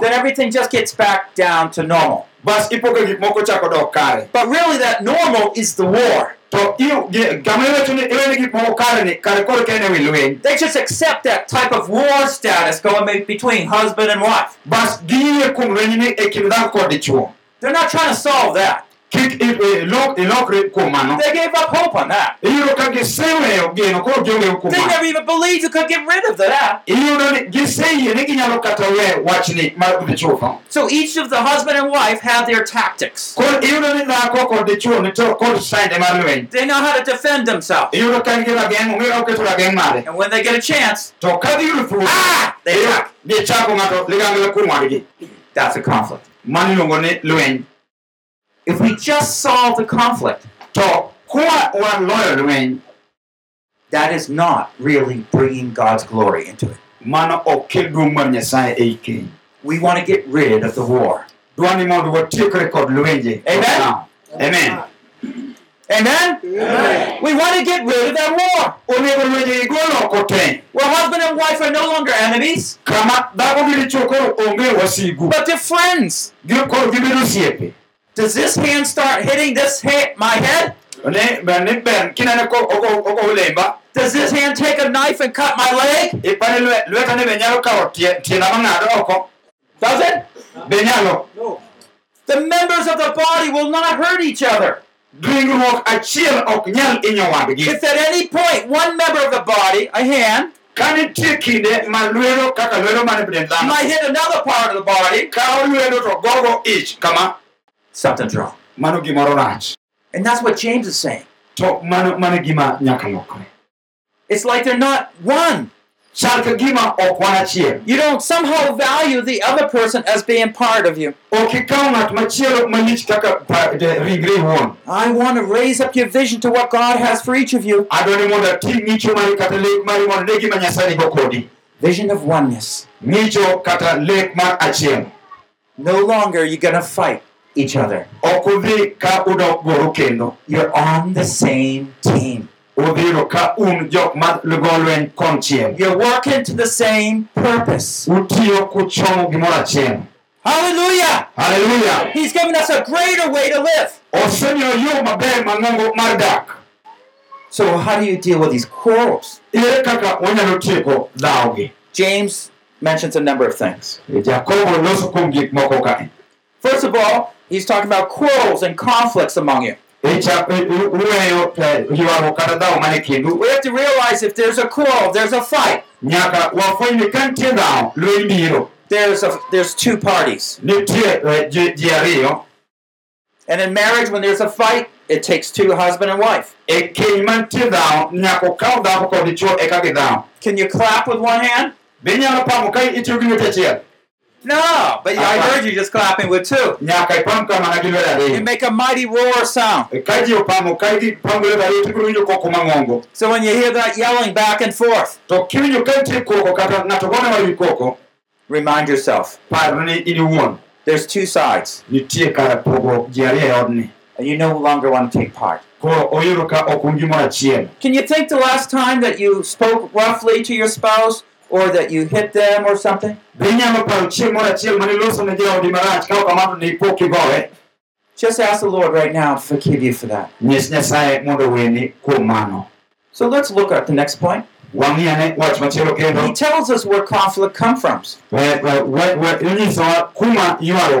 Speaker 4: then everything just gets back down to normal.
Speaker 2: bas ipogo gik moko chako dok kare
Speaker 4: But really, that normal is the war.
Speaker 2: to iyo- gi- kama iwacho ni iwene gik moko kare ni kare koro ka en wi lweny
Speaker 4: They just accept that type of war status going between husband and wife.
Speaker 2: Bas giyie kuom lweny ni kind dhako kod dichuo
Speaker 4: They're not trying to solve that.
Speaker 2: ilokri kuom mano
Speaker 4: They gave up hope on that.
Speaker 2: iyudo ka giseweyo geno koro gionge kuom
Speaker 4: They never even believed you could get rid of that.
Speaker 2: iyudo ni giseyie ni ginyalo kata we wachni mar dhi chutho
Speaker 4: So each of the husband and wife have their tactics.
Speaker 2: koro iyudo ni dhako kod dichuo ni to kod sainde mar lweny
Speaker 4: They know how to defend themselves.
Speaker 2: Eh, iyudo ka en gi rageng' ong'e oketo rageng' mare
Speaker 4: And when they get a chance,
Speaker 2: to ka giyudo thuolo
Speaker 4: ah, they attack.
Speaker 2: gichako ng'ato ligangla kuom wadgi
Speaker 4: That's a conflict.
Speaker 2: Mano iluongo ni lweny
Speaker 4: If we just solve the conflict,
Speaker 2: to kwa wan loyo lweny
Speaker 4: that is not really bringing God's glory into it.
Speaker 2: mano ok kel duong' mar nyasaye ei keny
Speaker 4: We want to get rid of the war.
Speaker 2: dwa ni mondo watiekre kod lwenje
Speaker 4: Amen.
Speaker 2: amen
Speaker 4: Amen? We want to get rid of that war.
Speaker 2: onego lwenje igol oko te
Speaker 4: Where husband and wife are no longer enemies,
Speaker 2: kama dhako gi dichwo koro onge wasigu
Speaker 4: but they're friends.
Speaker 2: Gi- koro gibedo osiepe
Speaker 4: Does this hand start hitting this head, my head?
Speaker 2: ne ber ni ber kinene ko ogo ogo lemba
Speaker 4: Does this hand take a knife and cut my leg?
Speaker 2: ipani lwe- lweta ne be nyalo kawo tie- tienda mang'ado oko
Speaker 4: Does it?
Speaker 2: nyalo
Speaker 4: The members of the body will not hurt each other.
Speaker 2: Ringruok achiel ok nyal inyo wadgi
Speaker 4: If at any point one member of the body, a hand,
Speaker 2: ka nitie kinde ma lwedo kaka lwedo mane dhano
Speaker 4: might hit another part of the body,
Speaker 2: kawo lwedo to gogo ich kama
Speaker 4: something's wrong.
Speaker 2: mano gimoro rach
Speaker 4: And that's what James is saying.
Speaker 2: to mano mano gima nyaka lokre
Speaker 4: It's like they're not one.
Speaker 2: Chal ka gima ok wan achiel
Speaker 4: You don't somehow value the other person as being part of you.
Speaker 2: ok ikaw ng'at machielo malich kaka pa- de- ringre iwuon
Speaker 4: I want to raise up your vision to what God has for each of you.
Speaker 2: adwani mondo ating' ng'icho mari kata lek mari mondo ne gima nyasaye nigo kodi
Speaker 4: Vision of oneness.
Speaker 2: ng'icho kata lek mar achiel
Speaker 4: No longer are you going to fight each other.
Speaker 2: ok udhi ka udok goro kendo
Speaker 4: You're on the same team.
Speaker 2: Udhiro ka un jok ma go lweny konchiel
Speaker 4: You're working to the same purpose.
Speaker 2: utiyo kuchomo gimoro achiel
Speaker 4: Hallelujah!
Speaker 2: haleluya
Speaker 4: He's given us a greater way to live.
Speaker 2: osemiyo yo maber mang'ongo mar dak
Speaker 4: So, how do you deal with these quarrels?
Speaker 2: ere kaka wanyalo tieko dhawogi
Speaker 4: James mentions a number of things.
Speaker 2: jakobo loso kuom gik moko kae
Speaker 4: First of all, he's talking about quarrels and conflicts among you.
Speaker 2: Icha- i- i- uweyo ywaruok kata dhawo mane kindu
Speaker 4: We have to realize if there's a quarrel, there's a fight.
Speaker 2: nyaka wafweny ni ka nitie dhawo lweny biro
Speaker 4: There's a there's two parties.
Speaker 2: nitie ji ji ariyo
Speaker 4: And in marriage, when there's a fight, it takes two husband and wife.
Speaker 2: keny mantie dhawo nyaka okaw dhako kod dichwo eka gidhawo
Speaker 4: Can you clap with one hand?
Speaker 2: Be inyalo pamo ka itiyo gi lwet achiel
Speaker 4: No, but I ah. heard you just clapping with two.
Speaker 2: nyaka ipam kamana gi lwet
Speaker 4: You make a mighty roar sound.
Speaker 2: ka ji opamo ka ipamo gi lwet ariyo tibiro winjo koko mang'ongo.
Speaker 4: So when you hear that yelling back and forth,
Speaker 2: to kiwinjo ka nitie koko kata ng'ato gone mar wi koko
Speaker 4: remind yourself.
Speaker 2: par ni in iwuon
Speaker 4: there's two sides,
Speaker 2: nitie kar pogo ji ariyo odni.
Speaker 4: And you no longer want to take part.
Speaker 2: koro oyudo ka ok un gimoro achiel
Speaker 4: Can you think the last time that you spoke roughly to your spouse or that you hit them or something?
Speaker 2: be inyalo paro chieng' moro achiel mane iloso ne jaodi marach ka ok kamano ne ipo kigowe
Speaker 4: Just ask the Lord right now to forgive you for that.
Speaker 2: nyis nyasaye mondo weni kuom mano
Speaker 4: So let's look at the next point. He tells us where conflict comes from.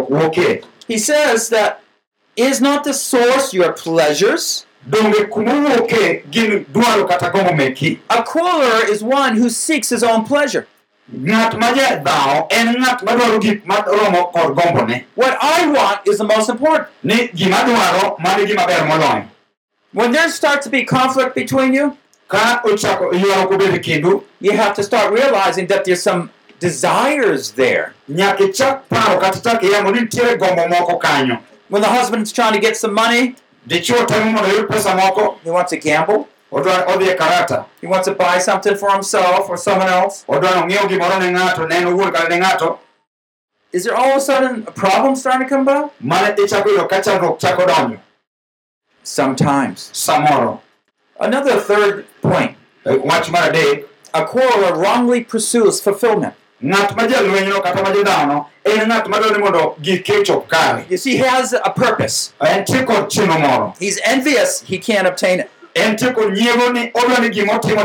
Speaker 2: Wuoke
Speaker 4: He says that is not the source your pleasures.
Speaker 2: Donge kuma gin dwaro kata gombo meki
Speaker 4: A quarreler is one who seeks his own pleasure.
Speaker 2: ng'at ma jadhawo en ng'at madwaro gik maromo kod gombone
Speaker 4: What I want is the most important.
Speaker 2: ni gima dwaro mano gima ber moloyo
Speaker 4: When there starts to be conflict between you,
Speaker 2: ka ochako ywaruok obed e kindu
Speaker 4: you have to start realizing that there's some desires there.
Speaker 2: nyaka ichak paro kata chak yamo ni nitiere gombo moko kanyo
Speaker 4: When the husband's trying to get some money,
Speaker 2: dichuo temo mondo oyud pesa moko
Speaker 4: he wants to gamble,
Speaker 2: odwa odhi e karata
Speaker 4: he wants to buy something for himself or someone else.
Speaker 2: odwa nong'iew gimoro ne ng'ato ne en owuon kata ne ng'ato
Speaker 4: Is there all of a sudden a problem starting to come about?
Speaker 2: mane ichako yudo ka chandruok chako donjo
Speaker 4: Sometimes.
Speaker 2: samoro
Speaker 4: Another third point
Speaker 2: wach mar adek
Speaker 4: a quarreler wrongly pursues fulfillment.
Speaker 2: Ng'at ma jalwenyno kata ma en ng'at madwaro ni mondo gike chop kare
Speaker 4: You see, he has a purpose.
Speaker 2: entie kod chenro moro
Speaker 4: He's envious he can't obtain it.
Speaker 2: entie kod nyiego ni odwa ni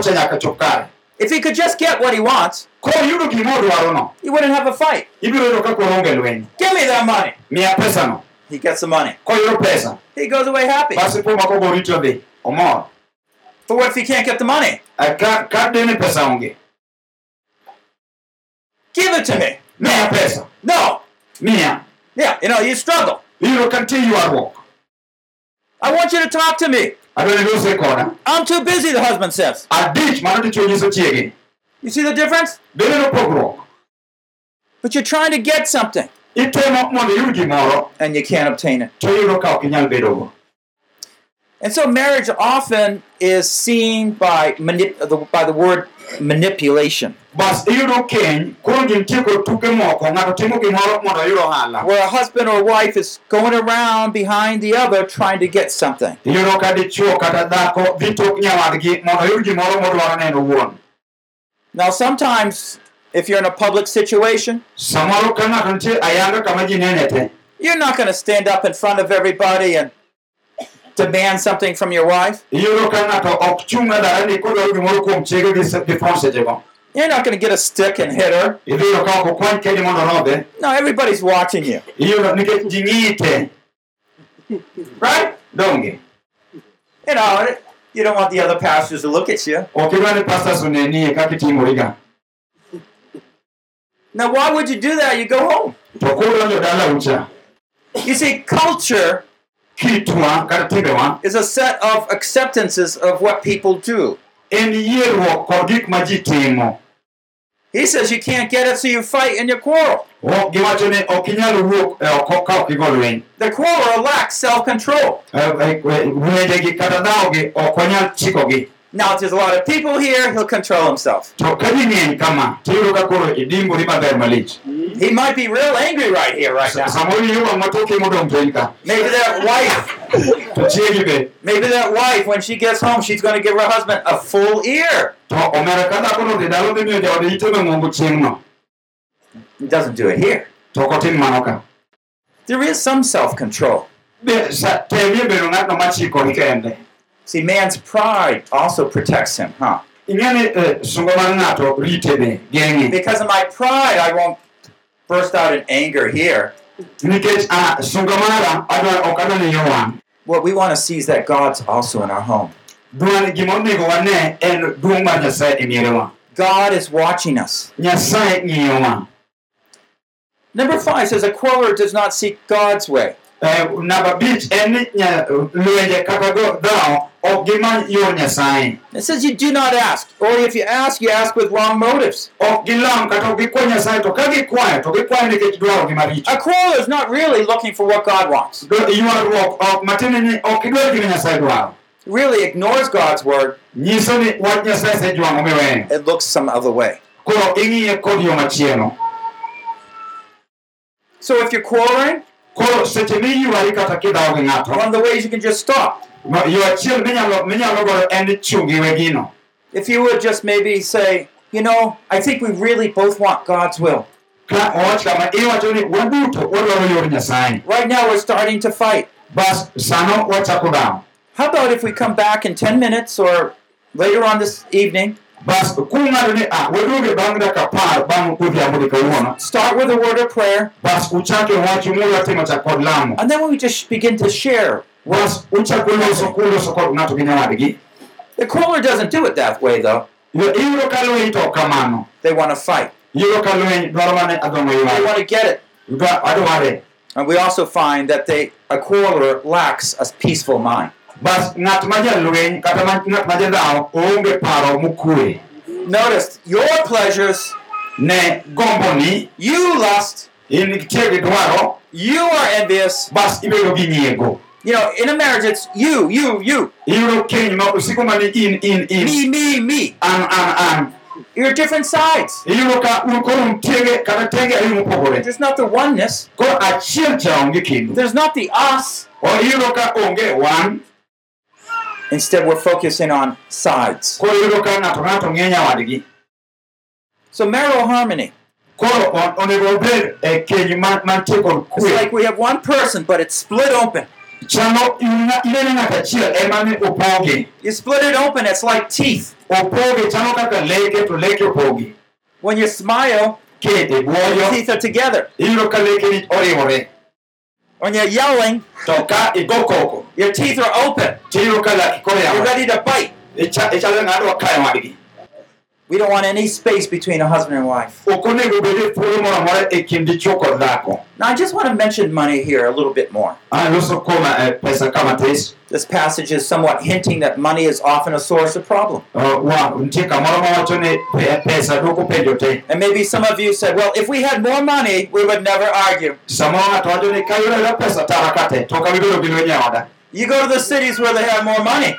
Speaker 2: cha nyaka chop kare
Speaker 4: If he could just get what he wants,
Speaker 2: koyudo gima odwarono
Speaker 4: he wouldn't have a fight.
Speaker 2: ibiro yudo ka koro onge lweny
Speaker 4: Give me that money.
Speaker 2: miya pesano
Speaker 4: He gets the money.
Speaker 2: koyudo pesa
Speaker 4: He goes away happy.
Speaker 2: basi po mako go dhi omor
Speaker 4: But what if he can't get the money?
Speaker 2: Eh, ka ka dine pesa onge
Speaker 4: Give it to me.
Speaker 2: miya pesa
Speaker 4: No.
Speaker 2: miya
Speaker 4: Yeah, you know, you struggle.
Speaker 2: iyudo ka nitie ywaruok
Speaker 4: I want you to talk to me.
Speaker 2: adwa ni lose koda
Speaker 4: I'm too busy, the husband says.
Speaker 2: adich mano dichuo nyiso chiege
Speaker 4: You see the difference?
Speaker 2: no
Speaker 4: But you're trying to get something
Speaker 2: itemo mondo iyud gimoro
Speaker 4: and you can't obtain it.
Speaker 2: to iyudo ka ok inyal bedogo
Speaker 4: And so marriage often is seen by manip- by the word manipulation,
Speaker 2: bas iyudo keny koro ji nitie kod tuke moko ng'ato timo gimoro mondo oyud ohala.
Speaker 4: Where a husband or wife is going around behind the other trying to get something.
Speaker 2: iyudo ka dichuo kata dhako dhi tok nyawadgi mondo oyud gimoro modwaro neno owuon
Speaker 4: Now, sometimes if you're in a public situation,
Speaker 2: samoro ka ng'ato nitie ayanga kama ji nene te.
Speaker 4: you're not going to stand up in front of everybody and demand something from your wife.
Speaker 2: iyudo ka ng'ato ok chung' dala ni kodwaro gimoro kuom chiege gi se- gi thon sechego
Speaker 4: You're not going to get a stick and hit her.
Speaker 2: idhi yudo ka ok okwany kedi mondo rodhe
Speaker 4: No, everybody's watching you.
Speaker 2: iyudo nikech ji ng'iyi right
Speaker 4: You know, you don't want the other pastors to look at you.
Speaker 2: ok idwa ni pastors onenie kaka itimoriga
Speaker 4: Now, why would you do that? You go home.
Speaker 2: to
Speaker 4: You see, culture
Speaker 2: kitwa kata timbewa
Speaker 4: is a set of acceptances of what people do.
Speaker 2: en yierruok kod gik ma ji timo
Speaker 4: He says you can't get it, so you fight and you quarrel.
Speaker 2: Ok giwacho ni ok inyal wuok oko ka ok igo lweny
Speaker 4: The quarrel lacks self control.
Speaker 2: Eh, eh, eh, Wendegi kata dhawogi ok onyal chikogi
Speaker 4: Now, if there's a lot of people here, he'll control himself.
Speaker 2: to ka ji ng'eny kama tiyudo ka koro idimbori maber malich
Speaker 4: He might be real angry right here, right now.
Speaker 2: samoro iyudo matoke modong' piny ka
Speaker 4: Maybe that wife,
Speaker 2: to chiegi be
Speaker 4: maybe that wife, when she gets home, she's going to give her husband a full ear.
Speaker 2: to omera ka dhakono dhi dalo dhi miyo jaode ite mang'ongo chieng'no
Speaker 4: He doesn't do it here.
Speaker 2: to ok otim mano ka
Speaker 4: There is some self control.
Speaker 2: Be- sa- temie bedo ng'atno machikori kende
Speaker 4: See, man's pride also protects him, huh?
Speaker 2: ing'e ni sungo mar ng'ato rite be geng'e
Speaker 4: Because of my pride, I won't burst out in anger here.
Speaker 2: ah, sungo mara adwa- ok adwa ni yo wang'
Speaker 4: What we want to see is that God's also in our home.
Speaker 2: dwan gimonego wane en duong' mar nyasaye mierewa
Speaker 4: God is watching us. Number five says a quarreler does not seek God's way.
Speaker 2: Eh, namba bich en ni nya- lwenje kata go dhawo ok gimany yor nyasaye
Speaker 4: It says you do not ask, or if you ask, you ask with wrong motives.
Speaker 2: ok gilam kata ok nyasaye to ka gikwayo to gikwayo nikech dwaro gi maricho
Speaker 4: A quarreler is not really looking for what God wants.
Speaker 2: Do- ywaruok ok matiende ni ok idwar gima nyasaye dwaro
Speaker 4: It really ignores God's word
Speaker 2: nyiso ni wach nyasaye sejwang'o miweyo
Speaker 4: and looks some other way.
Speaker 2: koro ing'iye kod yo machielo
Speaker 4: So if you're quarreling,
Speaker 2: koro seche miywari kata kidhawo gi ng'ato
Speaker 4: one of the ways you can just stop.
Speaker 2: ma- yo achiel minyalo minyalo goyo en chungi we gino
Speaker 4: If you would just maybe say, you know, I think we really both want God's will.
Speaker 2: ka owach kama iwacho ni waduto wadwaro yor nyasaye
Speaker 4: Right now we're starting to fight.
Speaker 2: bas sano wachako dhawo
Speaker 4: How about if we come back in 10 minutes or later on this evening,
Speaker 2: bas kung'ado ni ah waduoge bang' bang' godhiambo di kawuono
Speaker 4: start with a word of prayer,
Speaker 2: bas uchake wachu mulatimo chak kod lamo
Speaker 4: and then we just begin to share.
Speaker 2: bas uchako loso kuloso kod ng'ato gi nyawadgi
Speaker 4: The quarreler doesn't do it that way, though.
Speaker 2: Yo- iyudo ka lweny to ok kamano
Speaker 4: They want to fight.
Speaker 2: iyudo ka lweny dwaro mane
Speaker 4: They want to get it. And we also find that they a quarreler lacks a peaceful mind.
Speaker 2: Bas ng'at ma jalweny kata ng'at ma jadhawo oonge paro mokwe
Speaker 4: Notice your pleasures,
Speaker 2: ne gomboni
Speaker 4: you lust,
Speaker 2: in dwaro
Speaker 4: you are envious.
Speaker 2: bas ibedo gi nyiego
Speaker 4: You know, in a marriage, it's you, you, you,
Speaker 2: in in in
Speaker 4: me, me, me.
Speaker 2: an an an
Speaker 4: You're different sides.
Speaker 2: iyudo ka un koro ntiege kata tenge ariyo mopogore
Speaker 4: There's not the oneness.
Speaker 2: koro achiel cha onge kindu
Speaker 4: There's not the us.
Speaker 2: o iyudo ka onge wan
Speaker 4: Instead, we're focusing on sides.
Speaker 2: koro iyudo ka ng'ato ng'ato ng'iyo nyawadgi
Speaker 4: So marital harmony.
Speaker 2: koro on- onego obed eh, e keny ma- mantie kod
Speaker 4: It's
Speaker 2: kwe
Speaker 4: like we have one person, but it's split open.
Speaker 2: chano ina- inene ng'ato achiel ema eh, ne opoge
Speaker 4: You split it open, it's like teeth.
Speaker 2: opoge chano kaka leke to leke opogi
Speaker 4: When you smile, your
Speaker 2: buoyo
Speaker 4: teeth are together.
Speaker 2: iyudo ka lekeni oriwore
Speaker 4: When you're yelling,
Speaker 2: to ka igo koko
Speaker 4: your teeth are open.
Speaker 2: tiyudo ka laki koro
Speaker 4: You're ready to bite. We don't want any space between a husband and wife. Now, I just want to mention money here a little bit more. This passage is somewhat hinting that money is often a source of problem. And maybe some of you said, well, if we had more money, we would never argue. You go to the cities where they have more money.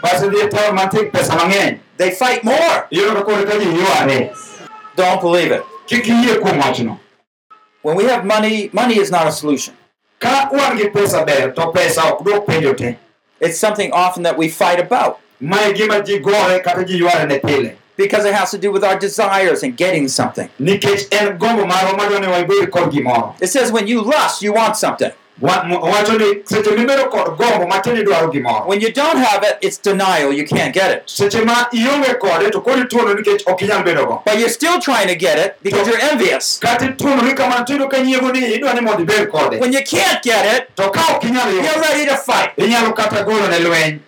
Speaker 2: Bas idhi taon mantie gi pesa mang'eny
Speaker 4: they fight more.
Speaker 2: iyudo ka koro ka ji yware
Speaker 4: Don't believe it.
Speaker 2: kik iyie kuom wachno
Speaker 4: When we have money, money is not a solution.
Speaker 2: ka wan gi pesa ber to pesa ok duok penjo te
Speaker 4: It's something often that we fight about
Speaker 2: mae gima ji gore kata ji yware ne pile
Speaker 4: because it has to do with our desires and getting something.
Speaker 2: nikech en gombo marwa madwa ni wabed kod gimoro
Speaker 4: It says when you lust, you want something.
Speaker 2: Wa- mo- wacho ni seche mibedo kod gombo matin idwaro gimoro
Speaker 4: When you don't have it, it's denial. You can't get it.
Speaker 2: seche ma ionge kode to koro ituono nikech ok inyal bedo go
Speaker 4: But you're still trying to get it because you're envious.
Speaker 2: kata ituonori kamano tiyudo ka nyiego ni idwa ni mondo ibed kode
Speaker 4: When you can't get it,
Speaker 2: to ka ok inyal
Speaker 4: you're ready to fight.
Speaker 2: inyalo kata golo ne lweny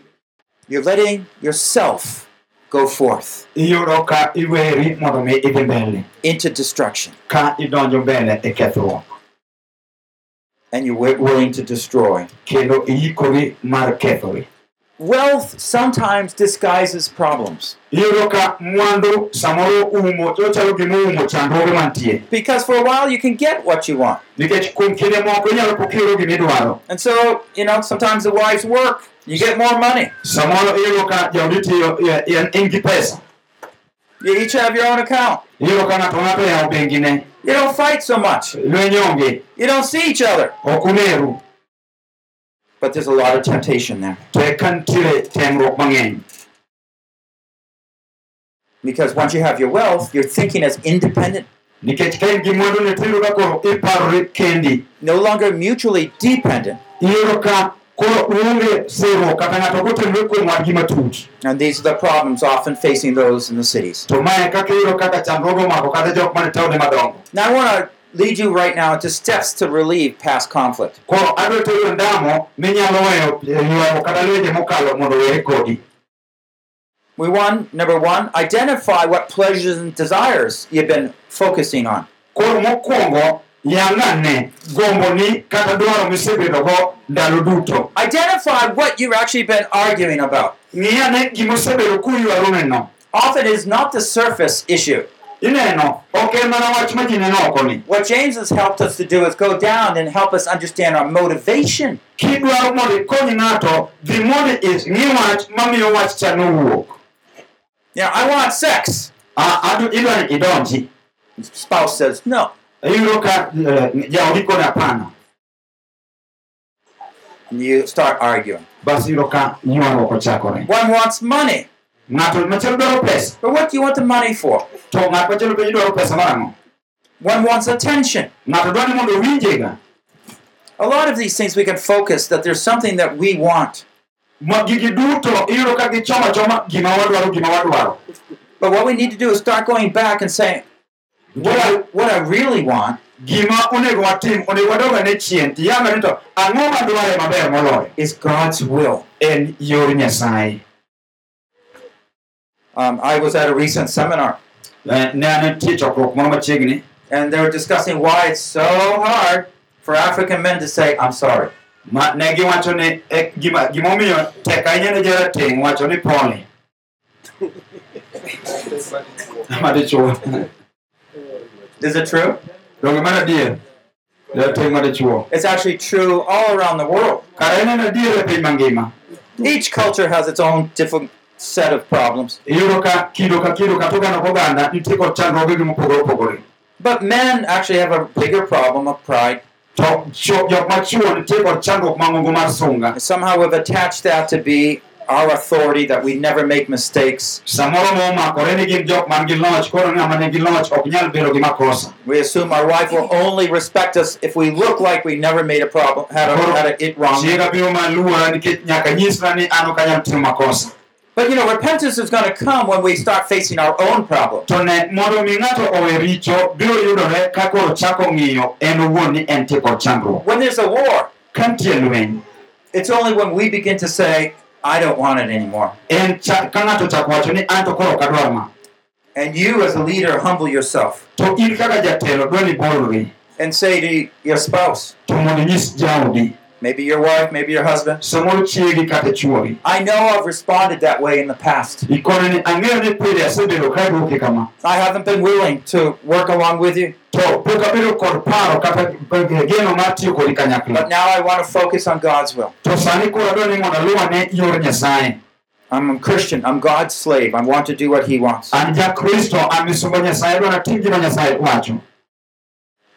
Speaker 4: You're letting yourself go forth
Speaker 2: iyudo ka iweri mondo mi idhi mbele
Speaker 4: into destruction
Speaker 2: ka idonjo mbele e kethruok
Speaker 4: and you're willing to destroy.
Speaker 2: kendo iikori mar kethori
Speaker 4: Wealth sometimes disguises problems
Speaker 2: iyudo ka mwandu samoro umo ochalo gima oumo chandruoge mantie
Speaker 4: because for a while you can get what you want.
Speaker 2: nikech kuom kinde moko inyalo pokiro gimidwaro
Speaker 4: And so, you know, sometimes the wives work, you get more money.
Speaker 2: samoro iyudo ka jaodi tiyo in in gi pesa
Speaker 4: You each have your own account.
Speaker 2: Iyudo ka ng'ato ng'ato yawo bengine
Speaker 4: You don't fight so much. You don't see each other. But there's a lot of temptation there.
Speaker 2: to eka nitiere temruok mang'eny
Speaker 4: Because once you have your wealth, you're thinking as independent,
Speaker 2: nikech ka in gi mwanduni tiyudo ka koro iparori kendi
Speaker 4: no longer mutually dependent.
Speaker 2: Iyudo ka koro uonge sirruok kata ng'ato gotenore kuom wadgi matut
Speaker 4: And these are the problems often facing those in the cities.
Speaker 2: to mae kaka iyudo kaka chandruoge omako kata jok mane taonde madongo
Speaker 4: Now, I want to lead you right now to steps to relieve past conflict.
Speaker 2: koro adwa tero ndamo minyalo weyo ywayo kata lwenje mokalo mondo were kodi
Speaker 4: We want, number one, identify what pleasures and desires you've been focusing on.
Speaker 2: koro mokwongo yang'ane gomboni kata dwaro misebedogo ndalo duto
Speaker 4: Identify what you've actually been arguing about.
Speaker 2: ng'iyane gimosebedo kuywaruneno
Speaker 4: Often it is not the surface issue.
Speaker 2: ineno ok en mana wach ma ji neno okoni
Speaker 4: What James has helped us to do is go down and help us understand our motivation.
Speaker 2: kidwaro mondo ikony ng'ato dhi mondo ing'i wach mamiyo wach cha nowuok
Speaker 4: You know, I want sex.
Speaker 2: Ah, adu- idwa ni idonji
Speaker 4: Spouse says no.
Speaker 2: Iyudo ka eh, jaodi kod hapana
Speaker 4: And you start arguing.
Speaker 2: bas iyudo ka ywaruok ochakore
Speaker 4: One wants money.
Speaker 2: ng'ato machielo dwaro pesa
Speaker 4: But what do you want the money for?
Speaker 2: to ng'at machielo bende dwaro pesa marang'o
Speaker 4: One wants attention.
Speaker 2: ng'ato dwa ni mondo owinjega
Speaker 4: A lot of these things we can focus that there's something that we want.
Speaker 2: Ma gigi duto iyudo ka gichoma choma gima wadwaro gima wadwaro
Speaker 4: But what we need to do is start going back and saying, what I, what I really want
Speaker 2: gima onego watim onego wadoga ne chien. Tiyanga ni to ang'o madware maber moloyo?
Speaker 4: is God's will.
Speaker 2: en yor nyasaye.
Speaker 4: Um, I was at a recent seminar.
Speaker 2: Ne an nitie chokruok moro machiegni.
Speaker 4: And they were discussing why it's so hard for African men to say, I'm sorry.
Speaker 2: ma ne giwacho ni gima gimomiyo tek ahinya ne jarateng' wacho ni pole madichuo
Speaker 4: Is it true?
Speaker 2: donge mar adier jarateng' madichuo
Speaker 4: It's actually true all around the world.
Speaker 2: kara en en adier e piny mangima
Speaker 4: Each culture has its own different set of problems.
Speaker 2: iyudo ka kido ka kido kata oganda ka oganda nitie kod chandruogegi mopogore opogore
Speaker 4: But men actually have a bigger problem of pride.
Speaker 2: to cho- jok machuo nitie kod chandruok mang'ongo mar sunga
Speaker 4: Somehow we've attached that to be our authority, that we never make mistakes.
Speaker 2: samoro momakore ni gin jok man gi loch koro ng'ama nigi loch ok nyal bedo gi makosa
Speaker 4: We assume our wife will only respect us if we look like we never made a problem, had a, had a it wrong.
Speaker 2: chiega biro maluora nikech nyaka nyisra ni an ok anyal timo makosa
Speaker 4: But you know, repentance is going to come when we start facing our own problem.
Speaker 2: to ne mondo mi ng'ato owe richo biro yudore ka koro chako ng'iyo en owuon ni en tie kod chandruok
Speaker 4: When there's a war, it's only when we begin to say, I don't want it anymore.
Speaker 2: en cha, ka ng'ato chako wacho ni an to koro ok adwar ma.
Speaker 4: And you, as a leader, humble yourself.
Speaker 2: To in kaka jatelo dwa ni bolri
Speaker 4: and say to your spouse,
Speaker 2: to mondo inyis jaodi
Speaker 4: maybe your wife, maybe your husband,
Speaker 2: samoro chiegi kata
Speaker 4: I know I've responded that way in the past.
Speaker 2: ikone ni ang'eyo ni pile asebedo ka duoki kama
Speaker 4: I haven't been willing to work along with you,
Speaker 2: to pok abedo kod paro kata geno mar tiyo kodi
Speaker 4: but now I want to focus on God's will.
Speaker 2: to sani koro adwa ni mondo aluwa ne yor nyasaye
Speaker 4: I'm a Christian. I'm God's slave. I want to do what He wants.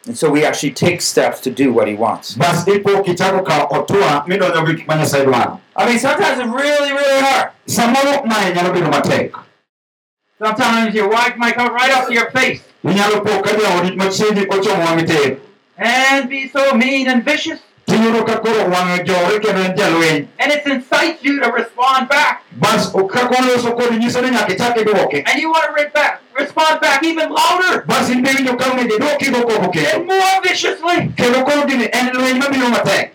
Speaker 4: And so we actually take steps to do what He wants.
Speaker 2: bas ipo kichako kawo otua midonjo gi gik ma nyasaye dwaro
Speaker 4: I mean, sometimes it's really, really hard.
Speaker 2: samoro mae nyalo bedo matek.
Speaker 5: Sometimes your wife might come right up to your face.
Speaker 2: Inyalo po ka jaodi machiegni ochomo wang'i tir
Speaker 5: and be so mean and vicious,
Speaker 2: tiyudo ka koro wang'e jore kendo en jalweny
Speaker 5: and it incites you to respond back.
Speaker 2: bas kaka oloso kodi nyiso ni nyaka ichak idwoke
Speaker 5: And you want to re- back, respond back even louder
Speaker 2: bas in be winjo ka onego idwoki go koko
Speaker 5: and more viciously.
Speaker 2: kendo koro gini en lweny mabiro matek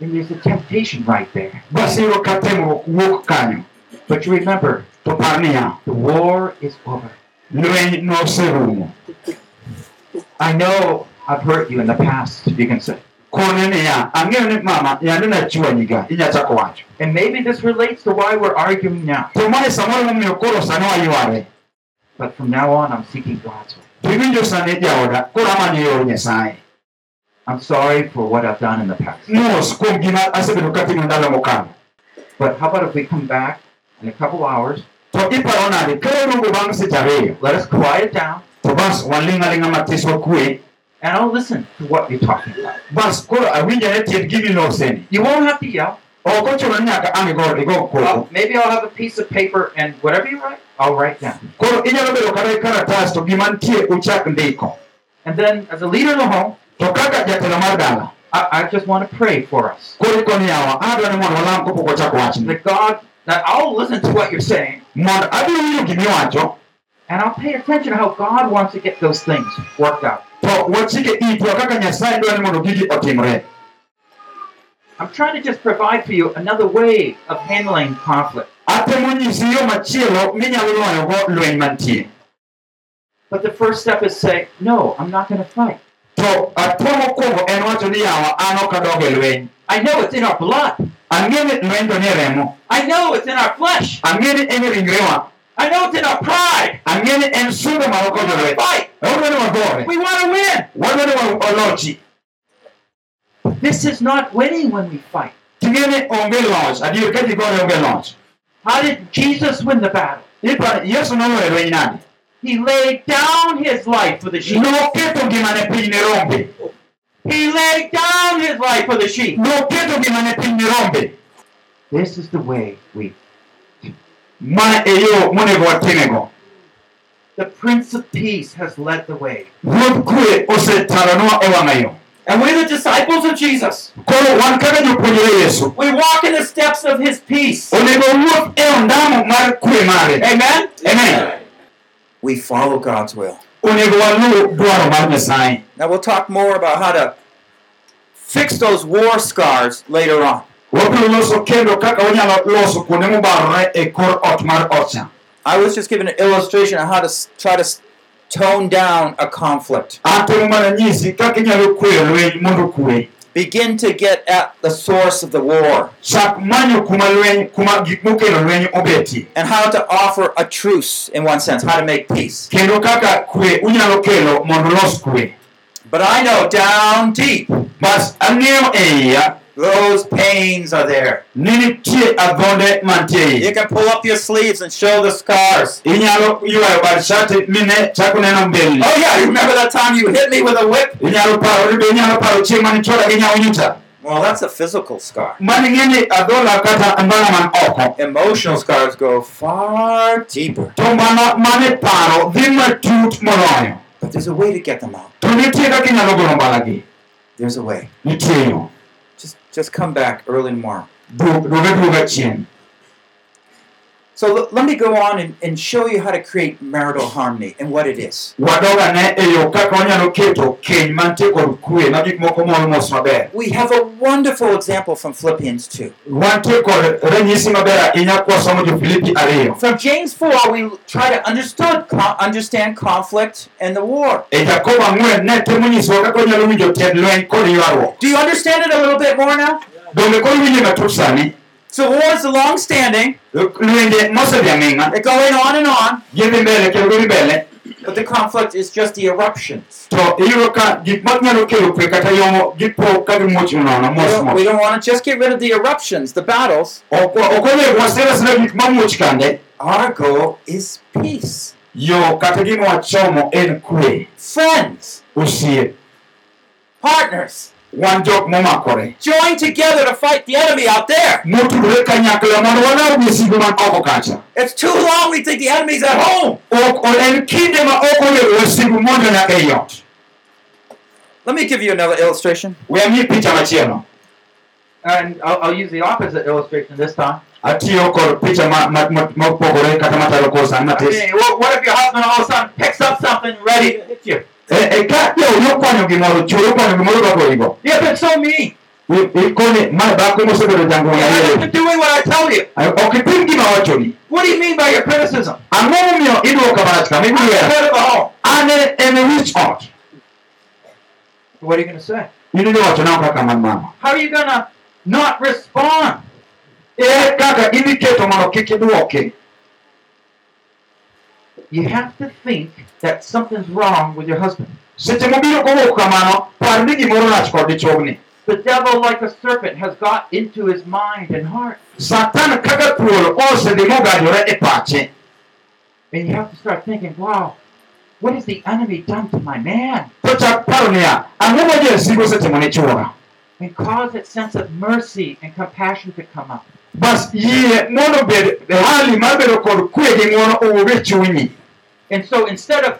Speaker 5: And there's a temptation right there.
Speaker 2: bas iyudo ka temruok wuok kanyo
Speaker 5: But you remember,
Speaker 2: to par niya
Speaker 5: the war is over.
Speaker 2: lweny noserumo
Speaker 5: I know I've hurt you in the past, you can say.
Speaker 2: Kone niya ang'eyo ni mama yande nachwanyiga inyachako wacho
Speaker 5: And maybe this relates to why we're arguing now.
Speaker 2: to mae samoro momiyo koro sani wayware
Speaker 5: But from now on, I'm seeking God's way.
Speaker 2: to iwinjo sani jaoda koro amanyo yor nyasaye
Speaker 5: I'm sorry for what I've done in the past.
Speaker 2: mos kuom gima asebedo katimo ndalo mokalo
Speaker 5: But how about if we come back in a couple hours,
Speaker 2: to iparo nade ka waduogo bang' seche ariyo
Speaker 5: let us quiet down,
Speaker 2: to bas waling' aling'a matis wakwe
Speaker 5: and I'll listen to what you're talking about.
Speaker 2: bas koro awinjane tiend gimi loseni
Speaker 5: You won't have to yell.
Speaker 2: ok ochuno ni nyaka ang' igo igo koko
Speaker 5: maybe I'll have a piece of paper and whatever you write, I'll write down.
Speaker 2: koro inyalo bedo kata karatas to gima nitie uchak ndiko
Speaker 5: And then, as a leader of the home,
Speaker 2: to kaka jatelo mar dala
Speaker 5: I, I just want to pray for us.
Speaker 2: koro ikoni yawa adwa ni mondo walam kapok wachako wachni
Speaker 5: That God, that I'll listen to what you're saying,
Speaker 2: mondo abiro winjo gimiwacho
Speaker 5: and I'll pay attention to how God wants to get those things worked out.
Speaker 2: To wachike itwa kaka nyasaye dwa ni mondo gigi otimre
Speaker 5: I'm trying to just provide for you another way of handling conflict.
Speaker 2: atemo nyisi yo machielo minyalo loyogo lweny mantie
Speaker 5: But the first step is say, no, I'm not going to fight.
Speaker 2: to atuo mokwongo en wacho ni yawa an ok e lweny
Speaker 5: I know it's in our blood.
Speaker 2: ang'e ni lweny to ni remo
Speaker 5: I know it's in our flesh.
Speaker 2: ang'e ni en ringrewa
Speaker 5: I know it's in our pride.
Speaker 2: ang'e ni en sungo kod
Speaker 5: want to
Speaker 2: lweny
Speaker 5: fight.
Speaker 2: wadwa ni wagore
Speaker 5: We want to win.
Speaker 2: wadwa ni wa- olochi
Speaker 5: This is not winning when we fight.
Speaker 2: ting'e ni onge loch adier ka ji gore onge loch
Speaker 5: How did Jesus win the battle?
Speaker 2: iparo yesu noloyo lweny nade
Speaker 5: He laid down his life for the sheep.
Speaker 2: noketo ngimane piny ne rombe
Speaker 5: He laid down his life for the sheep.
Speaker 2: noketo ngimane piny ne rombe
Speaker 5: This is the way we.
Speaker 2: Ma monego watimego
Speaker 5: The Prince of Peace has led the way.
Speaker 2: ruodh kwe osetalonwa e wang'a yo
Speaker 4: And we're the disciples of Jesus.
Speaker 2: koro wan kaka jopuonjre yesu
Speaker 4: We walk in the steps of his peace.
Speaker 2: onego wuoth e ondamo mar kwe mare
Speaker 4: Amen?
Speaker 2: amen
Speaker 4: We follow God's will.
Speaker 2: onego waluw dwaro mar nyasaye
Speaker 4: Now we'll talk more about how to fix those war scars later on.
Speaker 2: Wabiro loso kendo kaka wanyalo loso kuonde mobarore e kor ot mar
Speaker 4: I was just giving an illustration of how to try to tone down a conflict.
Speaker 2: atemo mana nyisi kaka inyalo kweyo lweny mondo kwe
Speaker 4: Begin to get at the source of the war.
Speaker 2: Chak manyo kuma lweny kuma gik mokelo lweny obetie
Speaker 4: and how to offer a truce, in one sense, how to make peace.
Speaker 2: kendo kaka kwe unyalo kelo mondo los kwe.
Speaker 4: But I know down deep,
Speaker 2: bas ang'eyo e iya
Speaker 4: those pains are there.
Speaker 2: ni nitie adhonde mantie
Speaker 4: You can pull up your sleeves and show the scars.
Speaker 2: inyalo ywayo bad shati mine chako neno mbelni
Speaker 4: Oh, yeah, you remember that time you hit me with a whip?
Speaker 2: inyalo paro be inyalo paro chieng' mane chwoda gi nyawo nyuta
Speaker 4: Well, that's a physical scar.
Speaker 2: mane ng'e ni adhola kata mbala man oko
Speaker 4: Emotional scars go far deeper.
Speaker 2: to mano mane paro dhi matut moloyo
Speaker 4: But there's a way to get them out.
Speaker 2: to nitie kaka inyalo golo mbalagi
Speaker 4: There's a way. Just come back early tomorrow. So l- let me go on and, and show you how to create marital harmony and what it is.
Speaker 2: wadoga ne yo kaka wanyalo keto keny mantie kod kwe ma gik moko mol mos maber
Speaker 4: We have a wonderful example from Philippians 2.
Speaker 2: wantie kod ranyisi maber ahinya kwasomo jo Filipi ariyo
Speaker 4: From James 4, we try to understood, understand conflict and the war.
Speaker 2: Jakobo ang'wen ne temo nyisowa kaka wanyalo winjo tiend lweny kod ywaruok
Speaker 4: Do you understand it a little bit more now?
Speaker 2: donge kod winje matut sani
Speaker 4: So war is long standing,
Speaker 2: lwenje mosedhi aming'a
Speaker 4: they're going on and on,
Speaker 2: gidhi mbele kendo gidhi mbele
Speaker 4: but the conflict is just the eruptions.
Speaker 2: to iyudo ka gik manyalo kelo kwe kata yomo gipo ka gimuoch nono
Speaker 4: We don't, we don't want to just get rid of the eruptions, the battles.
Speaker 2: ok ok onego wasira sira gik mamuoch kande
Speaker 4: Our goal is peace.
Speaker 2: yo kata gima wachomo en kwe
Speaker 4: Friends, partners,
Speaker 2: wan jok momakore
Speaker 4: join together to fight the enemy out there.
Speaker 2: motudore kanyakla mondo walaw misigo man oko kacha
Speaker 4: It's too long we think the enemy's at home.
Speaker 2: ok o- en kinde ma ok onego wasigu monjo nyaka ei ot
Speaker 4: Let me give you another illustration.
Speaker 2: we amiyi picha
Speaker 5: And I'll, I'll use the opposite illustration this time.
Speaker 2: atiyo kod picha mopogore kata machalo kod san matis
Speaker 5: Okay, what, what if your husband all of a sudden picks up something ready to hit you?
Speaker 2: E- e ka jauyo okwanyo gimoro chuo okwanyo gimoro kakorigo
Speaker 5: You've been so mean.
Speaker 2: ikone ma dhako mosebedo jangona
Speaker 5: You haven't been doing what I tell you.
Speaker 2: Eh, gima wachoni
Speaker 5: What do you mean by your criticism?
Speaker 2: ang'o momiyo idwoka marach kama
Speaker 5: I'm the
Speaker 2: ibiro
Speaker 5: head of the home.
Speaker 2: an e- en e wich ot
Speaker 5: What are you going to say?
Speaker 2: in idhi wachona kaka man mama
Speaker 5: How are you going to not respond?
Speaker 2: ere kaka idhi keto mondo kik idwoki
Speaker 5: You have to think that something's wrong with your husband.
Speaker 2: seche mobiro kowuok kamano par ni gimoro rach kod dichuogni
Speaker 5: The devil, like a serpent, has got into his mind and heart.
Speaker 2: satan kaka thuol osedhi mogajore e pache
Speaker 5: And you have to start thinking, wow, what has the enemy done to my man?
Speaker 2: to chak paro niya ang'o ma jasigo osetimo ne chuora
Speaker 5: And cause that sense of mercy and compassion to come up.
Speaker 2: bas yie mondo bed hali mar bedo kod kwe gi ng'uono owuog e chunyi
Speaker 5: And so instead of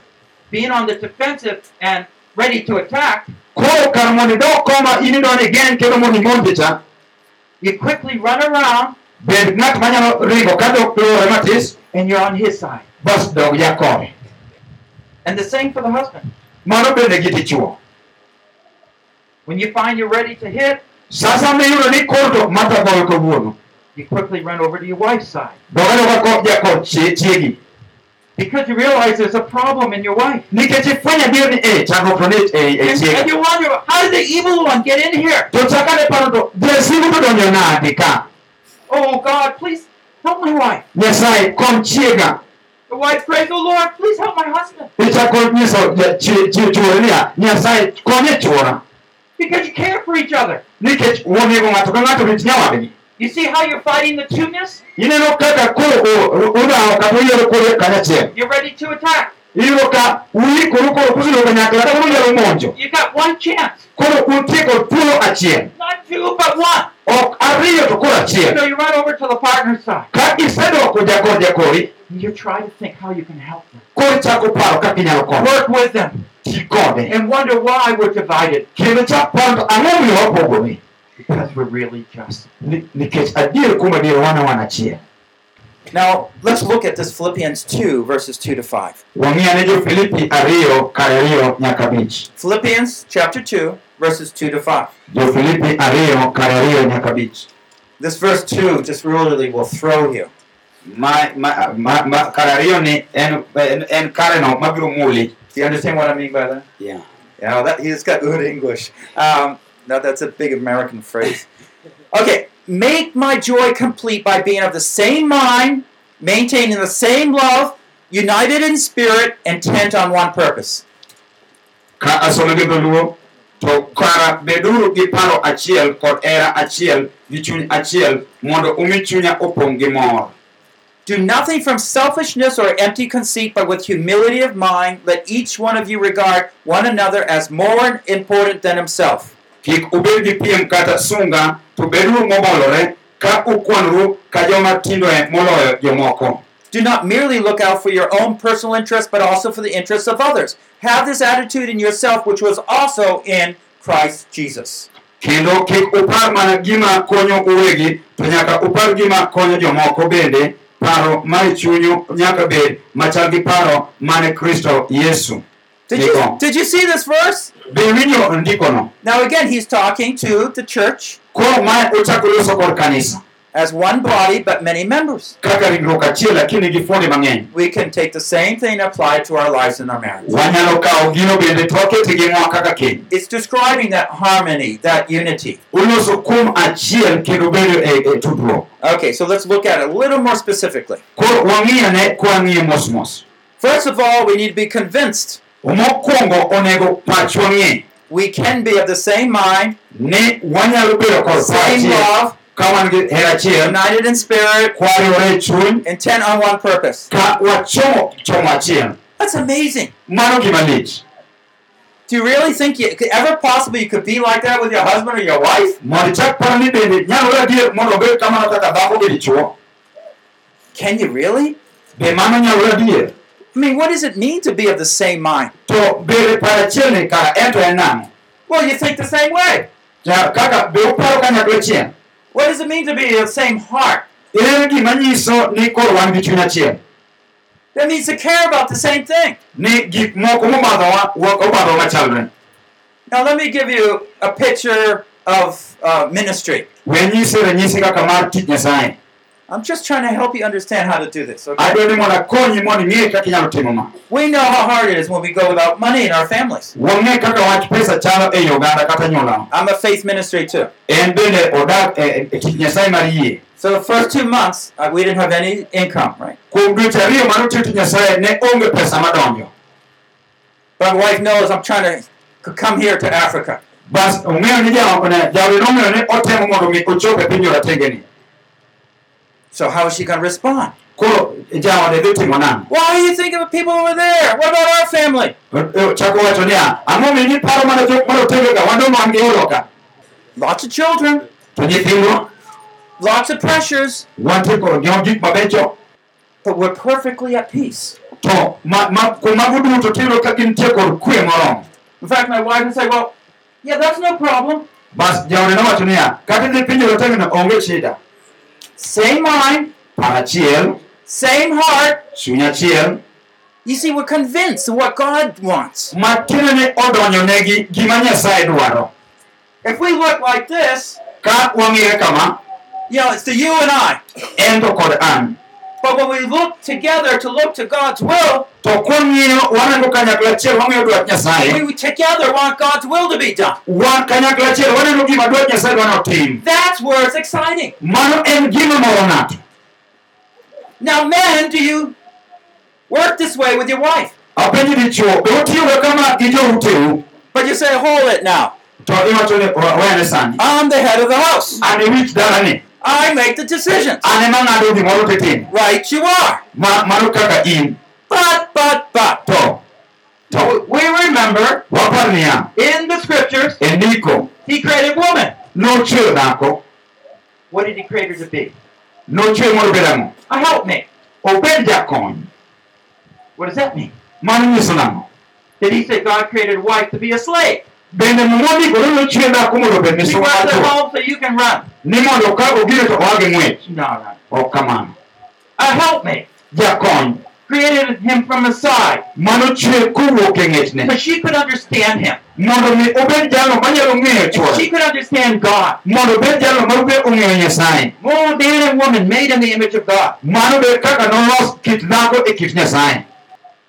Speaker 5: being on the defensive and ready to attack, you quickly run around and you're on his side. And the same for the husband. When you find you're ready to hit, you quickly run over to your wife's side. Because you realize there's a problem in your wife.
Speaker 2: nikech ifwenyo adier ni e chandruok to ni e e
Speaker 5: And, and you wonder, how did the evil one get in here?
Speaker 2: to chakane paro to jasigu to donjo nadi ka
Speaker 5: Oh God, please help my wife.
Speaker 2: nyasaye kony chiega
Speaker 5: The wife prays, oh Lord, please help my husband.
Speaker 2: ichako nyiso ja- chi- chi- chuore niya nyasaye konye chuora
Speaker 5: Because you care for each other.
Speaker 2: nikech onego ng'ato ka ng'ato rit nyawadgi
Speaker 5: You see how you're fighting the two-ness?
Speaker 2: ineno kaka koro o- udhawo kata uyiero koro kanyachiel
Speaker 5: You're ready to attack.
Speaker 2: iyudo ka uikoru koro kusebedo kanyakla kata unyalo monjo
Speaker 5: You got one chance.
Speaker 2: koro untie kod thuolo
Speaker 5: Not two, but one.
Speaker 2: ok ariyo to koro achiel
Speaker 5: So you run over to the partner's side.
Speaker 2: ka isedoko jakod jakori
Speaker 5: And you try to think how you can help them.
Speaker 2: koro ichako paro kaka inyalo konyo
Speaker 5: Work with them. And wonder why we're divided.
Speaker 2: kendo chak paro to ang'o miyo wapogore
Speaker 5: Because we're really just.
Speaker 2: Ni- nikech adier kuom adier wan wan achiel
Speaker 4: Now, let's look at this Philippians 2, verses 2 to 5.
Speaker 2: wang'iya ne jo filipi ariyo kar ariyo nyaka abich
Speaker 4: Philippians chapter 2, verses 2 to 5.
Speaker 2: jo filipi ariyo kar ariyo nyaka abich
Speaker 4: This verse 2 just really will throw you.
Speaker 2: mabiro muli
Speaker 4: Do you understand what I mean by that?
Speaker 6: Yeah.
Speaker 4: Yeah, that, he's got good English. Um, no, that's a big American phrase. Okay, make my joy complete by being of the same mind, maintaining the same love, united in spirit, intent on one purpose.
Speaker 2: ka asome gi dholuo to kara beduru gi paro achiel kod hera achiel gi chuny achiel mondo umi chunya opong' gi mor
Speaker 4: Do nothing from selfishness or empty conceit, but with humility of mind, let each one of you regard one another as more important than himself.
Speaker 2: Kik ubed gi piem kata sunga to beduru ka ukwanru ka joma tindoe moloyo jomoko
Speaker 4: Do not merely look out for your own personal interests, but also for the interests of others. Have this attitude in yourself, which was also in Christ Jesus.
Speaker 2: kendo kik upar mana gima konyo uwegi to nyaka upar gima konyo jomoko bende paro mar chunyu nyaka bed machal gi paro mane kristo yesu
Speaker 4: Did you, did you see this verse?
Speaker 2: Be winjo ndikono
Speaker 4: Now, again, he's talking to the church
Speaker 2: koro mae ochako loso kod kanisa
Speaker 4: as one body, but many members.
Speaker 2: kaka ringruok achiel lakini gi fuonde mang'eny
Speaker 4: We can take the same thing and apply it to our lives and our marriage.
Speaker 2: wanyalo kawo gino bende to wakete ng'wa kaka keny
Speaker 4: It's describing that harmony, that unity.
Speaker 2: uloso kuom achiel kendo bedo tudruok
Speaker 4: Okay, so let's look at it a little more specifically.
Speaker 2: koro wang'iyane kwang'iye mos mos
Speaker 4: First of all, we need to be convinced
Speaker 2: mokwongo onego pachwa ng'e
Speaker 4: we can be of the same mind,
Speaker 2: ni wanyalo bedo kod
Speaker 4: same love,
Speaker 2: ka wan gi hera achiel.
Speaker 4: United in spirit,
Speaker 2: kwariwore e chuny.
Speaker 4: Intent on one purpose.
Speaker 2: ka wachomo chomo achiel.
Speaker 4: That's amazing.
Speaker 2: mano gima lich.
Speaker 4: Do you really think you could ever possibly you could be like that with your husband or your wife?
Speaker 2: mondo ichak paro ni bende nyalore adier mondo obed kamano kaka dhako gi dichuo.
Speaker 4: Can you really?
Speaker 2: Be mano nyalore adier
Speaker 4: I mean, what does it mean to be of the same mind?
Speaker 2: to bedo paro achiel ni kara en to en nang'o
Speaker 4: Well, you think the same way.
Speaker 2: Ja- kaka be uparo
Speaker 4: What does it mean to be of the same heart?
Speaker 2: en gima ni koro wan gi
Speaker 4: That means to care about the same thing.
Speaker 2: ni gik moko mobadhowa wa- obadhowa machalre
Speaker 4: Now, let me give you a picture of uh, ministry.
Speaker 2: We nyisi ranyisi kaka mar tich nyasaye
Speaker 4: I'm just trying to help you understand how to do this. Okay?
Speaker 2: adwa ni mondo akonyi mondo ing'e kaka inyalo timo ma
Speaker 4: We know how hard it is when we go without money in our families.
Speaker 2: wang'e kaka wach pesa chalo ei oganda kata nyuolawa
Speaker 4: I'm a faith ministry too.
Speaker 2: en bende odak e e tich nyasaye mar yie
Speaker 4: So the first two months, uh, we didn't have any income, right?
Speaker 2: kuom dweche ariyo mane otiyo tich nyasaye ne onge pesa madonjo
Speaker 4: But my wife knows I'm trying to come here to Africa. So how is she going to respond?
Speaker 2: koro jaode dhi timo nang'o
Speaker 4: Why are you thinking of people over there? What about our family?
Speaker 2: O- uh, chako wacho niya ang'o mi ni paro mana jok marotengega wadong' wan gi yudo ka
Speaker 4: Lots of children, lots of pressures,
Speaker 2: wantie kod gin gik mabecho
Speaker 4: but we're perfectly at peace.
Speaker 2: to ma- ma- kuom mago duto tiyudo ka gintie kod kwe moromo
Speaker 4: In fact, my wife would say, Well, yeah, that's no problem. Same mind, same heart. You see, we're convinced of what God wants.
Speaker 2: matiende ni odonjonegi gima nyasaye dwaro
Speaker 4: If we look like this,
Speaker 2: ka wang'ire kama
Speaker 4: you know, it's the you and I.
Speaker 2: en to kod an
Speaker 4: But when we look together to look to God's will,
Speaker 2: to kwang'iyo waneno kanyakla achiel wang'iyo dwach nyasaye
Speaker 4: we together want God's will to be done.
Speaker 2: wan kanyakla achiel waneno gima dwach nyasaye dwa notim
Speaker 4: That's where it's exciting.
Speaker 2: mano en gima moro ng'ato
Speaker 4: Now, men, do you work this way with your wife?
Speaker 2: apenji dichuo be utiyoga kama gi jouteu
Speaker 4: But you say, hold it now.
Speaker 2: to iwacho ni "Wa- wene sani
Speaker 4: I'm the head of the house.
Speaker 2: An wich dalani
Speaker 4: I make the decisions.
Speaker 2: an ema ng'ado gimoro titim
Speaker 4: Right, you are.
Speaker 2: Ma- mano kaka in
Speaker 4: But, but, but.
Speaker 2: to to
Speaker 5: We remember in the scriptures,
Speaker 2: e ndiko
Speaker 5: he created woman.
Speaker 2: No nochweyo dhako
Speaker 5: What did he create her to be?
Speaker 2: mondo obed ang'o
Speaker 5: A helpmate.
Speaker 2: obed jakony
Speaker 5: What does that mean?
Speaker 2: mano nyiso
Speaker 5: Did he say God created wife to be a slave?
Speaker 2: bende dhako mondo obed
Speaker 5: She
Speaker 2: misumba
Speaker 5: works
Speaker 2: mar
Speaker 5: at
Speaker 2: chuo
Speaker 5: home so you can run.
Speaker 2: Ni mondo ka to oa gi ng'wech
Speaker 5: No, no.
Speaker 2: Oh, ok kamano
Speaker 5: A uh, helpmate.
Speaker 2: jakony
Speaker 5: Created him from the side
Speaker 2: mano chwe kowuok e ng'echne
Speaker 5: so she could understand him.
Speaker 2: mondo mi obed jalno manyalo ng'eyo
Speaker 5: And she could understand God.
Speaker 2: mondo obed jalno mabe ong'eyo nyasaye
Speaker 5: More man and woman made in the image of God.
Speaker 2: mano be kaka nolos kit dhako e kit nyasaye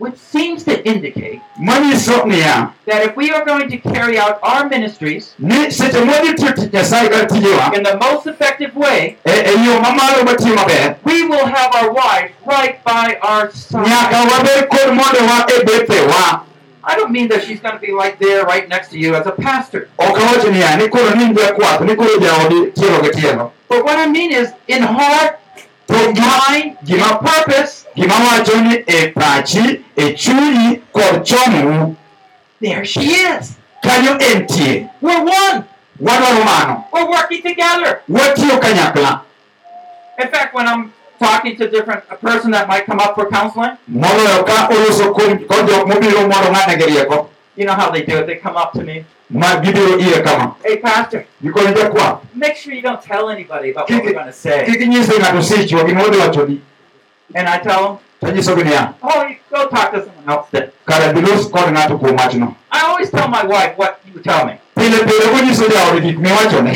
Speaker 5: Which seems to indicate that if we are going to carry out our ministries
Speaker 2: ni seche modhi tiyo tich nyasaye kar tijewa
Speaker 5: in the most effective way,
Speaker 2: yo mamalo matiyo maber
Speaker 5: we will have our wife right by our side.
Speaker 2: wabed kod mondewa bethewa
Speaker 5: I don't mean that she's going to be right there, right next to you as a pastor.
Speaker 2: ok awacho niya ni koro ni jakwath ni koro jaodi tielo gi tielo
Speaker 5: But what I mean is, in heart,
Speaker 2: to gima
Speaker 5: purpose,
Speaker 2: gima wacho ni e pachi e chunyi kod chomou
Speaker 5: there she is.
Speaker 2: kanyo entie
Speaker 5: We're one.
Speaker 2: wadwaro mano
Speaker 5: We're working together.
Speaker 2: watiyo kanyakla
Speaker 5: In fact, when I'm talking to different a person that might come up for counseling,
Speaker 2: moloyo ka oloso kod jok mobiro mondo ng'ane gi rieko
Speaker 5: you know how they do it. They come up to me,
Speaker 2: ma gibiro ire kama
Speaker 5: hey pastor,
Speaker 2: gikone jakwath
Speaker 5: make sure you don't tell anybody about what we're going to say.
Speaker 2: kik nyise ng'ato sichwa gima odhi wachoni
Speaker 5: And I tell them,
Speaker 2: tanyisogi niya
Speaker 5: oh, you go talk to someone else then.
Speaker 2: kare bilos kod ng'ato kuom wachno
Speaker 5: I always tell my wife what you tell me.
Speaker 2: pile pile konyiso jaode gik miwachone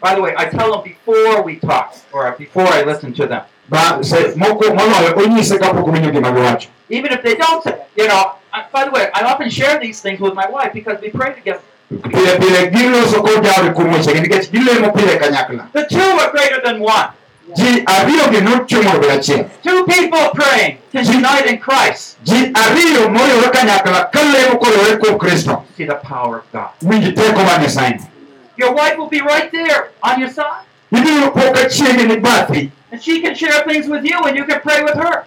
Speaker 5: By the way, I tell them before we talk or before I listen to them.
Speaker 2: ba se moko moloyo onyise kapok owinjo gima giwacho
Speaker 5: Even if they don't say it. You know, I, by the way, I often share these things with my wife because we pray together.
Speaker 2: pile pile giloso kod jaode kuom wechegi nikech gilemo pile kanyakla
Speaker 5: The two are greater than one.
Speaker 2: ji ariyogi nochomo e
Speaker 4: Two people praying can unite in Christ.
Speaker 2: ji ariyo moriwore kanyakla ka lemo koriwore kuom kristo
Speaker 4: See the power of God.
Speaker 2: winj teko mar nyasaye
Speaker 4: Your wife will be right there on your side.
Speaker 2: ibiro po ka chiegni ni bathi
Speaker 4: And she can share things with you and you can pray with her.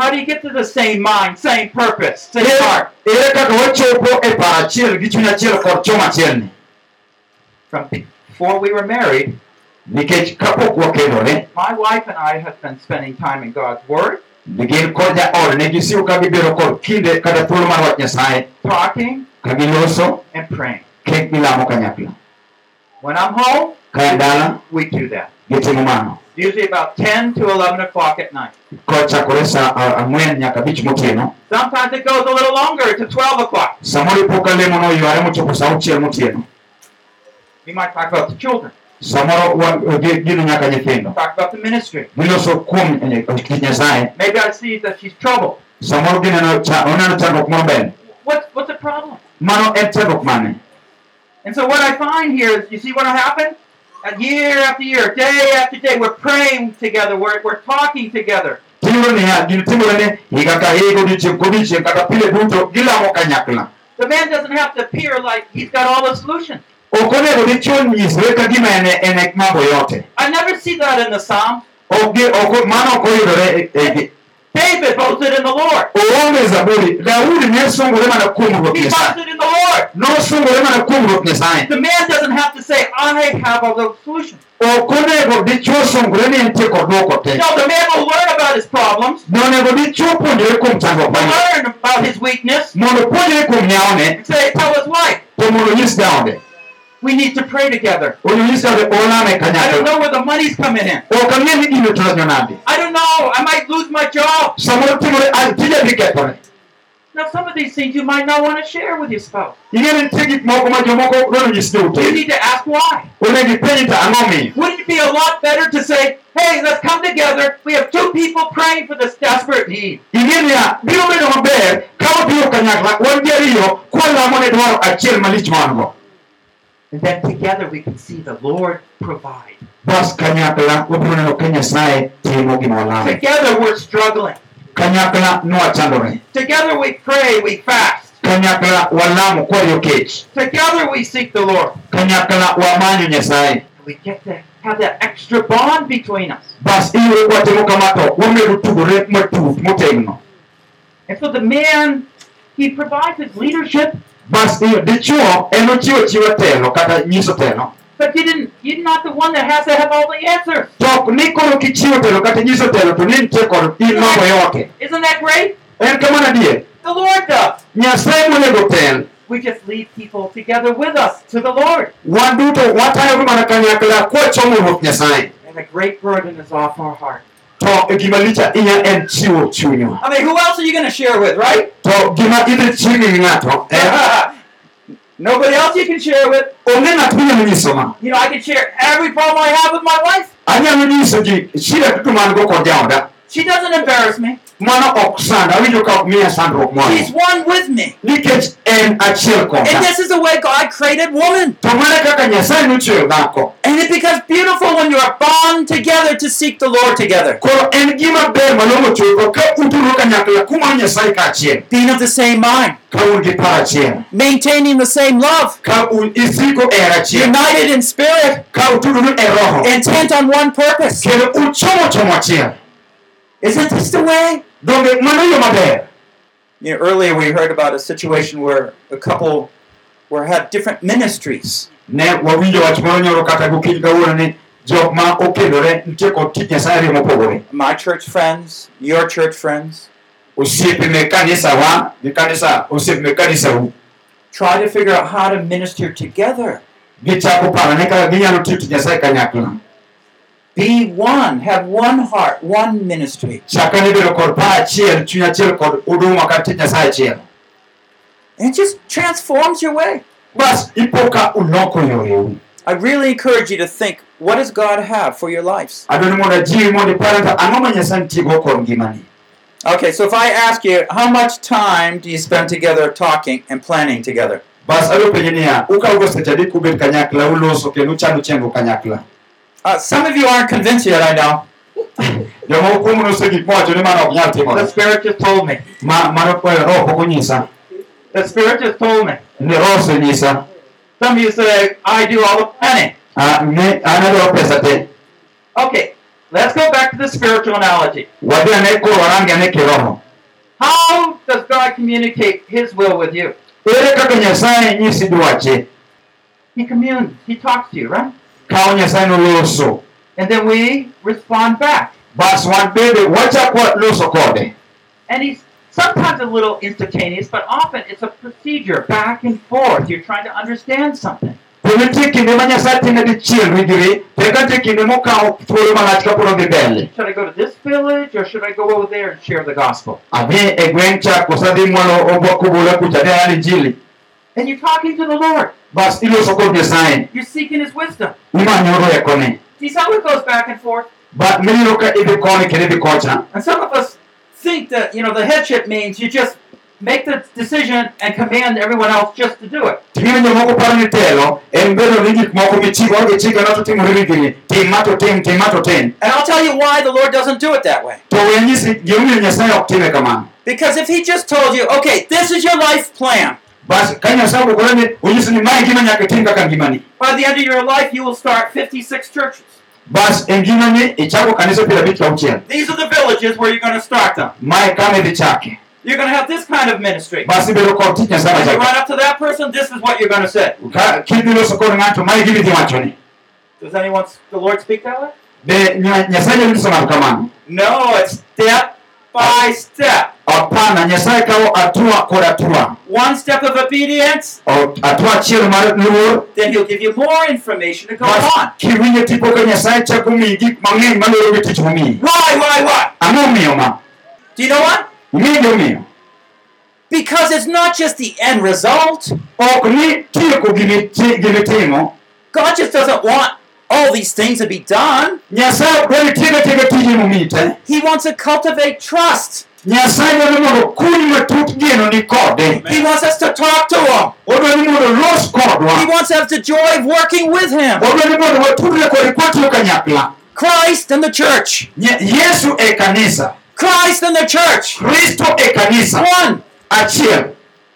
Speaker 2: Bas ibiro konyisi gik monego ikonye lamo nyasaye
Speaker 4: How do you get to the same mind, same purpose, same heart?
Speaker 2: ere kaka wachopo e paro achiel gi chuny achiel kod choma achielni
Speaker 4: From before we were married,
Speaker 2: nikech kapok wakendore
Speaker 4: my wife and I have been spending time in God's Word,
Speaker 2: gin kod jaod ne gisiwo ka gibedo kod kinde kata thuolo mar wach nyasaye
Speaker 4: talking
Speaker 2: ka giloso
Speaker 4: and praying.
Speaker 2: kek gilamo kanyakla
Speaker 4: When I'm home,
Speaker 2: ka dala
Speaker 4: we do that.
Speaker 2: Gitimo mano
Speaker 4: Usually about 10 to 11 o'clock at night.
Speaker 2: kochakore sa a- ang'wen nyaka abich motieno
Speaker 4: Sometimes it goes a little longer to 12 o'clock.
Speaker 2: samoro ipo ka lemo no oyware mochopo sa auchiel motieno
Speaker 4: We might talk about the children,
Speaker 2: samoro gino nyaka nyithindo
Speaker 4: talk about the ministry.
Speaker 2: giloso kuom eh, nyasaye
Speaker 4: Maybe I see that she's troubled.
Speaker 2: samoro gineno oneno chandruok moro mbele
Speaker 4: What's, what's the problem?
Speaker 2: mano en chandruok mane
Speaker 4: And so what I find here is, you see what happened? Uh, year after year, day after day, we're praying together, we're, we're talking together. The man doesn't have to appear like he's got all the solutions.
Speaker 2: e
Speaker 4: I never see that in the Psalms.
Speaker 2: Ok gi- ok- mano ok oyudore
Speaker 4: David boasted in the Lord.
Speaker 2: oonge zaburi daudi ne mana kuom ruoth
Speaker 4: He boasted in the Lord.
Speaker 2: nosungore mana kuom ruoth nyasaye
Speaker 4: The man doesn't have to say, I have all the solutions.
Speaker 2: ok onego dichuo sungre ni entie kod duoko te
Speaker 4: No, the man will learn about his problems,
Speaker 2: nonego dichuo puonjore kuom chandruok
Speaker 4: will learn about his weakness,
Speaker 2: mondo puonjore kuom nyawone
Speaker 4: and say, we need to pray together.
Speaker 2: mondo onyis jaode olame
Speaker 4: I don't know where the money's coming in.
Speaker 2: ok ang'e ni gino tonyo nade
Speaker 4: I don't know. I might lose my job.
Speaker 2: samoro timore "Ah, tija dhi kethore
Speaker 4: Now, some of these things you might not want to share with your spouse.
Speaker 2: ing'e ni nitie gik moko ma jomoko dwaro nyis
Speaker 4: You need to ask why.
Speaker 2: onego ipenji to ang'o miyo
Speaker 4: Wouldn't it be a lot better to say, hey, let's come together. We have two people praying for this desperate need. And then together we can see the Lord provide.
Speaker 2: bas kanyakla wabiro neno ka nyasaye timo gima walamo
Speaker 4: Together we're struggling. Together we pray, we fast.
Speaker 2: kanyakla walamo kwayo kech
Speaker 4: Together we seek the Lord. We get to have that extra bond between us.
Speaker 2: bas iyudo kwatimo kama to wamedo tugore matut motegno
Speaker 4: And so the man, he provides his leadership,
Speaker 2: iyo dichuo en ochiwo chiwo telo kata nyiso telo
Speaker 4: but you didn't you're not the one that has to have all the answers.
Speaker 2: to ok ni koro kichiwo telo kata nyiso telo to ni nitie kod in mambo yote
Speaker 4: Isn't that great?
Speaker 2: en kamano adier
Speaker 4: The Lord does.
Speaker 2: nyasaye monego tel
Speaker 4: We just lead people together with us to the Lord.
Speaker 2: wan duto watayogo mana kanyakla kwachomo ruoth nyasaye
Speaker 4: And a great burden is off our heart.
Speaker 2: Ahinya en chiwo chunywa
Speaker 9: I mean, who else are you going to share with, right?
Speaker 2: to gima idhi chiegni gi ng'ato en eh?
Speaker 9: Nobody else you can share with.
Speaker 2: onge ng'at minyalo nyiso ma
Speaker 9: You know, I can share every problem I have with my wife.
Speaker 2: anyalo nyiso ji shida duto man go kod jaoda
Speaker 9: She doesn't embarrass me.
Speaker 2: Ok sanda awinjo ka ok miya sandruok moro
Speaker 9: one with me.
Speaker 2: nikech en achiel
Speaker 9: And
Speaker 2: koda
Speaker 9: this is the way God created woman.
Speaker 2: to mana kaka nyasaye nochweyo dhako
Speaker 9: And it becomes beautiful when you are bound together to seek the Lord together.
Speaker 2: koro en gima ber malong'o chuth ka uturo kanyakla kumano nyasaye kaachiel
Speaker 9: Being of the same mind,
Speaker 2: ka un gi paro achiel
Speaker 9: maintaining the same love,
Speaker 2: ka un isiko e hera achiel
Speaker 9: united in spirit,
Speaker 2: ka utudore e roho.
Speaker 9: Intent on one purpose.
Speaker 2: kendo uchomo chomo achiel
Speaker 9: Isn't this the way?
Speaker 2: Donge mano yo maber
Speaker 9: You know, earlier we heard about a situation where a couple were had different ministries.
Speaker 2: ne wawinjo wach moro nyoro kata gokinyi kawuono ni jok ma okendore nitie kod tich nyasaye mopogore
Speaker 9: My church friends, your church friends,
Speaker 2: osiepe mek kanisawa gi kanisa osiepe mek kanisau
Speaker 9: try to figure out how to minister together. Be one, have one heart, one ministry.
Speaker 2: chaka bedo kod paro achiel chuny achiel kod huduma kata tich nyasaye achiel
Speaker 9: And it just transforms your way.
Speaker 2: bas ipo ka uloko yoreu
Speaker 9: I really encourage you to think, what does God have for your lives?
Speaker 2: adwani mondo ajiwi mondo ipare ta ang'o ma nyasaye nitiego kod ngimani
Speaker 9: Okay, so if I ask you, how much time do you spend together talking and planning together?
Speaker 2: bas adwa niya ukawogo seche adi kubet kanyakla uloso kendo uchano chenro kanyakla
Speaker 4: Uh, some of you aren't convinced yet, I know.
Speaker 2: jomoko kuomu noso gik mowacho ni mano
Speaker 5: The Spirit just told me.
Speaker 2: Ma- mano kwayo roho pok onyisa
Speaker 5: The Spirit just told me. Some of you say, I do all the planning.
Speaker 2: Ah, ne- an adwaro pesa te
Speaker 5: Okay, let's go back to the spiritual analogy.
Speaker 2: wadhi ane koro warangi
Speaker 5: How does God communicate His will with you?
Speaker 2: ere kaka nyasaye nyisi dwache
Speaker 5: He communes. He talks to you, right?
Speaker 2: Noloso
Speaker 5: And then we respond back.
Speaker 2: bas wan bende wachak waloso kode
Speaker 5: And He's sometimes a little instantaneous, but often it's a procedure back and forth. You're trying to understand something.
Speaker 2: to nitie kinde ma nyasaye time dichiel rigiri to eka nitie kinde mokawo thuolo malach kapod odhi mbele
Speaker 5: Should I go to this village or should I go over there and share the gospel?
Speaker 2: adhi e gweng' cha koso adhi mwalo obokobula kucha adhi ayal injili
Speaker 5: And you're talking to the Lord.
Speaker 2: bas iloso kod nyasaye
Speaker 5: You're seeking His wisdom.
Speaker 2: imanyo riekone
Speaker 5: See how it goes back and forth?
Speaker 2: miyudo ka idhi koni kendo idhi kocha
Speaker 5: And some of us think that, you know, the headship means you just make the decision and command everyone else just to do it.
Speaker 2: Ting'e jomoko paro ni telo en bedo ni gik moko
Speaker 4: And I'll tell you why the Lord doesn't do it that way.
Speaker 2: to we nyisi gimomiyo nyasaye ok time kamano
Speaker 4: Because if He just told you, okay, this is your life plan,
Speaker 2: bas ka nyasaye obokore ni ni mae gima nyaka itim kaka
Speaker 4: by the end of your life, you will start 56 churches.
Speaker 2: bas e ngimani ichako kanisa piero abich gauchiel
Speaker 4: These are the villages where you're going to start them.
Speaker 2: mae kama idhi chake
Speaker 4: You're going to have this kind of ministry.
Speaker 2: bas ibedo kod tich nyasaye
Speaker 4: When you run up to that person, this is what you're going to say.
Speaker 2: Ka- kidhi loso kod ng'ato mae gima idhi wachoni
Speaker 4: Does anyone, the Lord speak that way?
Speaker 2: be nya- nyasaye nyalo nyiso ng'ato kamano
Speaker 4: No, it's step by step.
Speaker 2: Hapana nyasaye kawo atua kod atua
Speaker 4: One step of obedience,
Speaker 2: O- atua achiel mar luor
Speaker 4: then He'll give you more information to go on.
Speaker 2: kiwinjo tipo ka nyasaye chako miyi gik mang'eny maloro gi tich momiyi
Speaker 4: Why, why, why?
Speaker 2: ang'o omiyo ma
Speaker 4: Do you know what?
Speaker 2: ing'e gimomiyo
Speaker 4: Because it's not just the end result.
Speaker 2: ok ni tieko gimi timo
Speaker 4: God just doesn't want all these things to be done.
Speaker 2: nyasaye ok dwar ni tiega tiega tije te
Speaker 4: He wants to cultivate trust.
Speaker 2: Nyasaye dwaro mondo kuny matut geno ni kode
Speaker 4: He wants us to talk to Him.
Speaker 2: odwaro ni mondo los
Speaker 4: He
Speaker 2: kodwa
Speaker 4: wants to have the joy of working with Him.
Speaker 2: odwaro ni mondo watudre kode kwatiyo kanyakla
Speaker 4: Christ and the church.
Speaker 2: Yesu e kanisa
Speaker 4: Christ and the church.
Speaker 2: kristo e kanisa
Speaker 4: One.
Speaker 2: achiel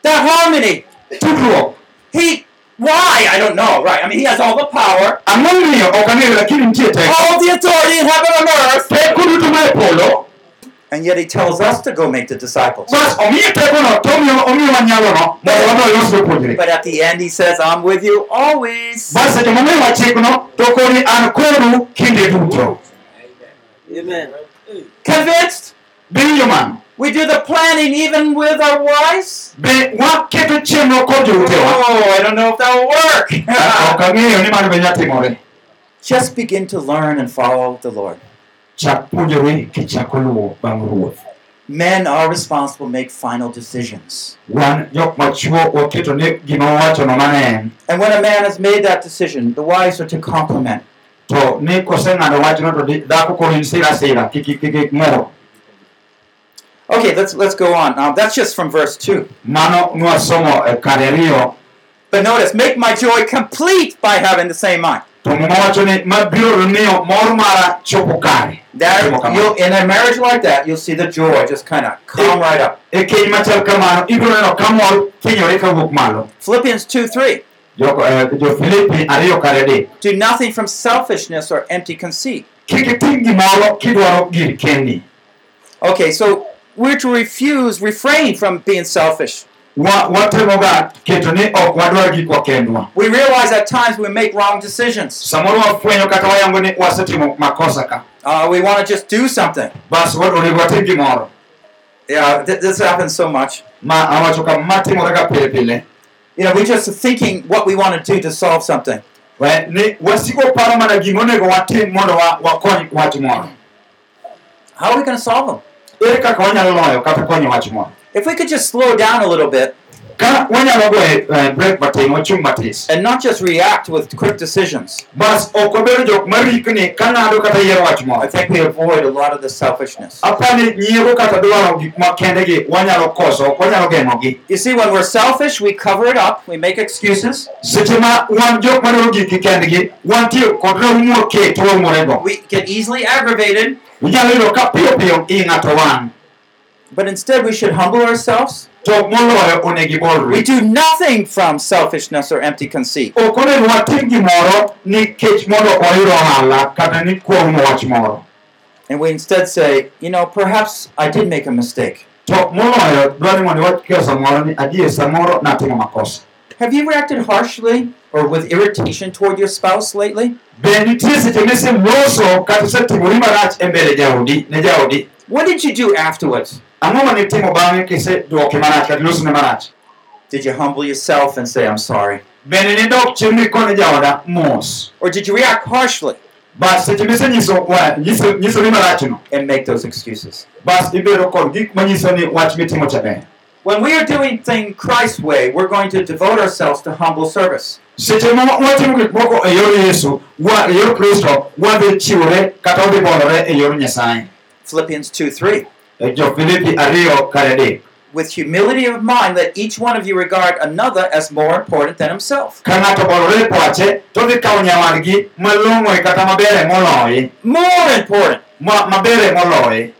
Speaker 4: That harmony.
Speaker 2: tudruok
Speaker 4: He. Why? I don't know. Right. I mean, He has all the power,
Speaker 2: ang'o omiyo ok ang'eyo lakini nitie teko
Speaker 4: all the authority in heaven and earth. And yet He tells us to go make the disciples.
Speaker 2: bas omiyo tekono to omiyo omiyowa nyalono mondo wadhi walos jopuonjre
Speaker 4: But at the end, He says, I'm with you always.
Speaker 2: bas seche momiyowa chikno to koni an kodu kinde duto
Speaker 4: Convinced? We do the planning even with our wives?
Speaker 2: be waketo chenro kod joutewa
Speaker 4: Oh, I don't know if that will work.
Speaker 2: ok ang'eyo ni mano be nyatimore
Speaker 4: Just begin to learn and follow the Lord.
Speaker 2: Chak puonjore kichako bang' ruoth
Speaker 4: Men are responsible to make final decisions.
Speaker 2: wan jok machuo waketo ni gima wawachono mane en
Speaker 4: And when a man has made that decision, the wives are to
Speaker 2: moro
Speaker 4: Okay, let's let's go on. Um, that's just from verse two.
Speaker 2: mano nwasomo kare ariyo
Speaker 4: But notice, make my joy complete by having the same mind.
Speaker 2: To muma wacho ni mabiro miyo mor mara chopo kare
Speaker 4: That
Speaker 2: Timo kamano.
Speaker 4: you'll in a marriage like that, you'll see the joy just kind of come right up.
Speaker 2: e keny machal kamano ibiro neno ka mor thinyore kawuok malo
Speaker 4: Philippians two three.
Speaker 2: jo eh, jo Filipi ariyo kare di
Speaker 4: Do nothing from selfishness or empty conceit.
Speaker 2: kik itim gimoro kidwaro gir kendi
Speaker 4: Okay, so we're to refuse, refrain from being selfish.
Speaker 2: Watemoga keto ni ok wadwar gikwa kendwa
Speaker 4: We realize at times we make wrong decisions.
Speaker 2: samoro wafwenyo kata wayango ni wasetimo makosa ka
Speaker 4: Uh, we want to just do something.
Speaker 2: bas onego watim gimoro
Speaker 4: Yeah, th- this happens so much.
Speaker 2: ma awacho ka matimore ga pile pile
Speaker 4: You know, we're just thinking what we want to do to solve something.
Speaker 2: Wasiko paro mana gimonego watim mondo wakony wach moro
Speaker 4: How are we going to solve them?
Speaker 2: ere kaka wanyalo loyo kata konyo wach moro
Speaker 4: If we could just slow down a little bit.
Speaker 2: Ka wanyalo goye uh, break matin wachung' matis
Speaker 4: and not just react with quick decisions.
Speaker 2: bas ok wabedo jok marikni ka ng'ado kata yiero wach
Speaker 4: I think we avoid a lot of the selfishness.
Speaker 2: apani nyiego kata dwaro gik ma kendegi wanyalo koso ok wanyalo geng'ogi
Speaker 4: You see, when we're selfish, we cover it up, we make excuses,
Speaker 2: seche ma wan jok madwaro giki kendgi wantie kod raum moket waumorego
Speaker 4: we get easily aggravated, but instead we should humble ourselves.
Speaker 2: to moloyo onego
Speaker 4: We do nothing from selfishness or empty conceit.
Speaker 2: ok onego watim gimoro nikech mondo wayud ohala kata ni kuom wach moro
Speaker 4: And we instead say, you know, perhaps I did make a mistake.
Speaker 2: to moloyo dwani mondo iwachkeo samoro ni adier samoro natimo makosa
Speaker 4: Have you reacted harshly or with irritation toward your spouse lately?
Speaker 2: be nitie seche misemoso kata isetimori marach mbele jaodi ne jaodi
Speaker 4: What did you do afterwards?
Speaker 2: Ang'o mane itimo bang'e kisedwoke marach kata ilosone marach
Speaker 4: Did you humble yourself and say, I'm sorry?
Speaker 2: bende nidok chien mikone jaoda mos
Speaker 4: Or did you react harshly
Speaker 2: bas seche misenyiso wa- nyiso- nyisoni marachno
Speaker 4: and make those excuses?
Speaker 2: bas ibedo kod gik manyiso ni wach mitimo cha ber
Speaker 4: When we are doing things Christ's way, we're going to devote ourselves to humble service.
Speaker 2: seche ma watimo gik moko yor yesu wa- yor kristo wadhi chiwore kata wadhi bolore yor nyasaye
Speaker 4: Philippians 2 3.
Speaker 2: Jo filipi ariyo kar adek
Speaker 4: With humility of mind, let each one of you regard another as more important than himself.
Speaker 2: ka ng'ato bolore pache todhi kawo nyawadgi malong'oe kata mabere moloye
Speaker 4: More important.
Speaker 2: ma mabere moloye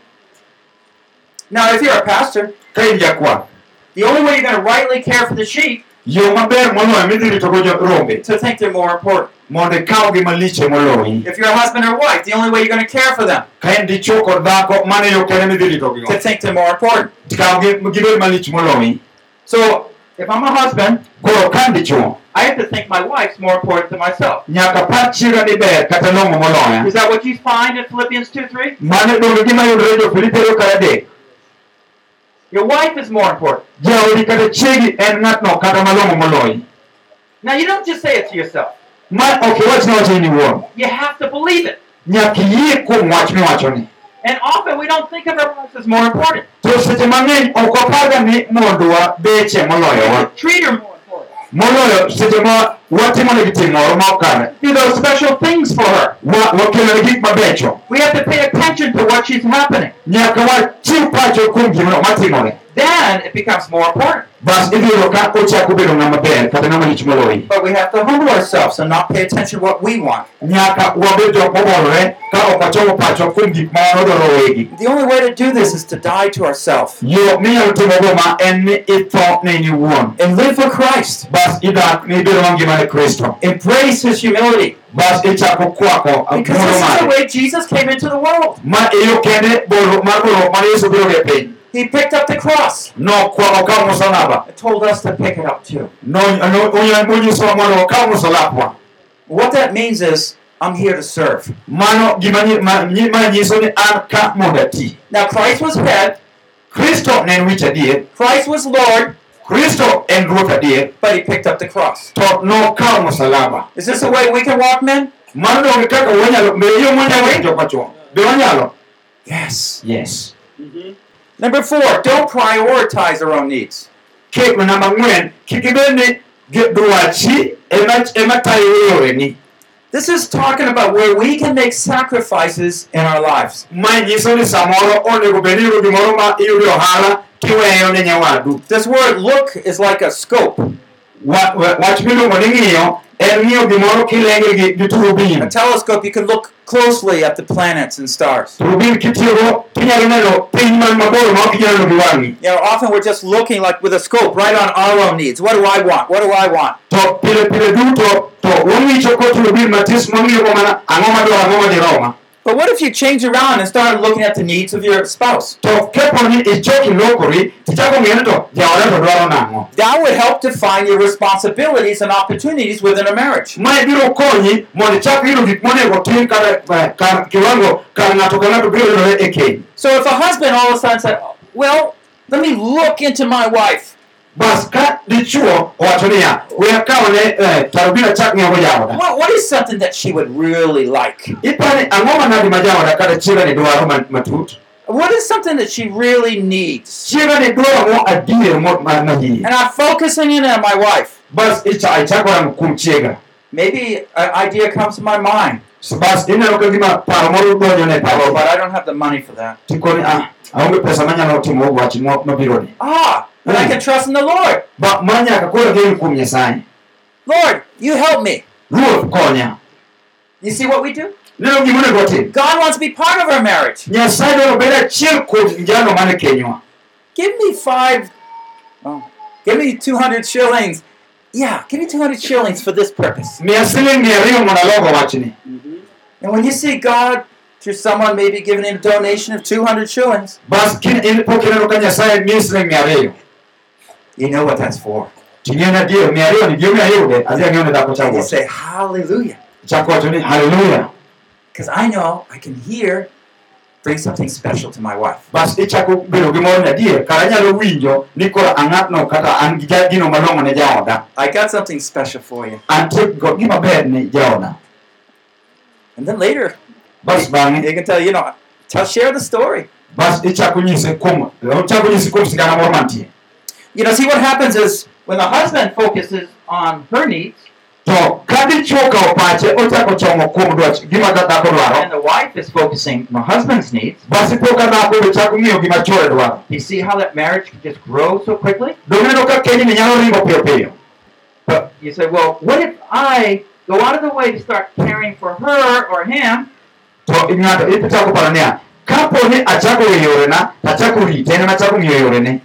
Speaker 4: Now, if you're a pastor,
Speaker 2: ka in jakwath
Speaker 4: the only way you're going to rightly care for the sheep
Speaker 2: yo maber moloyo midhi ritogo jo rombe
Speaker 4: to think they're more important.
Speaker 2: Mondo ikawgi maliche moloyi
Speaker 4: If you're a husband or wife, the only way you're going to care for them
Speaker 2: ka en dichuo kod dhako mano yo kende midhi ritogigo
Speaker 4: to think they're more important.
Speaker 2: kawgi gibed malich moloyi
Speaker 5: So if I'm a husband,
Speaker 2: koro ka an dichuo
Speaker 5: I have to think my wife's more important than myself.
Speaker 2: nyaka par chiega ni ber kata long'o moloya
Speaker 5: Is that what you find in Philippians 2 3?
Speaker 2: mano donge gima yudore jo filipi ariyo
Speaker 5: Your wife is more important.
Speaker 2: jaodi kata chiegi en ng'atno kata malong'o moloyi
Speaker 5: Now you don't just say it to yourself.
Speaker 2: Ma ok iwach ne wach in iwuon
Speaker 5: You have to believe it.
Speaker 2: nyaka iyie kuom wach miwachoni
Speaker 5: And often we don't think of our wives as more important.
Speaker 2: to seche mang'eny ok waparga ni mondwa beche moloyowa
Speaker 5: treat her more important.
Speaker 2: moloyo seche ma watimonegi tim moro ma okare
Speaker 5: Do those special things for her.
Speaker 2: Wa- wakelone gik mabecho
Speaker 5: We have to pay attention to what she's happening.
Speaker 2: nyaka wachiw pacho kuom gimno matimore
Speaker 5: Then it becomes more important.
Speaker 2: bas idhi yudo ka ochako bedo ng'ama ber kata ng'ama lich moloyi
Speaker 4: But we have to humble ourselves and not pay attention to what we want.
Speaker 2: nyaka wabed jok mobolore ka ok wachomo pacho kuom gik ma wan odwaro wegi
Speaker 4: The only way to do this is to die to ourselves
Speaker 2: yo minyalo timogo ma en ni itho ne in iwuon
Speaker 4: and live for Christ.
Speaker 2: bas idak ni ibedo mangima ne kristo
Speaker 4: Embrace His humility.
Speaker 2: bas ichako kwako
Speaker 4: Because
Speaker 2: muono
Speaker 4: this is the way Jesus came into the world.
Speaker 2: ma iyo kende bolo mar bolruok mane yesu birogo piny.
Speaker 4: He picked up the cross.
Speaker 2: Okawo
Speaker 4: and told us to pick it up too.
Speaker 2: No- no- onyisowa mondo okaw musalapwa
Speaker 4: What that means is, I'm here to serve.
Speaker 2: mano gima nyi- ma nyi- ma nyiso ni an ka mondo ati
Speaker 4: Now, Christ was head,
Speaker 2: kristo ne en wich adier
Speaker 4: Christ was Lord,
Speaker 2: kristo en ruoth adier
Speaker 4: but He picked up the cross.
Speaker 2: to nokawo musalaba
Speaker 4: Is this the way we can walk, men?
Speaker 2: mano donge kaka wanyalo be yo mwanyalo jokma chwo be wanyalo
Speaker 4: Yes.
Speaker 2: yes mm-hmm.
Speaker 4: Number four, don't prioritize our own needs.
Speaker 2: kek namba ang'wen kik ibed ni gi- dwachi ema ema tayo yoreni
Speaker 4: This is talking about where we can make sacrifices in our lives.
Speaker 2: ma nyiso ni samoro onego bed ni iyudo gimoro ma iyudo ohala kiweyo ne nyawadu
Speaker 4: This word look is like a scope.
Speaker 2: Wa- wa- wach miluongo ni ng'iyo en ng'iyo gimoro kilenge gi gi
Speaker 4: A telescope, you can look closely at the planets and stars.
Speaker 2: turubin kitiyogo kinyalo neno piny man mabor ma ok inyalo neno gi wang'i
Speaker 4: You know, often we're just looking like with a scope right on our own needs. What do I want? What do I want?
Speaker 2: To pile pile duto to wang'icho ko turubin matis mang'iyogo mana ang'o madwaro ang'o madiroma
Speaker 4: But what if you change around and start looking at the needs of your spouse?
Speaker 2: to kepo ni ichoki lokori tichako ng'eyo ni to jaoda to dwaro nang'o
Speaker 4: That would help define your responsibilities and opportunities within a marriage.
Speaker 2: mae biro konyi mondo ichak yudo gik monego tim kata kar kiwango kar ng'ato ka ng'ato biro yudore
Speaker 4: So if a husband all of a sudden said, Well, let me look into my wife.
Speaker 2: Bas ka dichuo owacho niya we akawne tarubin achak ng'iewo jaoda
Speaker 4: What, what is something that she would really like?
Speaker 2: ipani ang'o manadi ma jaoda kata chiega ni dwaro ma- matut.
Speaker 4: What is something that she really needs?
Speaker 2: chiega ni dwaro mo adier mo hie
Speaker 4: And I'm focusing in on my wife.
Speaker 2: bas icha ichako rango kuom chiega.
Speaker 4: Maybe an idea comes to my mind,
Speaker 2: So bas gima paro moro ne paro.
Speaker 4: But I don't have the money for that.
Speaker 2: tikoni ah aonge pesa manyalo timo wach mo- mabiro ni
Speaker 4: Ah, but I can trust in the Lord.
Speaker 2: ba manyaka koro gen kuom nyasaye
Speaker 4: Lord, you help me.
Speaker 2: ruoth konya
Speaker 4: You see what we do?
Speaker 2: neno gima onego watim
Speaker 4: God wants to be part of our marriage.
Speaker 2: nyasaye dwaro bed achiel kuom jalo mane kenywa
Speaker 4: Give me five, oh, give me 200 shillings. Yeah, give me 200 shillings for this purpose.
Speaker 2: miya siling mia ariyo mondo alogo wachni mm-hmm.
Speaker 4: And when you see God through someone maybe giving him a donation of 200 shillings,
Speaker 2: bas kin in pok ineno ka nyasaye miyi siling mia ariyo
Speaker 4: you know what that's for.
Speaker 2: ni adier mia ariyo ni gima ayude adhi ang'iew ne dhako
Speaker 4: And you say, Hallelujah.
Speaker 2: chako wacho ni haleluya
Speaker 4: Because I know I can hear, bring something special to my wife.
Speaker 2: bas ichako bedo gi ni adier kara anyalo winjo ni koro ang'atno kata an gi gino malong'o ne jaoda
Speaker 4: I got something special for you.
Speaker 2: antie go gima ber ni jaoda
Speaker 4: And then later,
Speaker 2: bas bang'e
Speaker 4: they can tell you, you know, tell, share the story.
Speaker 2: bas ichako nyise kuom ochako nyisi kuom sigana moro mantie
Speaker 4: You know, see what happens is
Speaker 5: When the husband focuses on her needs
Speaker 2: to ka dichuo okawo pache ochako chomo kuom dwach gima dha- dhako
Speaker 5: and the wife is focusing on the husband's needs,
Speaker 2: bas ipo ka dhako be chako ng'iyo gima chuore dwaro.
Speaker 5: you see how that marriage can just grow so quickly?
Speaker 2: doneno ka kenyni nyalo ringo piyo piyo.
Speaker 5: But you say, well, what if I go out of the way to start caring for her or him,
Speaker 2: to ng'ato ichako paro niya kapo ni achako we yorena tachako rite en machako ng'iyo yorene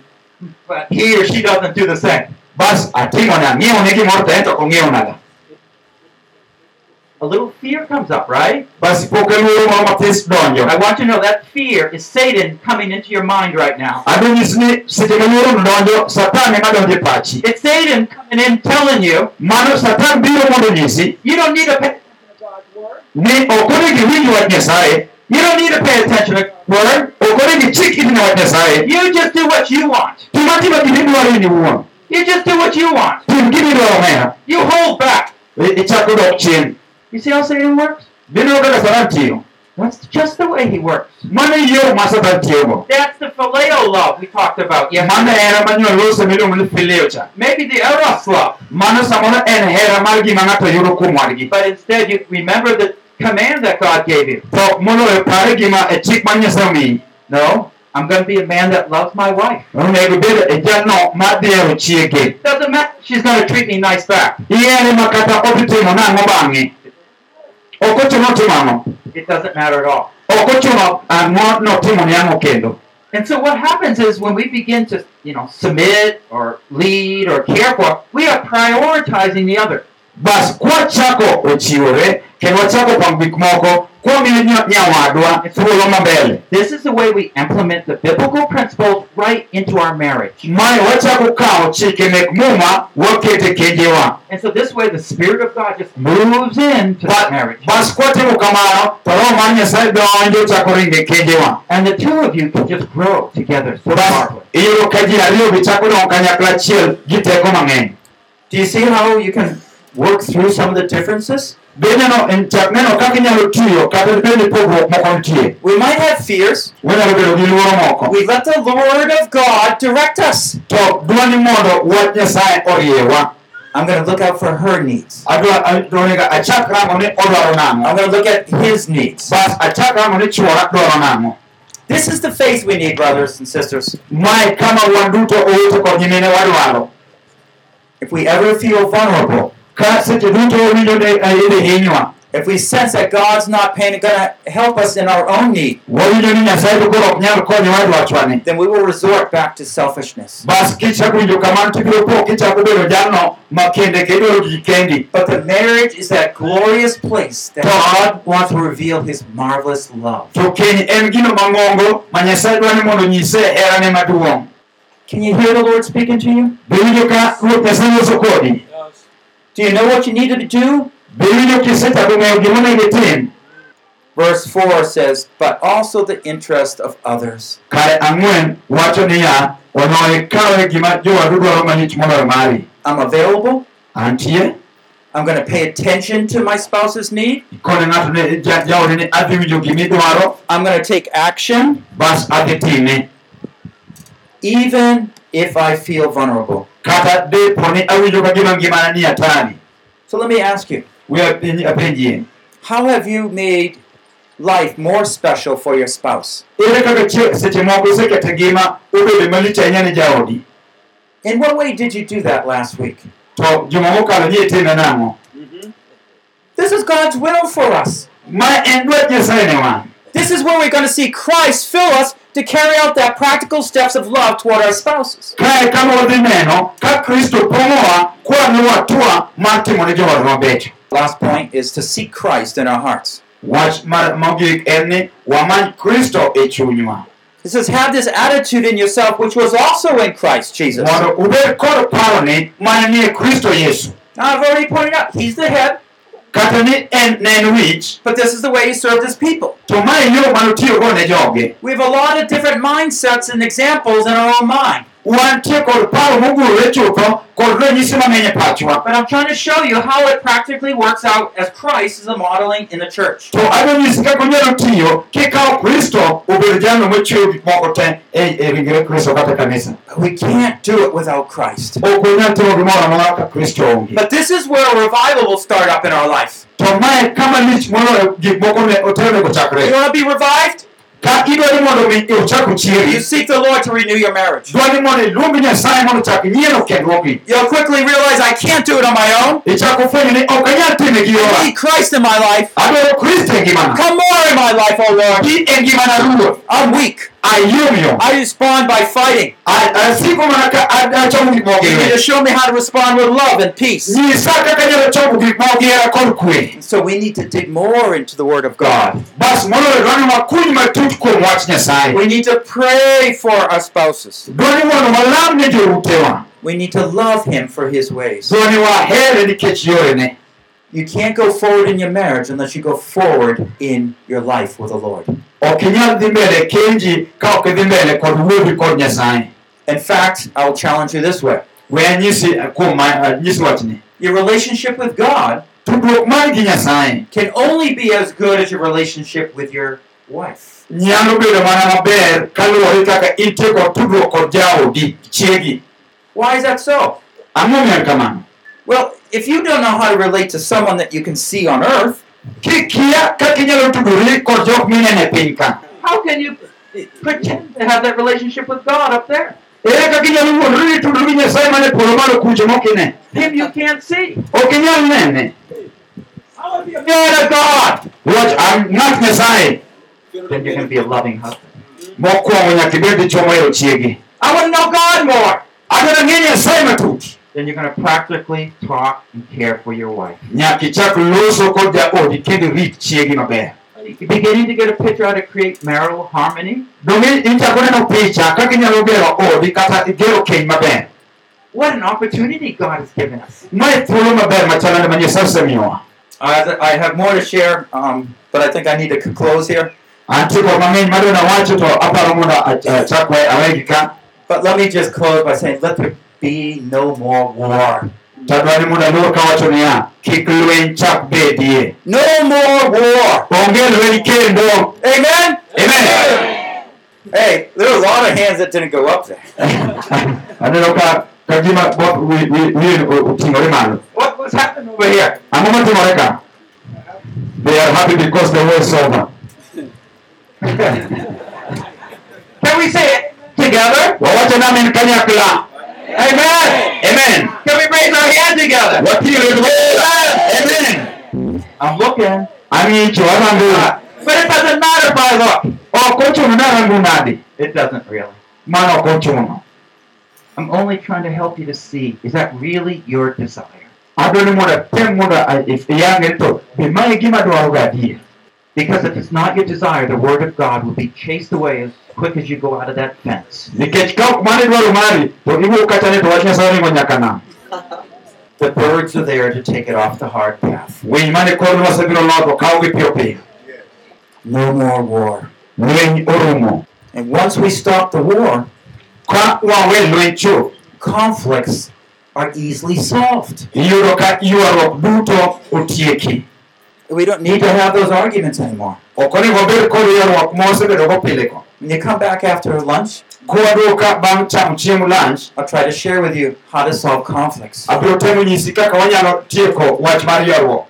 Speaker 5: but he or she doesn't do the same?
Speaker 2: bas atimone ang'iewone gimoro to en to ok ong'iewonaga
Speaker 5: A little fear comes up, right?
Speaker 2: bas pok luoro moro mathis donjo
Speaker 5: I want you to know that fear is Satan coming into your mind right now.
Speaker 2: adwa nyisi ni seche ma luorono donjo satan ema donjo pachi
Speaker 5: It's Satan coming in telling you
Speaker 2: mano satan biro mondo nyisi
Speaker 5: you don't need pay,
Speaker 2: ni ok onego iwinj wach nyasaye
Speaker 5: you don't need to pay attention to
Speaker 2: word ok onego ichik iti ne wach nyasaye
Speaker 5: You just do what you want.
Speaker 2: tim atima gimidwaro in iwuon
Speaker 5: You just do what you want.
Speaker 2: tim gimidwaro omena
Speaker 5: You hold back.
Speaker 2: I- ichako dok chien
Speaker 5: You see how Satan works?
Speaker 2: bineno kaka satan tiyo
Speaker 5: That's just the way he works.
Speaker 2: mano yo ma satan tiyogo
Speaker 5: That's the phileo love we talked about yesterday.
Speaker 2: hera manyuol lose miluongo ni cha
Speaker 5: Maybe the eros love.
Speaker 2: mano samoro en hera mar gima ng'ato yudo kuom wadgi
Speaker 5: But instead, you remember the command that God gave you.
Speaker 2: to moloyo pare gima e chik mar nyasaye
Speaker 5: No, I'm going to be a man that loves my wife.
Speaker 2: onego bed e jalno ma dhihero chiege
Speaker 5: Doesn't matter. She's going to treat me nice back.
Speaker 2: ihere ma kata odhi timo nang'o bang'e ok ochuno timo
Speaker 5: It doesn't matter at all.
Speaker 2: ok ochuno ang'o notimo ni ang'o kendo
Speaker 5: And so what happens is when we begin to, you know, submit or lead or care for, we are prioritizing the other.
Speaker 2: Bas kwachako ochiwore kendo wachako pango gik moko kwamiyo nyawadwa thuolo mabele
Speaker 5: This is the way we implement the biblical principles right into our marriage.
Speaker 2: mae wachako kawo chike mek muma wakete kenjewa
Speaker 5: And so this way the Spirit of God just moves into that marriage.
Speaker 2: bas kwatimo kamano to roho mar nyasaye donjo chako ringe kenjewa
Speaker 5: And the two of you can just grow together so
Speaker 2: bas
Speaker 5: powerfully.
Speaker 2: iyudo ka ji ariyo gi chako dong kanyakla achiel gi teko mang'eny
Speaker 4: Do you see how you can work through some of the differences?
Speaker 2: beneno en chak neno kaka inyalo tiyo kata bende pogruok moko nitie
Speaker 4: We might have fears.
Speaker 2: wanyalo bedo gi luoro moko
Speaker 4: We let the Lord of God direct us.
Speaker 2: to dwani mondo wach nyasaye oriewa
Speaker 4: I'm going to look out for her needs.
Speaker 2: adwa eh, adoniga achak rango ni odwaro nang'o
Speaker 4: I'm going to look at his needs.
Speaker 2: bas achak rango ni chuora dwaro nang'o
Speaker 4: This is the faith we need, brothers and sisters.
Speaker 2: mae kama wan duto owete kod nyimine wadwaro
Speaker 4: If we ever feel vulnerable,
Speaker 2: ka seche duto owinjo ni idhi hinywa
Speaker 4: if we sense that God's not paying, going to help us in our own need,
Speaker 2: wawinjo ni nyasaye to koro ok nyal konyowa dwachwani
Speaker 4: then we will resort back to selfishness.
Speaker 2: bas kichako winjo kamano tibiro po kichako bedo jalno ma kende kidwaro giki kendi
Speaker 4: But the marriage is that glorious place that God wants to reveal his marvelous love.
Speaker 2: to keny en gino mang'ongo ma nyasaye dwa ni mondo nyise herane maduong'
Speaker 4: Can you hear the Lord speaking to you? Do you know what you need to do?
Speaker 2: be winjo kisechako ng'eyo gimonego itim
Speaker 4: Verse 4 says, But also the interest of others.
Speaker 2: kare ang'wen wacho niya onono ikawe gima jowadu dwaro malich moloyo mari
Speaker 4: I'm available. I'm going to pay attention to my spouse's need.
Speaker 2: kone ng'ato ne ja- jaode ni adhi winjo gimidwaro
Speaker 4: I'm going to take action
Speaker 2: bas adhi time
Speaker 4: even if I feel vulnerable.
Speaker 2: kata depo awinjo ka ngimana ni atari
Speaker 4: So let me ask you
Speaker 2: we apenjie
Speaker 4: how have you made life more special for your spouse?
Speaker 2: ere kaka seche moko iseketo ngima obedo malich ahinya ne jaodi
Speaker 4: In what way did you do that last week?
Speaker 2: to juma mokalo ni itime nang'o mm-hmm.
Speaker 4: This is God's will for us.
Speaker 2: ma en dwach nyasaye ne wan
Speaker 4: This is where we're going to see Christ fill us to carry out that practical steps of love toward our spouses.
Speaker 2: kae kama wadhi neno ka kristo pong'owa kwamiwa twa mar timo ne jowadwa mabecho
Speaker 4: Last point is to seek Christ in our hearts.
Speaker 2: wach mar mogik en ni wamany kristo
Speaker 4: It says, have this attitude in yourself, which was also in Christ Jesus.
Speaker 2: mondo ubed kod paroni mane ni kristo yesu
Speaker 4: Now, I've already pointed out, he's the head,
Speaker 2: kata en ne en wich
Speaker 4: but this is the way he served his people.
Speaker 2: to mae yo manotiyogo ne joge
Speaker 4: We have a lot of different mindsets and examples in our own mind.
Speaker 2: Wantie kod paro mogurore chutho kod ranyisi mang'eny e pachwa
Speaker 4: But I'm trying to show you how it practically works out as Christ is a modeling in the church.
Speaker 2: to adwa nyisi kaka onyalo tiyo kikawo kristo obedo jalno mochiwo gik moko te e e ringre kristo kata kanisa
Speaker 4: But we can't do it without Christ.
Speaker 2: ok onyal timo gimoro amora ka kristo onge
Speaker 4: But this is where a revival will start up in our life.
Speaker 2: to mae kama lich moloyo gik moko ne
Speaker 4: You
Speaker 2: chakre
Speaker 4: want to be revived?
Speaker 2: Ka idwani mondo mi ochak
Speaker 4: You seek the Lord to renew your marriage.
Speaker 2: dwani mondo iluong nyasaye mondo chak nyiero kendruokgi
Speaker 4: You'll quickly realize I can't do it on my own.
Speaker 2: ichako fwenyo ni ok anyal time gi
Speaker 4: I need Christ in my life.
Speaker 2: adwaro kristo ngimana
Speaker 4: Come more in my life, oh Lord.
Speaker 2: gi ngimana ruoth
Speaker 4: I'm weak.
Speaker 2: Ayomyom
Speaker 4: I respond by fighting.
Speaker 2: asiko mana ka ad- achomo gik moko gi
Speaker 4: You need to show me how to respond with love and peace.
Speaker 2: nyisa kaka anyalo chomo gik moko gi hera kod kwe
Speaker 4: So we need to dig more into the Word of God.
Speaker 2: bas moloyo dwani wakuny matut kuom wach nyasaye
Speaker 4: We need to pray for our spouses.
Speaker 2: dwani mondo walam ne joutewa
Speaker 4: We need to love Him for His ways. You can't go forward in your marriage unless you go forward in your life with the Lord.
Speaker 2: ok inyal dhi mbele kenji ka ok idhi mbele kod wuodhi kod nyasaye
Speaker 4: In fact, I'll challenge you this way
Speaker 2: we anyisi kuom ma- nyisi wachni
Speaker 4: your relationship with God
Speaker 2: tudruok mari gi nyasaye
Speaker 4: can only be as good as your relationship with your wife.
Speaker 2: nyalo bedo mana maber kaluwore kaka intie tudruok kod jaodi chiegi
Speaker 4: Why is that so?
Speaker 2: ang'o miyo kamano
Speaker 4: Well, if you don't know how to relate to someone that you can see on earth,
Speaker 2: kikia kaka inyalo tudori kod jok mineno piny ka
Speaker 5: How can you pretend to have that relationship with God up there?
Speaker 2: Eh, ere kaka inyalo wuondori ni tudori gi nyasaye mane polo malo kucho mokine
Speaker 5: Him you can't see.
Speaker 2: ok inyal nene
Speaker 4: man of God,
Speaker 2: wach an ng'at nyasaye
Speaker 5: Then you're going to be a loving husband.
Speaker 2: mokwongo nyaka ibed dichuo mohero chiegi
Speaker 4: I want to know God more.
Speaker 2: adwaro ng'e nyasaye matut
Speaker 5: Then you're going to practically talk and care for your wife.
Speaker 2: nyaka ichak loso kod jaodi kendo rit chiegi maber
Speaker 5: You're beginning to get a picture how to create marital harmony.
Speaker 2: donge ichako neno picha kaka inyalo gero odi kata gero keny maber
Speaker 5: What an opportunity God has given us.
Speaker 2: mae thuolo maber machalande ma nyasaye osemiyowa
Speaker 4: I I have more to share, um, but I think I need to close here.
Speaker 2: antie kod mang'eny madwa nawacho to aparo mondo ach- achak we awegi ka
Speaker 4: But let me just close by saying, let there be no more war.
Speaker 2: tadwani mondo aluor kawacho niya kik lweny chak bedie
Speaker 4: No more war.
Speaker 2: onge lweny kendo
Speaker 4: Amen?
Speaker 2: amen
Speaker 4: Hey, there were a lot of hands that didn't go up there.
Speaker 5: What was happening over here?
Speaker 2: ang'o matimore ka they are happy because the war is over
Speaker 5: Can we say it together?
Speaker 2: Wawacho namin kanyakla
Speaker 5: Amen.
Speaker 2: amen
Speaker 5: Can we raise our hand together?
Speaker 2: wating'o lwedo amen
Speaker 5: I'm looking.
Speaker 2: ang'icho arango
Speaker 5: But it doesn't matter if I look.
Speaker 2: ok ochuno narango nade
Speaker 5: It doesn't really.
Speaker 2: mano ok ochuno
Speaker 5: I'm only trying to help you to see is that really your desire?
Speaker 2: adwa ni mondo atem mondo a- ah, if- iyang'e to be mae gima dwaroga adier
Speaker 5: Because if it's not your desire, the Word of God will be chased away as quick as you go out of that fence.
Speaker 2: nikech ka ok mane dwaro mari to iwuok kacha ni to wach nyasaye ringo nyaka nam
Speaker 4: The birds are there to take it off the hard path.
Speaker 2: winy mane kor lwasi biro logo kawogi piyo piyo
Speaker 4: No more war. And once we stop the war,
Speaker 2: ka wawe lweny chuth
Speaker 4: conflicts are easily solved.
Speaker 2: iyudo ka ywaruok duto otieki
Speaker 4: We don't need to have those arguments anymore.
Speaker 2: Ok onego bed kod ywaruok ma wasebedogo pile ko
Speaker 4: When you come back after lunch,
Speaker 2: kwaduoka bang' chamo chiemo lunch
Speaker 4: I'll try to share with you how to solve conflicts.
Speaker 2: abiro temo nyisi kaka wanyalo tieko wach mar ywaruok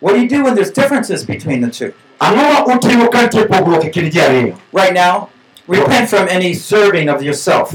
Speaker 4: What do you do when there's differences between the two?
Speaker 2: ang'o ma utimo ka nitie pogruok kind ji ariyo
Speaker 4: Right now, repent from any serving of yourself.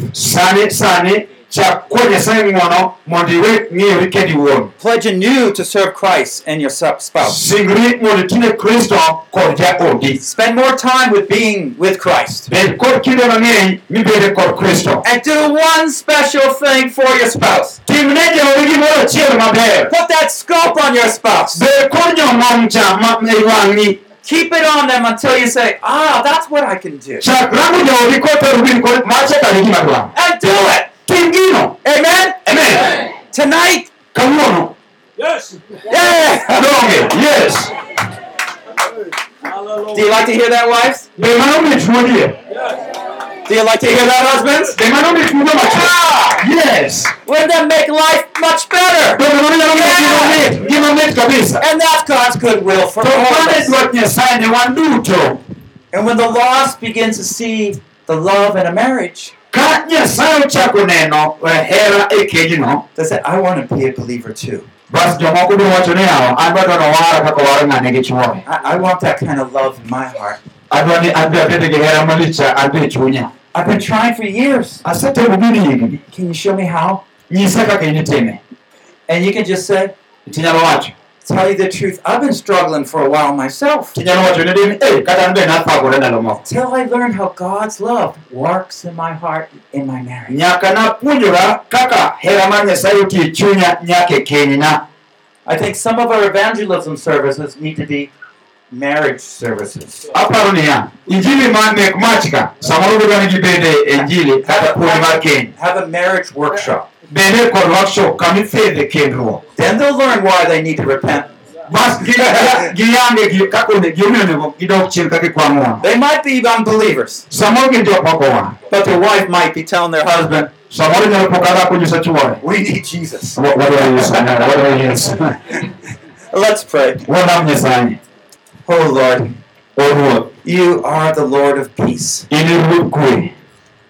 Speaker 2: Sani sani chak kuo nyasaye ng'uono mondo iwe ng'iyori kendi iwuon
Speaker 4: Pledge anew to serve Christ and your spouse.
Speaker 2: singri mondo itine kristo kod jaodi
Speaker 4: Spend more time with being with Christ.
Speaker 2: bed kod kinde mang'eny mibede kod kristo
Speaker 4: And do one special thing for your spouse.
Speaker 2: timne jaodi gimoro achiel maber
Speaker 4: Put that scope on your spouse.
Speaker 2: bed kod jomam ma
Speaker 4: Keep it on them until you say, ah, that's what I can do.
Speaker 2: chak rango jaodi kotero win kod mache kare gima dwaro
Speaker 4: And do it.
Speaker 2: Tim
Speaker 4: Amen?
Speaker 2: amen
Speaker 4: Tonight?
Speaker 2: kawuono
Speaker 4: Yeah.
Speaker 2: donge yes
Speaker 4: Do you like to hear that, wives?
Speaker 2: be mano mit modie
Speaker 4: Do you like to hear that, husbands?
Speaker 2: be mano mit mudo macho yes
Speaker 4: Wouldn't that make life much better?
Speaker 2: to be mano nyalo miyo gima mit gima mit kabisa
Speaker 4: And that's God's goodwill for
Speaker 2: to
Speaker 4: all of
Speaker 2: mane
Speaker 4: us.
Speaker 2: dwach nyasaye ne wan duto
Speaker 4: And when the lost begin to see the love in a marriage,
Speaker 2: ka nyasaye ochako neno hera e
Speaker 4: they say, I want to be a believer too.
Speaker 2: bas jomoko biro wacho ni yawa an dwa dwano wara kaka waro ng'ane gi chuore
Speaker 4: I, I want that kind of love in my heart.
Speaker 2: adwa ni gi hera malicha an be e chunya
Speaker 4: I've been trying for years.
Speaker 2: asetemo gini higni
Speaker 4: Can you show me how?
Speaker 2: nyisa kaka initime
Speaker 4: And you can just say,
Speaker 2: tinyalo wacho
Speaker 4: tell you the truth, I've been struggling for a while myself.
Speaker 2: tinyalo wacho ne din e eh, kata an be nathagore ndalo moko
Speaker 4: Till I learned how God's love works in my heart, in my marriage.
Speaker 2: nyaka napuonjora kaka hera mar nyasaye otie chunya nyaka kenyna
Speaker 4: I think some of our evangelism services need to be marriage services.
Speaker 2: aparo niya injili ma mek mach ka samoro bedwa gibede injili kata puonj mar keny
Speaker 4: Have a marriage workshop.
Speaker 2: Bende kod workshop kama ifedhe kendruok
Speaker 4: Then they'll learn why they need to repent.
Speaker 2: bas gi- giyange gi- kaka one- gimomiyo onego gidok chien ka gikwa ng'uono
Speaker 4: They might be unbelievers,
Speaker 2: samoro gin jok moko wang'
Speaker 4: but their wife might be telling their husband,
Speaker 2: samoro nyalo po ka dhako nyiso chuore
Speaker 4: We need Jesus.
Speaker 2: Wa- wadwa yesu wadwa yesu
Speaker 4: Let's pray.
Speaker 2: wadam oh,
Speaker 4: oh Lord, you are the Lord of peace.
Speaker 2: in ruodh kwe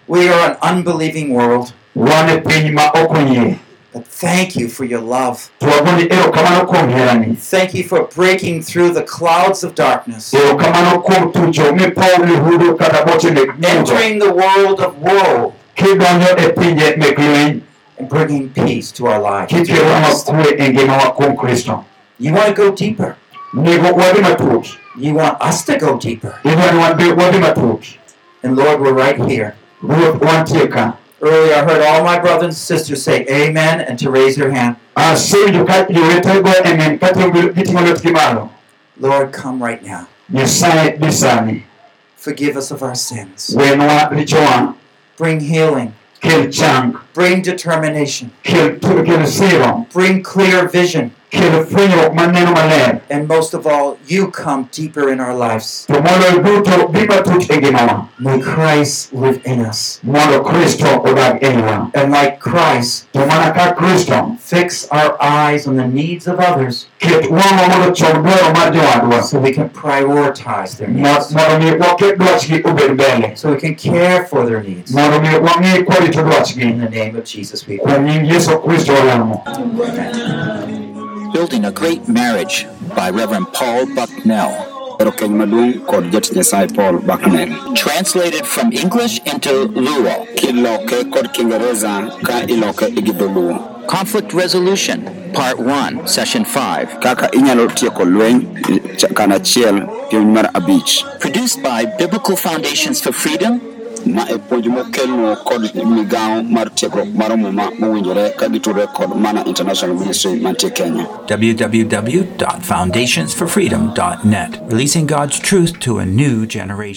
Speaker 4: We are an unbelieving world,
Speaker 2: wan piny ma ok oyie
Speaker 4: but thank you for your love.
Speaker 2: to wagoni erokamano kuom herani
Speaker 4: Thank you for breaking through the clouds of darkness,
Speaker 2: erokamano kuom tucho mipow lihudu kata boche mek tucho
Speaker 4: entering the world of woe
Speaker 2: kidonjo pinje mek lweny
Speaker 4: and bringing peace to our lives.
Speaker 2: kikeronwa kwe ngimawa kuom kristo
Speaker 4: You want to go deeper.
Speaker 2: nego wadhi matut
Speaker 4: You want us to go deeper.
Speaker 2: idwa ni wan be wadhi matut
Speaker 4: And Lord, we're right here. Earlier, I heard all my brothers and sisters say amen and to raise their hand.
Speaker 2: asewinjo ka jowete go emen ka tiyo- giting'o lwetgi malo
Speaker 4: Lord, come right now.
Speaker 2: nyasaye bi sani
Speaker 4: Forgive us of our sins.
Speaker 2: richowa
Speaker 4: Bring healing. Bring determination.
Speaker 2: kel tu- kel siro
Speaker 4: Bring clear vision.
Speaker 2: Kel fwenyruok maneno maler
Speaker 4: And most of all, you come deeper in our lives.
Speaker 2: to moloyo duto bi matut ngimawa
Speaker 4: May Christ live in us.
Speaker 2: mondo kristo odag eiwa
Speaker 4: And like Christ,
Speaker 2: to mana ka kristo
Speaker 4: fix our eyes on the needs of others
Speaker 2: ket wang'wa mondo chom dwaro mar jowadwa
Speaker 4: so we can prioritize their needs.
Speaker 2: mondo mi waket dwachgi obed mbele
Speaker 4: So we can care for their needs.
Speaker 2: mondo mi wang'e kwarito dwachgi
Speaker 4: In the name of Jesus, we pray.
Speaker 1: Building a Great Marriage by Reverend Paul Bucknell.
Speaker 6: ero keny maduong' kod jatich nyasaye paul bucknell
Speaker 1: Translated from English into Luo.
Speaker 6: kiloke kod kiingereza ka iloke gi dholuo
Speaker 1: Conflict Resolution, Part 1, Session 5.
Speaker 6: kaka inyalo tieko lweny eh, ch- kanachiel piny mar abich
Speaker 1: Produced by Biblical Foundations for Freedom
Speaker 6: ma e puonj kod mar tiegruok mar muma mowinjore ka kod mana international ministry mantie kenya
Speaker 8: www.foundationsforfreedom.net, releasing God's truth to a new generation.